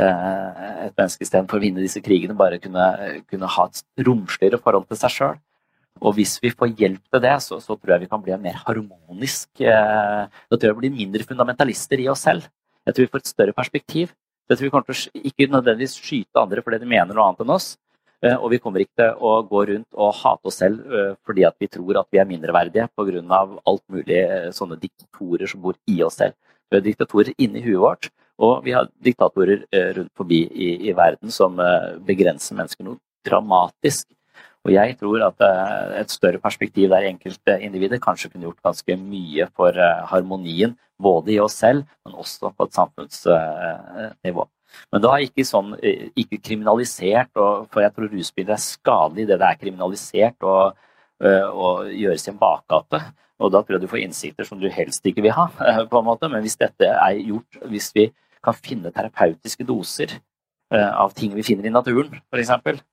eh, et menneske istedenfor å vinne disse krigene, bare kunne, kunne ha et romsligere forhold til seg sjøl. Og hvis vi får hjelp til det, så, så tror jeg vi kan bli en mer harmonisk eh, Da tror jeg vi blir mindre fundamentalister i oss selv. Jeg tror vi får et større perspektiv. Jeg tror vi kommer til å ikke nødvendigvis skyte andre fordi de mener noe annet enn oss. Eh, Og vi kommer ikke til å gå rundt og hate oss selv eh, fordi at vi tror at vi er mindreverdige pga. alt mulig eh, sånne diktatorer som bor i oss selv. Vi har diktatorer inni huet vårt, og vi har diktatorer eh, rundt forbi i, i verden som eh, begrenser mennesker noe dramatisk. Og jeg tror at eh, et større perspektiv der enkeltindivider kanskje kunne gjort ganske mye for eh, harmonien, både i oss selv, men også på et samfunnsnivå. Men da ikke sånn, eh, ikke kriminalisert, for jeg tror rusmidler er skadelig det det er kriminalisert og, eh, og gjøres i en bakgate. Og da tror jeg du får innsikter som du helst ikke vil ha. eh, på en måte. Men hvis dette er gjort, hvis vi kan finne terapeutiske doser eh, av ting vi finner i naturen, f.eks., Eh,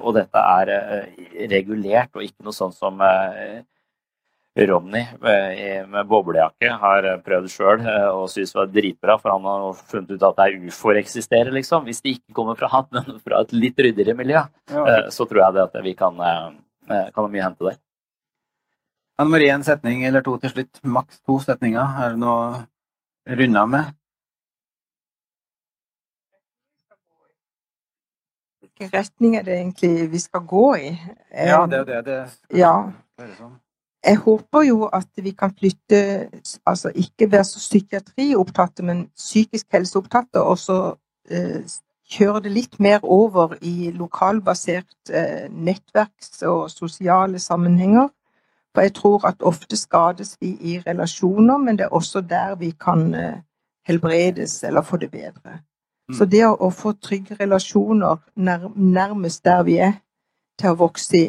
og dette er eh, regulert, og ikke noe sånn som eh, Ronny eh, med boblejakke har eh, prøvd sjøl og syns var dritbra, for han har funnet ut at det er ufoer eksisterer, liksom. Hvis det ikke kommer fra han, men fra et litt ryddigere miljø, Ja. eh, så tror jeg det at vi kan, eh, eh, kan ha mye å hente der. Anne Marie, en setning eller to til slutt. Maks to setninger. Er det noe runda med? Hvilken retning er det egentlig vi skal gå i? Ja, det er jo det det Ja. Jeg håper jo at vi kan flytte Altså ikke være så psykiatriopptatte, men psykisk helseopptatte, og så eh, kjøre det litt mer over i lokalbasert eh, nettverks- og sosiale sammenhenger. For jeg tror at ofte skades vi i relasjoner, men det er også der vi kan eh, helbredes eller få det bedre. Så det å, å få trygge relasjoner nær, nærmest der vi er, til å vokse i,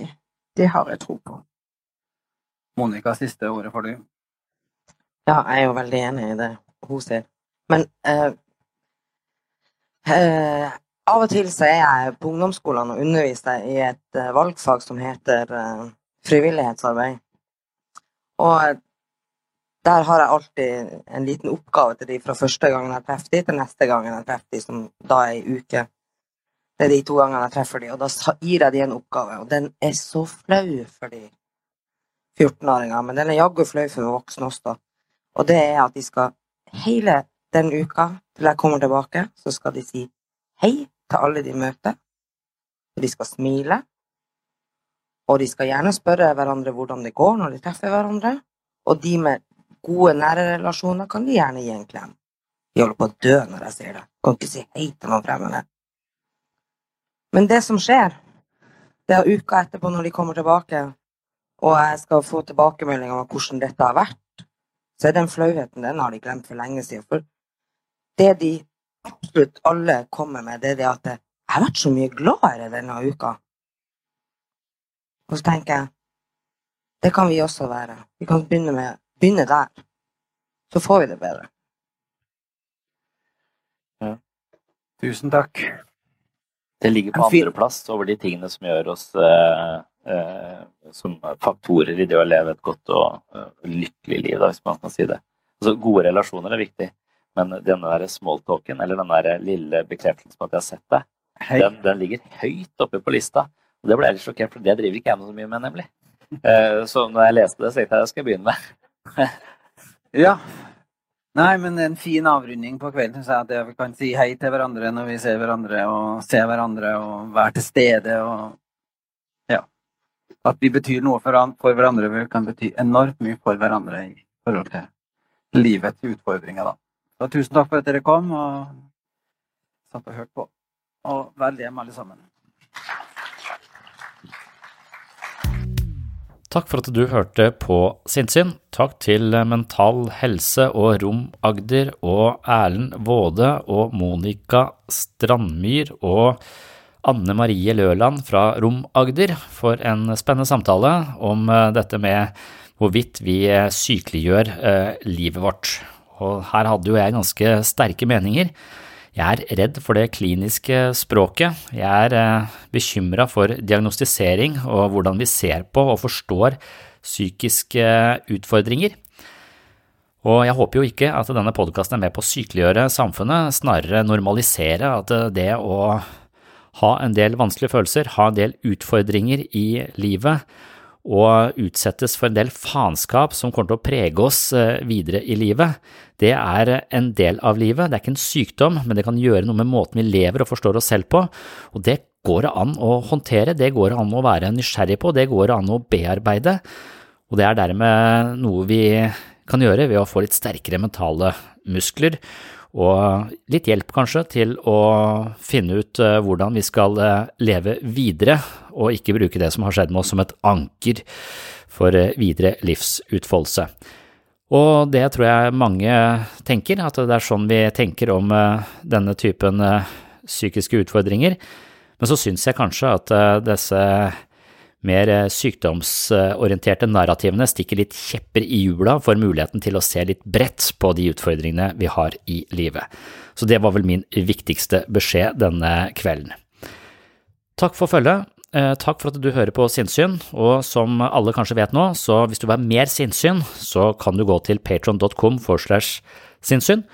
det har jeg tro på. Monica, siste ordet for deg. Ja, jeg er jo veldig enig i det hun sier. Men eh, eh, av og til så er jeg på ungdomsskolene og underviser i et eh, valgfag som heter eh, frivillighetsarbeid. Og der har jeg alltid en liten oppgave til de fra første gangen jeg treffer de, til neste gangen jeg treffer de, som da er ei uke. Det er de to gangene jeg treffer de, og da gir jeg de en oppgave, og den er så flau for de 14-åringer, men den er jaggu flau for voksne også. Og det er at de skal hele den uka til jeg kommer tilbake, så skal de si hei til alle de møter. Og de skal smile. Og de skal gjerne spørre hverandre hvordan det går når de treffer hverandre. Og de med gode, nære relasjoner kan de gjerne gi en klem. De holder på å dø når jeg sier det. Kan ikke si hei til noen fremmede. Men det som skjer, det er uka etterpå når de kommer tilbake, og jeg skal få tilbakemelding om hvordan dette har vært, så er den flauheten den har de glemt for lenge siden. For det de absolutt alle kommer med, det er det at jeg har vært så mye gladere denne uka. Og så tenker jeg det kan vi også være. Vi kan begynne, med, begynne der. Så får vi det bedre. Ja. Tusen takk. Det ligger på andreplass over de tingene som gjør oss eh, eh, som faktorer i det å leve et godt og uh, lykkelig liv, da, hvis man kan si det. Altså, gode relasjoner er viktig, men denne der smalltalken, eller den der lille bekreftelsen på at jeg har sett deg, den, den, ligger høyt oppe på lista. Og det ble jeg litt sjokkert, for det driver ikke jeg med så mye med, nemlig. Eh, så når jeg leste det, så tenkte jeg det skal begynne med. ja. Nei, men en fin avrunding på kvelden syns jeg at vi kan si hei til hverandre når vi ser hverandre, og se hverandre og være til stede og at vi betyr noe for, for hverandre. Vi kan bety enormt mye for hverandre i forhold til livets utfordringer. Da. Så tusen takk for at dere kom og satt og hørte på. Og vel hjem, alle sammen. Takk for at du hørte på Sinnsyn. Takk til Mental Helse og Rom Agder og Erlend Våde og Monica Strandmyr og Anne Marie Løland fra Rom Agder for en spennende samtale om eh, dette med hvorvidt vi eh, sykeliggjør eh, livet vårt. Og her hadde jo jeg ganske sterke meninger. Jeg er redd for det kliniske språket. Jeg er bekymra for diagnostisering og hvordan vi ser på og forstår psykiske utfordringer. Og jeg håper jo ikke at denne podkasten er med på å sykeliggjøre samfunnet, snarere normalisere at det å ha en del vanskelige følelser, ha en del utfordringer i livet og utsettes for en del faenskap som kommer til å prege oss eh, videre i livet. Det er en del av livet, det er ikke en sykdom, men det kan gjøre noe med måten vi lever og forstår oss selv på, og det går det an å håndtere, det går det an å være nysgjerrig på, det går det an å bearbeide, og det er dermed noe vi kan gjøre ved å få litt sterkere mentale muskler og litt hjelp kanskje til å finne ut eh, hvordan vi skal eh, leve videre, og ikke bruke det som har skjedd med oss som et anker for eh, videre livsutfoldelse. Og det tror jeg mange tenker, at det er sånn vi tenker om denne typen psykiske utfordringer. Men så syns jeg kanskje at disse mer eh, sykdomsorienterte narrativene stikker litt kjepper i hjula for muligheten til å se litt bredt på de utfordringene vi har i livet. Så det var vel min viktigste beskjed denne kvelden. Takk for følget. Eh, takk for at du hører på Sinnsyn, og som alle kanskje vet nå, så hvis du vil ha mer sinnssyn, så kan du gå til patron.com for slash sinnssyn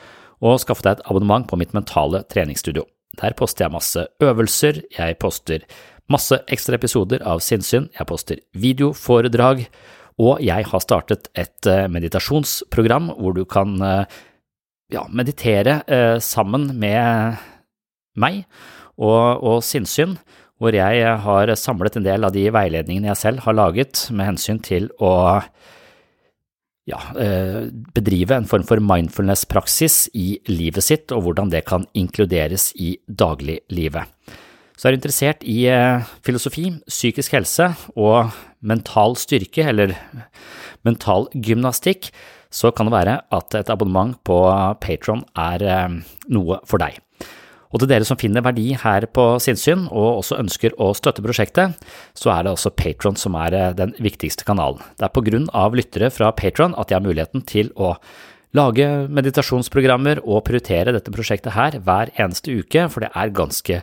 og skaffe deg et abonnement på mitt mentale treningsstudio. Der poster jeg masse øvelser, jeg poster Masse ekstra episoder av Sinnsyn, jeg poster videoforedrag, og jeg har startet et eh, meditasjonsprogram hvor du kan eh, ja, meditere eh, sammen med meg og, og Sinnsyn, hvor jeg har samlet en del av de veiledningene jeg selv har laget med hensyn til å ja, bedrive en form for mindfulness-praksis i livet sitt, og hvordan det kan inkluderes i dagliglivet. Så er du interessert i eh, filosofi, psykisk helse og mental styrke, eller mental gymnastikk, så kan det være at et abonnement på Patron er eh, noe for deg. Og til dere som finner verdi her på sinnssyn, og også ønsker å støtte prosjektet, så er det også Patron som er eh, den viktigste kanalen. Det er på grunn av lyttere fra Patron at jeg har muligheten til å lage meditasjonsprogrammer og prioritere dette prosjektet her hver eneste uke, for det er ganske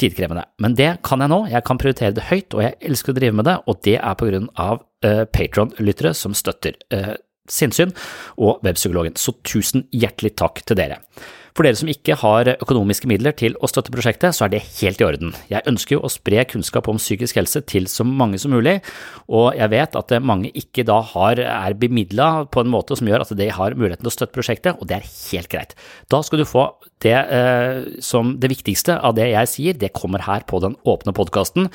tidkrevende. Men det kan jeg nå, jeg kan prioritere det høyt, og jeg elsker å drive med det, og det er på grunn av uh, Patron-lyttere som støtter uh, sinnssyn og Webpsykologen, så tusen hjertelig takk til dere. For dere som ikke har økonomiske midler til å støtte prosjektet, så er det helt i orden. Jeg ønsker jo å spre kunnskap om psykisk helse til så mange som mulig, og jeg vet at mange ikke da har, er bemidla på en måte som gjør at de har muligheten til å støtte prosjektet, og det er helt greit. Da skal du få det eh, som det viktigste av det jeg sier, det kommer her på den åpne podkasten,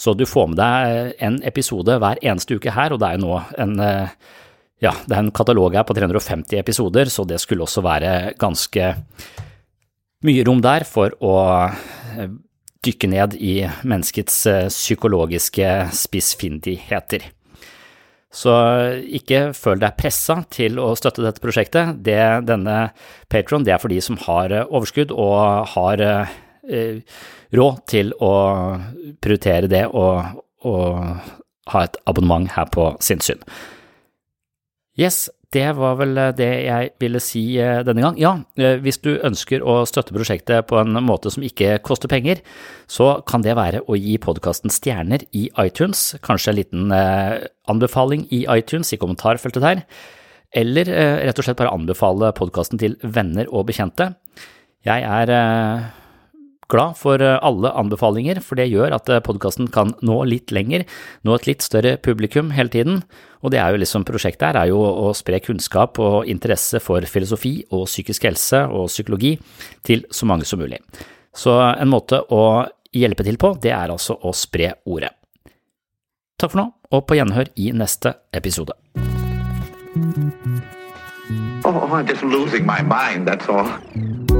så du får med deg en episode hver eneste uke her, og det er jo nå en eh, ja, det er en katalog her på 350 episoder, så det skulle også være ganske mye rom der for å eh, dykke ned i menneskets eh, psykologiske spissfindigheter. Så ikke føl deg pressa til å støtte dette prosjektet. Det, denne Patron det er for de som har eh, overskudd og har eh, råd til å prioritere det og, og ha et abonnement her på sinnssyn. Yes, det var vel eh, det jeg ville si eh, denne gang. Ja, eh, hvis du ønsker å støtte prosjektet på en måte som ikke koster penger, så kan det være å gi podkasten stjerner i iTunes, kanskje en liten anbefaling i iTunes i kommentarfeltet der, eller rett og slett bare anbefale podkasten til venner og bekjente. Jeg er glad for eh, alle anbefalinger, for det gjør at eh, podkasten kan nå litt lenger, nå et litt større publikum hele tiden. Og det er jo liksom prosjektet her er jo å spre kunnskap og interesse for filosofi og psykisk helse og psykologi til så mange som mulig. Så en måte å hjelpe til på, det er altså å spre ordet. Takk for nå, og på gjenhør i neste episode. Oh, I'm just losing my mind, that's all.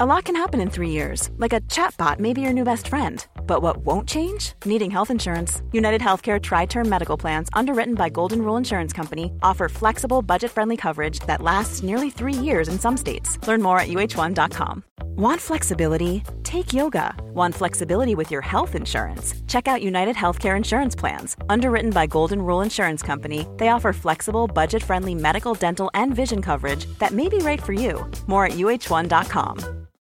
A lot can happen in three years, like a chatbot may be your new best friend. But what won't change? Needing health insurance. United Healthcare Tri Term Medical Plans, underwritten by Golden Rule Insurance Company, offer flexible, budget friendly coverage that lasts nearly three years in some states. Learn more at uh1.com. Want flexibility? Take yoga. Want flexibility with your health insurance? Check out United Healthcare Insurance Plans. Underwritten by Golden Rule Insurance Company, they offer flexible, budget friendly medical, dental, and vision coverage that may be right for you. More at uh1.com.